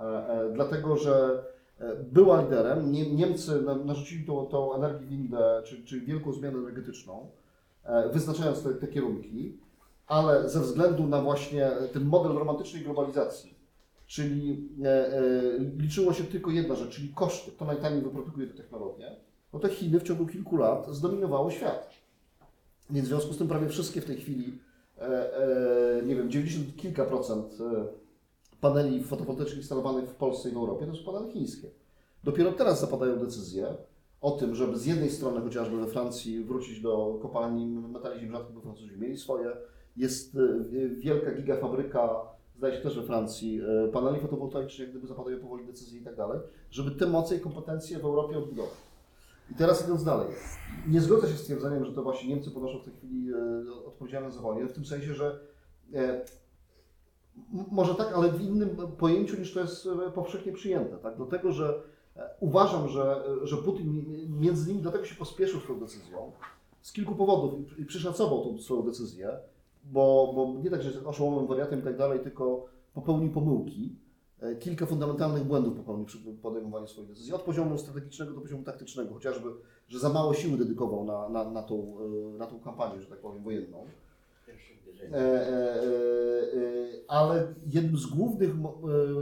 E, e, Dlatego, że e, była liderem, Nie- Niemcy na- narzucili tą, tą energię windę, czy, czy wielką zmianę energetyczną, wyznaczając te, te kierunki, ale ze względu na właśnie ten model romantycznej globalizacji, czyli liczyło się tylko jedna rzecz, czyli koszty, kto najtaniej wyprodukuje tę technologię, no to Chiny w ciągu kilku lat zdominowały świat. Więc w związku z tym prawie wszystkie w tej chwili, nie wiem, 90 kilka procent paneli fotowoltaicznych instalowanych w Polsce i w Europie to są panele chińskie. Dopiero teraz zapadają decyzje o tym, żeby z jednej strony chociażby we Francji wrócić do kopalni metali ziem rzadkich, bo Francuzi mieli swoje. Jest e, wielka gigafabryka, zdaje się też we Francji, e, paneli fotowoltaicznych, gdyby zapadają powoli decyzje i tak dalej, żeby te moce i kompetencje w Europie odbudować. I teraz idąc dalej, nie zgodzę się z stwierdzeniem, że to właśnie Niemcy ponoszą w tej chwili odpowiedzialność za wojnę, w tym sensie, że e, może tak, ale w innym pojęciu niż to jest e, powszechnie przyjęte. Tak? Dlatego, że e, uważam, że, że Putin między innymi dlatego się pospieszył tą decyzją, z kilku powodów i- przyszacował tą swoją decyzję, bo, bo nie tak, że jest oszołomem, wariatem i tak dalej, tylko popełnił pomyłki. E, Kilka fundamentalnych błędów popełnił przy podejmowaniu swoich decyzji, od poziomu strategicznego do poziomu taktycznego, chociażby, że za mało siły dedykował na, na, na, tą, e, na tą kampanię, że tak powiem, wojenną. E, e, e, ale jednym z głównych mo,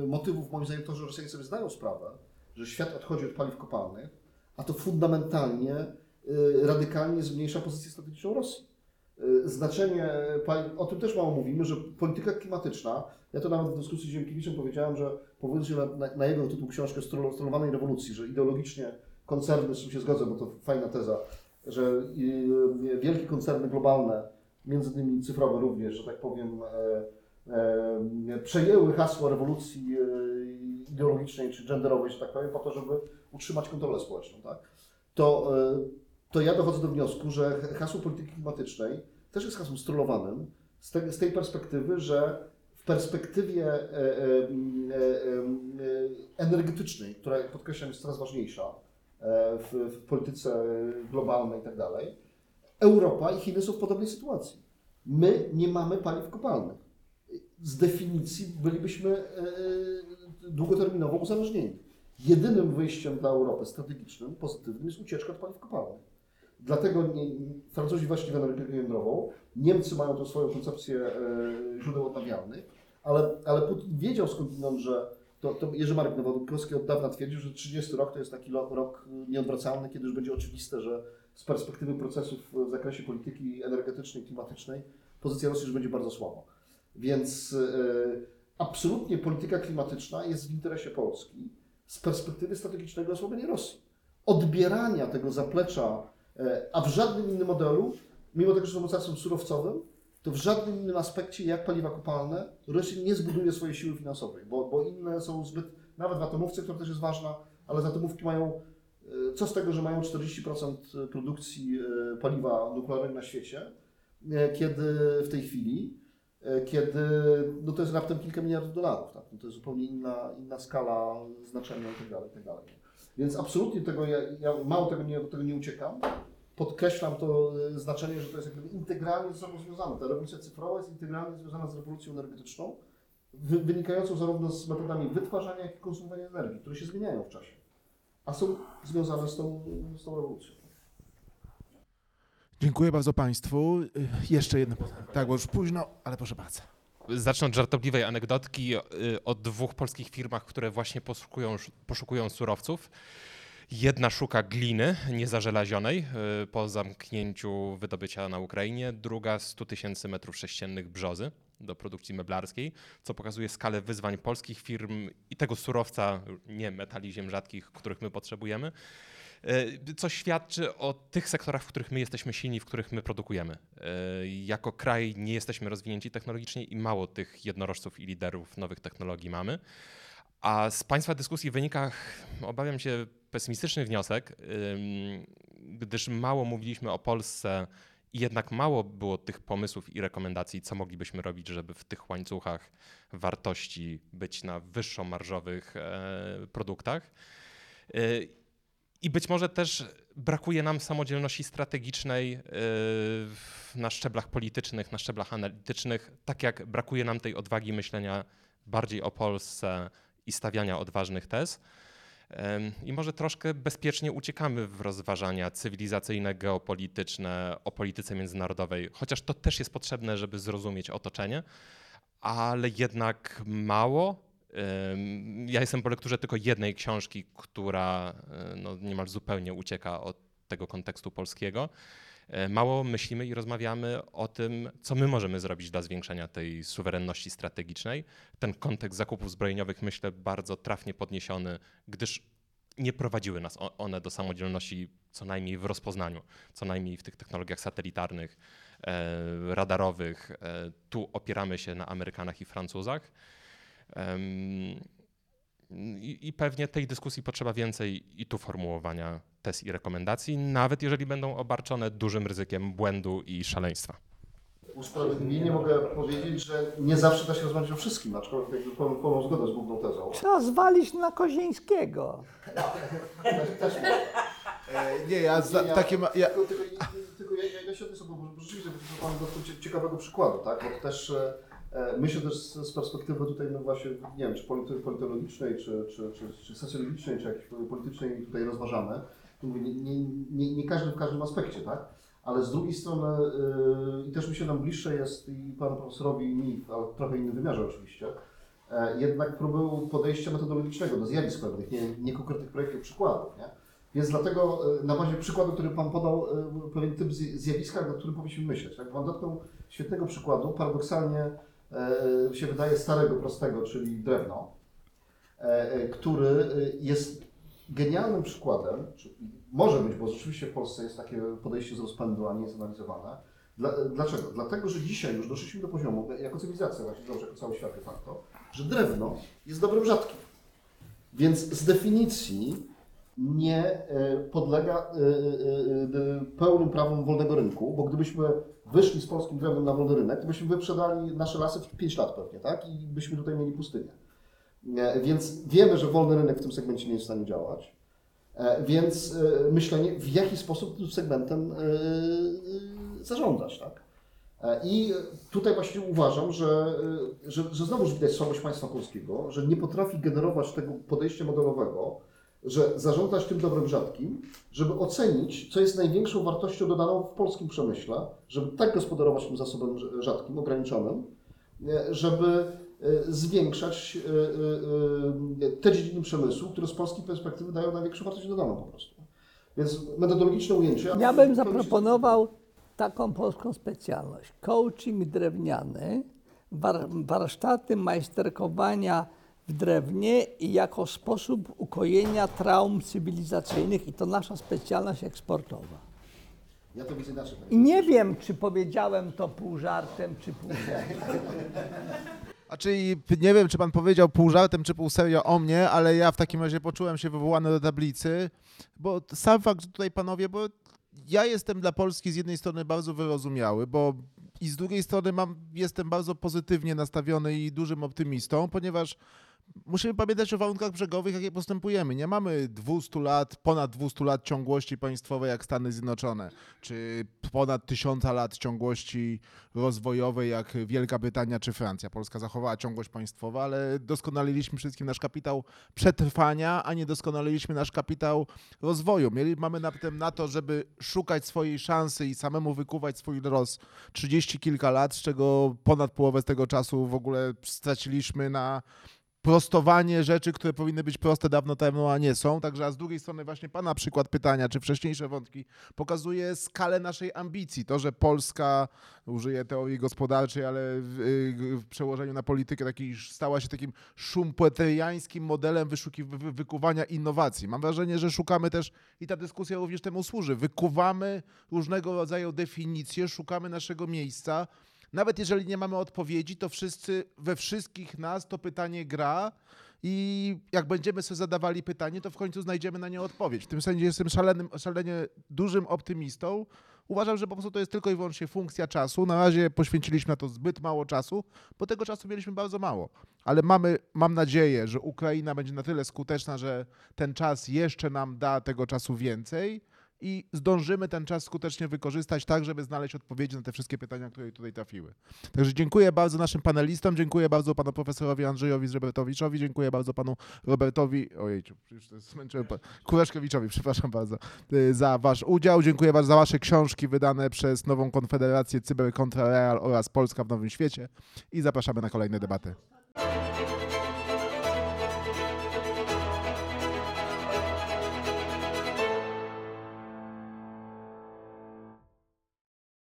motywów, moim zdaniem, to, że Rosjanie sobie zdają sprawę, że świat odchodzi od paliw kopalnych, a to fundamentalnie, radykalnie zmniejsza pozycję strategiczną Rosji. Znaczenie o tym też mało mówimy, że polityka klimatyczna, ja to nawet w dyskusji z Ziemkiewiczem powiedziałem, że powołując się na, na, jego tytuł książkę "Strolo- Strolowanej rewolucji, że ideologicznie koncerny, z czym się zgodzę, bo to fajna teza, że wielkie koncerny globalne, między innymi cyfrowe również, że tak powiem, e, e, przejęły hasło rewolucji e, ideologicznej czy genderowej, że tak powiem, po to, żeby utrzymać kontrolę społeczną, tak? To, to ja dochodzę do wniosku, że hasło polityki klimatycznej też jest hasłem strolowanym z, te, z tej perspektywy, że w perspektywie energetycznej, która podkreślam jest coraz ważniejsza w, w polityce globalnej i tak Europa i Chiny są w podobnej sytuacji. My nie mamy paliw kopalnych. Z definicji bylibyśmy e, e, długoterminowo uzależnieni. Jedynym wyjściem dla Europy strategicznym, pozytywnym jest ucieczka od paliw kopalnych. Dlatego nie, Francuzi weszli w energetykę jądrową, Niemcy mają tą swoją koncepcję e, źródeł odnawialnych, ale, ale Putin wiedział skądinąd, że to, to Jerzy Marek Nowodkowski od dawna twierdził, że 30 rok to jest taki rok nieodwracalny, kiedy już będzie oczywiste, że z perspektywy procesów w zakresie polityki energetycznej, klimatycznej, pozycja Rosji już będzie bardzo słaba. Więc e, absolutnie polityka klimatyczna jest w interesie Polski z perspektywy strategicznego osłabienia Rosji. Odbierania tego zaplecza, e, a w żadnym innym modelu, mimo tego, że są mocarstwem surowcowym, to w żadnym innym aspekcie, jak paliwa kopalne, Rosja nie zbuduje swojej siły finansowej, bo, bo inne są zbyt, nawet w atomówce, która też jest ważna, ale atomówki mają, co z tego, że mają 40% produkcji e, paliwa nuklearnego na świecie, e, kiedy w tej chwili, e, kiedy no to jest raptem kilka miliardów dolarów, tak? no to jest zupełnie inna, inna skala znaczenia itd. itd. Więc absolutnie tego, ja, ja mało tego nie, tego nie uciekam. Podkreślam to e, znaczenie, że to jest jak gdyby integralnie ze sobą związane. Ta rewolucja cyfrowa jest integralnie związana z rewolucją energetyczną, wy, wynikającą zarówno z metodami wytwarzania, jak i konsumowania energii, które się zmieniają w czasie, a są związane z tą, z tą rewolucją. Dziękuję bardzo Państwu. Y, Jeszcze jedno pytanie. Tak, bo już późno, ale proszę bardzo. Zacznę od żartobliwej anegdotki y, o dwóch polskich firmach, które właśnie poszukują, poszukują surowców. Jedna szuka gliny niezażelazionej y, po zamknięciu wydobycia na Ukrainie, druga 100 tysięcy metrów sześciennych brzozy do produkcji meblarskiej, co pokazuje skalę wyzwań polskich firm i tego surowca, nie metali ziem rzadkich, których my potrzebujemy, y, co świadczy o tych sektorach, w których my jesteśmy silni, w których my produkujemy. Y, Jako kraj nie jesteśmy rozwinięci technologicznie i mało tych jednorożców i liderów nowych technologii mamy. A z Państwa dyskusji wynika, obawiam się, pesymistyczny wniosek, gdyż mało mówiliśmy o Polsce i jednak mało było tych pomysłów i rekomendacji, co moglibyśmy robić, żeby w tych łańcuchach wartości być na wyższo marżowych e, produktach. Y, I być może też brakuje nam samodzielności strategicznej w- na szczeblach politycznych, na szczeblach analitycznych, tak jak brakuje nam tej odwagi myślenia bardziej o Polsce i stawiania odważnych tez. I może troszkę bezpiecznie uciekamy w rozważania cywilizacyjne, geopolityczne, o polityce międzynarodowej, chociaż to też jest potrzebne, żeby zrozumieć otoczenie, ale jednak mało. Ja jestem po lekturze tylko jednej książki, która y, no, niemal zupełnie ucieka od tego kontekstu polskiego. E, Mało myślimy i rozmawiamy o tym, co my możemy zrobić dla zwiększenia tej suwerenności strategicznej. Ten kontekst zakupów zbrojeniowych, myślę, bardzo trafnie podniesiony, gdyż nie prowadziły nas one do samodzielności, co najmniej w rozpoznaniu, co najmniej w tych technologiach satelitarnych, e, radarowych. E, tu opieramy się na Amerykanach i Francuzach. I pewnie tej dyskusji potrzeba więcej i tu formułowania tez i rekomendacji, nawet jeżeli będą obarczone dużym ryzykiem błędu i szaleństwa. Usprawiedliwienie mogę powiedzieć, że nie zawsze da się rozmawiać o wszystkim, aczkolwiek jakby pełną, pełną zgodę z główną tezą. Trzeba zwalić na Kozińskiego. Nie, ja, za, Ja- takie ma, ja, Tylko, tylko, tylko ja, ja, ja się odniosę, bo bo rzeczywiście to Pan cie- ciekawego przykładu, tak? Bo też e, e, myślę też z, z perspektywy tutaj, no właśnie, nie wiem, czy politologicznej, czy, czy, czy, czy socjologicznej, czy jakiejś politycznej tutaj rozważamy. Mówię, nie, nie, nie, nie każdy w każdym aspekcie, tak? Ale z drugiej strony, e, i też mi się nam bliższe jest i Panu Profesorowi i mi, ale w trochę innym wymiarze oczywiście, e, jednak próby podejścia metodologicznego do zjawisk pewnych, nie, nie konkretnych projektów, przykładów, nie? Więc dlatego e, na bazie przykładu, który Pan podał, e, pewien typ zj- zjawiska, nad którym powinniśmy myśleć. Tak? Pan dotknął świetnego przykładu, paradoksalnie się wydaje starego, prostego, czyli drewno, który jest genialnym przykładem, może być, bo rzeczywiście w Polsce jest takie podejście z rozpędu, a nie jest analizowane. Dla, dlaczego? Dlatego, że dzisiaj już doszliśmy do poziomu, jako cywilizacja właśnie, dobrze, jako cały świat de facto, że drewno jest dobrem rzadkim. Więc z definicji nie e, podlega e, e, pełnym prawom wolnego rynku, bo gdybyśmy wyszli z polskim drewnem na wolny rynek, to byśmy wyprzedali nasze lasy w 5 lat pewnie, tak? I byśmy tutaj mieli pustynię. E, Więc wiemy, że wolny rynek w tym segmencie nie jest w stanie działać. E, Więc e, myślenie, w jaki sposób tym segmentem zarządzać, tak? I tutaj właśnie uważam, że, że, że znowuż widać słabość państwa polskiego, że nie potrafi generować tego podejścia modelowego, że zarządzać tym dobrem rzadkim, żeby ocenić, co jest największą wartością dodaną w polskim przemyśle, żeby tak gospodarować tym zasobem rz- rzadkim, ograniczonym, żeby zwiększać e, e, e, te dziedziny przemysłu, które z polskiej perspektywy dają największą wartość dodaną po prostu. Więc metodologiczne ujęcie. Ja bym zaproponował taką polską specjalność. Coaching drewniany, war, warsztaty majsterkowania w drewnie i jako sposób ukojenia traum cywilizacyjnych i to nasza specjalność eksportowa. Ja to widzę inaczej. I nie wiem, czy powiedziałem to pół żartem, czy pół serio. A czyli nie wiem, czy pan powiedział pół żartem, czy pół serio o mnie, ale ja w takim razie poczułem się wywołany do tablicy, bo sam fakt, że tutaj panowie, bo ja jestem dla Polski z jednej strony bardzo wyrozumiały, bo i z drugiej strony mam, jestem bardzo pozytywnie nastawiony i dużym optymistą, ponieważ musimy pamiętać o warunkach brzegowych, jakie postępujemy. Nie mamy 200 lat, ponad 200 lat ciągłości państwowej jak Stany Zjednoczone, czy ponad 1000 lat ciągłości rozwojowej jak Wielka Brytania czy Francja. Polska zachowała ciągłość państwową, ale doskonaliliśmy wszystkim nasz kapitał przetrwania, a nie doskonaliliśmy nasz kapitał rozwoju. Mieli, mamy na, to, żeby szukać swojej szansy i samemu wykuwać swój los 30 kilka lat, z czego ponad połowę z tego czasu w ogóle straciliśmy na prostowanie rzeczy, które powinny być proste dawno temu, a nie są. Także a z drugiej strony właśnie Pana przykład pytania, czy wcześniejsze wątki, pokazuje skalę naszej ambicji. To, że Polska, użyję teorii gospodarczej, ale w, y, w przełożeniu na politykę takiej, stała się takim szumpeteriańskim modelem wyszuki, wy, wykuwania innowacji. Mam wrażenie, że szukamy też, i ta dyskusja również temu służy, wykuwamy różnego rodzaju definicje, szukamy naszego miejsca, nawet jeżeli nie mamy odpowiedzi, to wszyscy, we wszystkich nas to pytanie gra i jak będziemy sobie zadawali pytanie, to w końcu znajdziemy na nie odpowiedź. W tym sensie jestem szalenym, szalenie dużym optymistą. Uważam, że po prostu to jest tylko i wyłącznie funkcja czasu. Na razie poświęciliśmy na to zbyt mało czasu, bo tego czasu mieliśmy bardzo mało. Ale mamy, mam nadzieję, że Ukraina będzie na tyle skuteczna, że ten czas jeszcze nam da tego czasu więcej i zdążymy ten czas skutecznie wykorzystać tak, żeby znaleźć odpowiedzi na te wszystkie pytania, które tutaj trafiły. Także dziękuję bardzo naszym panelistom, dziękuję bardzo panu profesorowi Andrzejowi Zrebetowiczowi, dziękuję bardzo panu Robertowi, ojejciu, już zmęczyłem, Kureszkiewiczowi, przepraszam bardzo, y, za wasz udział, dziękuję bardzo za wasze książki wydane przez Nową Konfederację Cyber Kontra Real oraz Polska w Nowym Świecie i zapraszamy na kolejne debaty.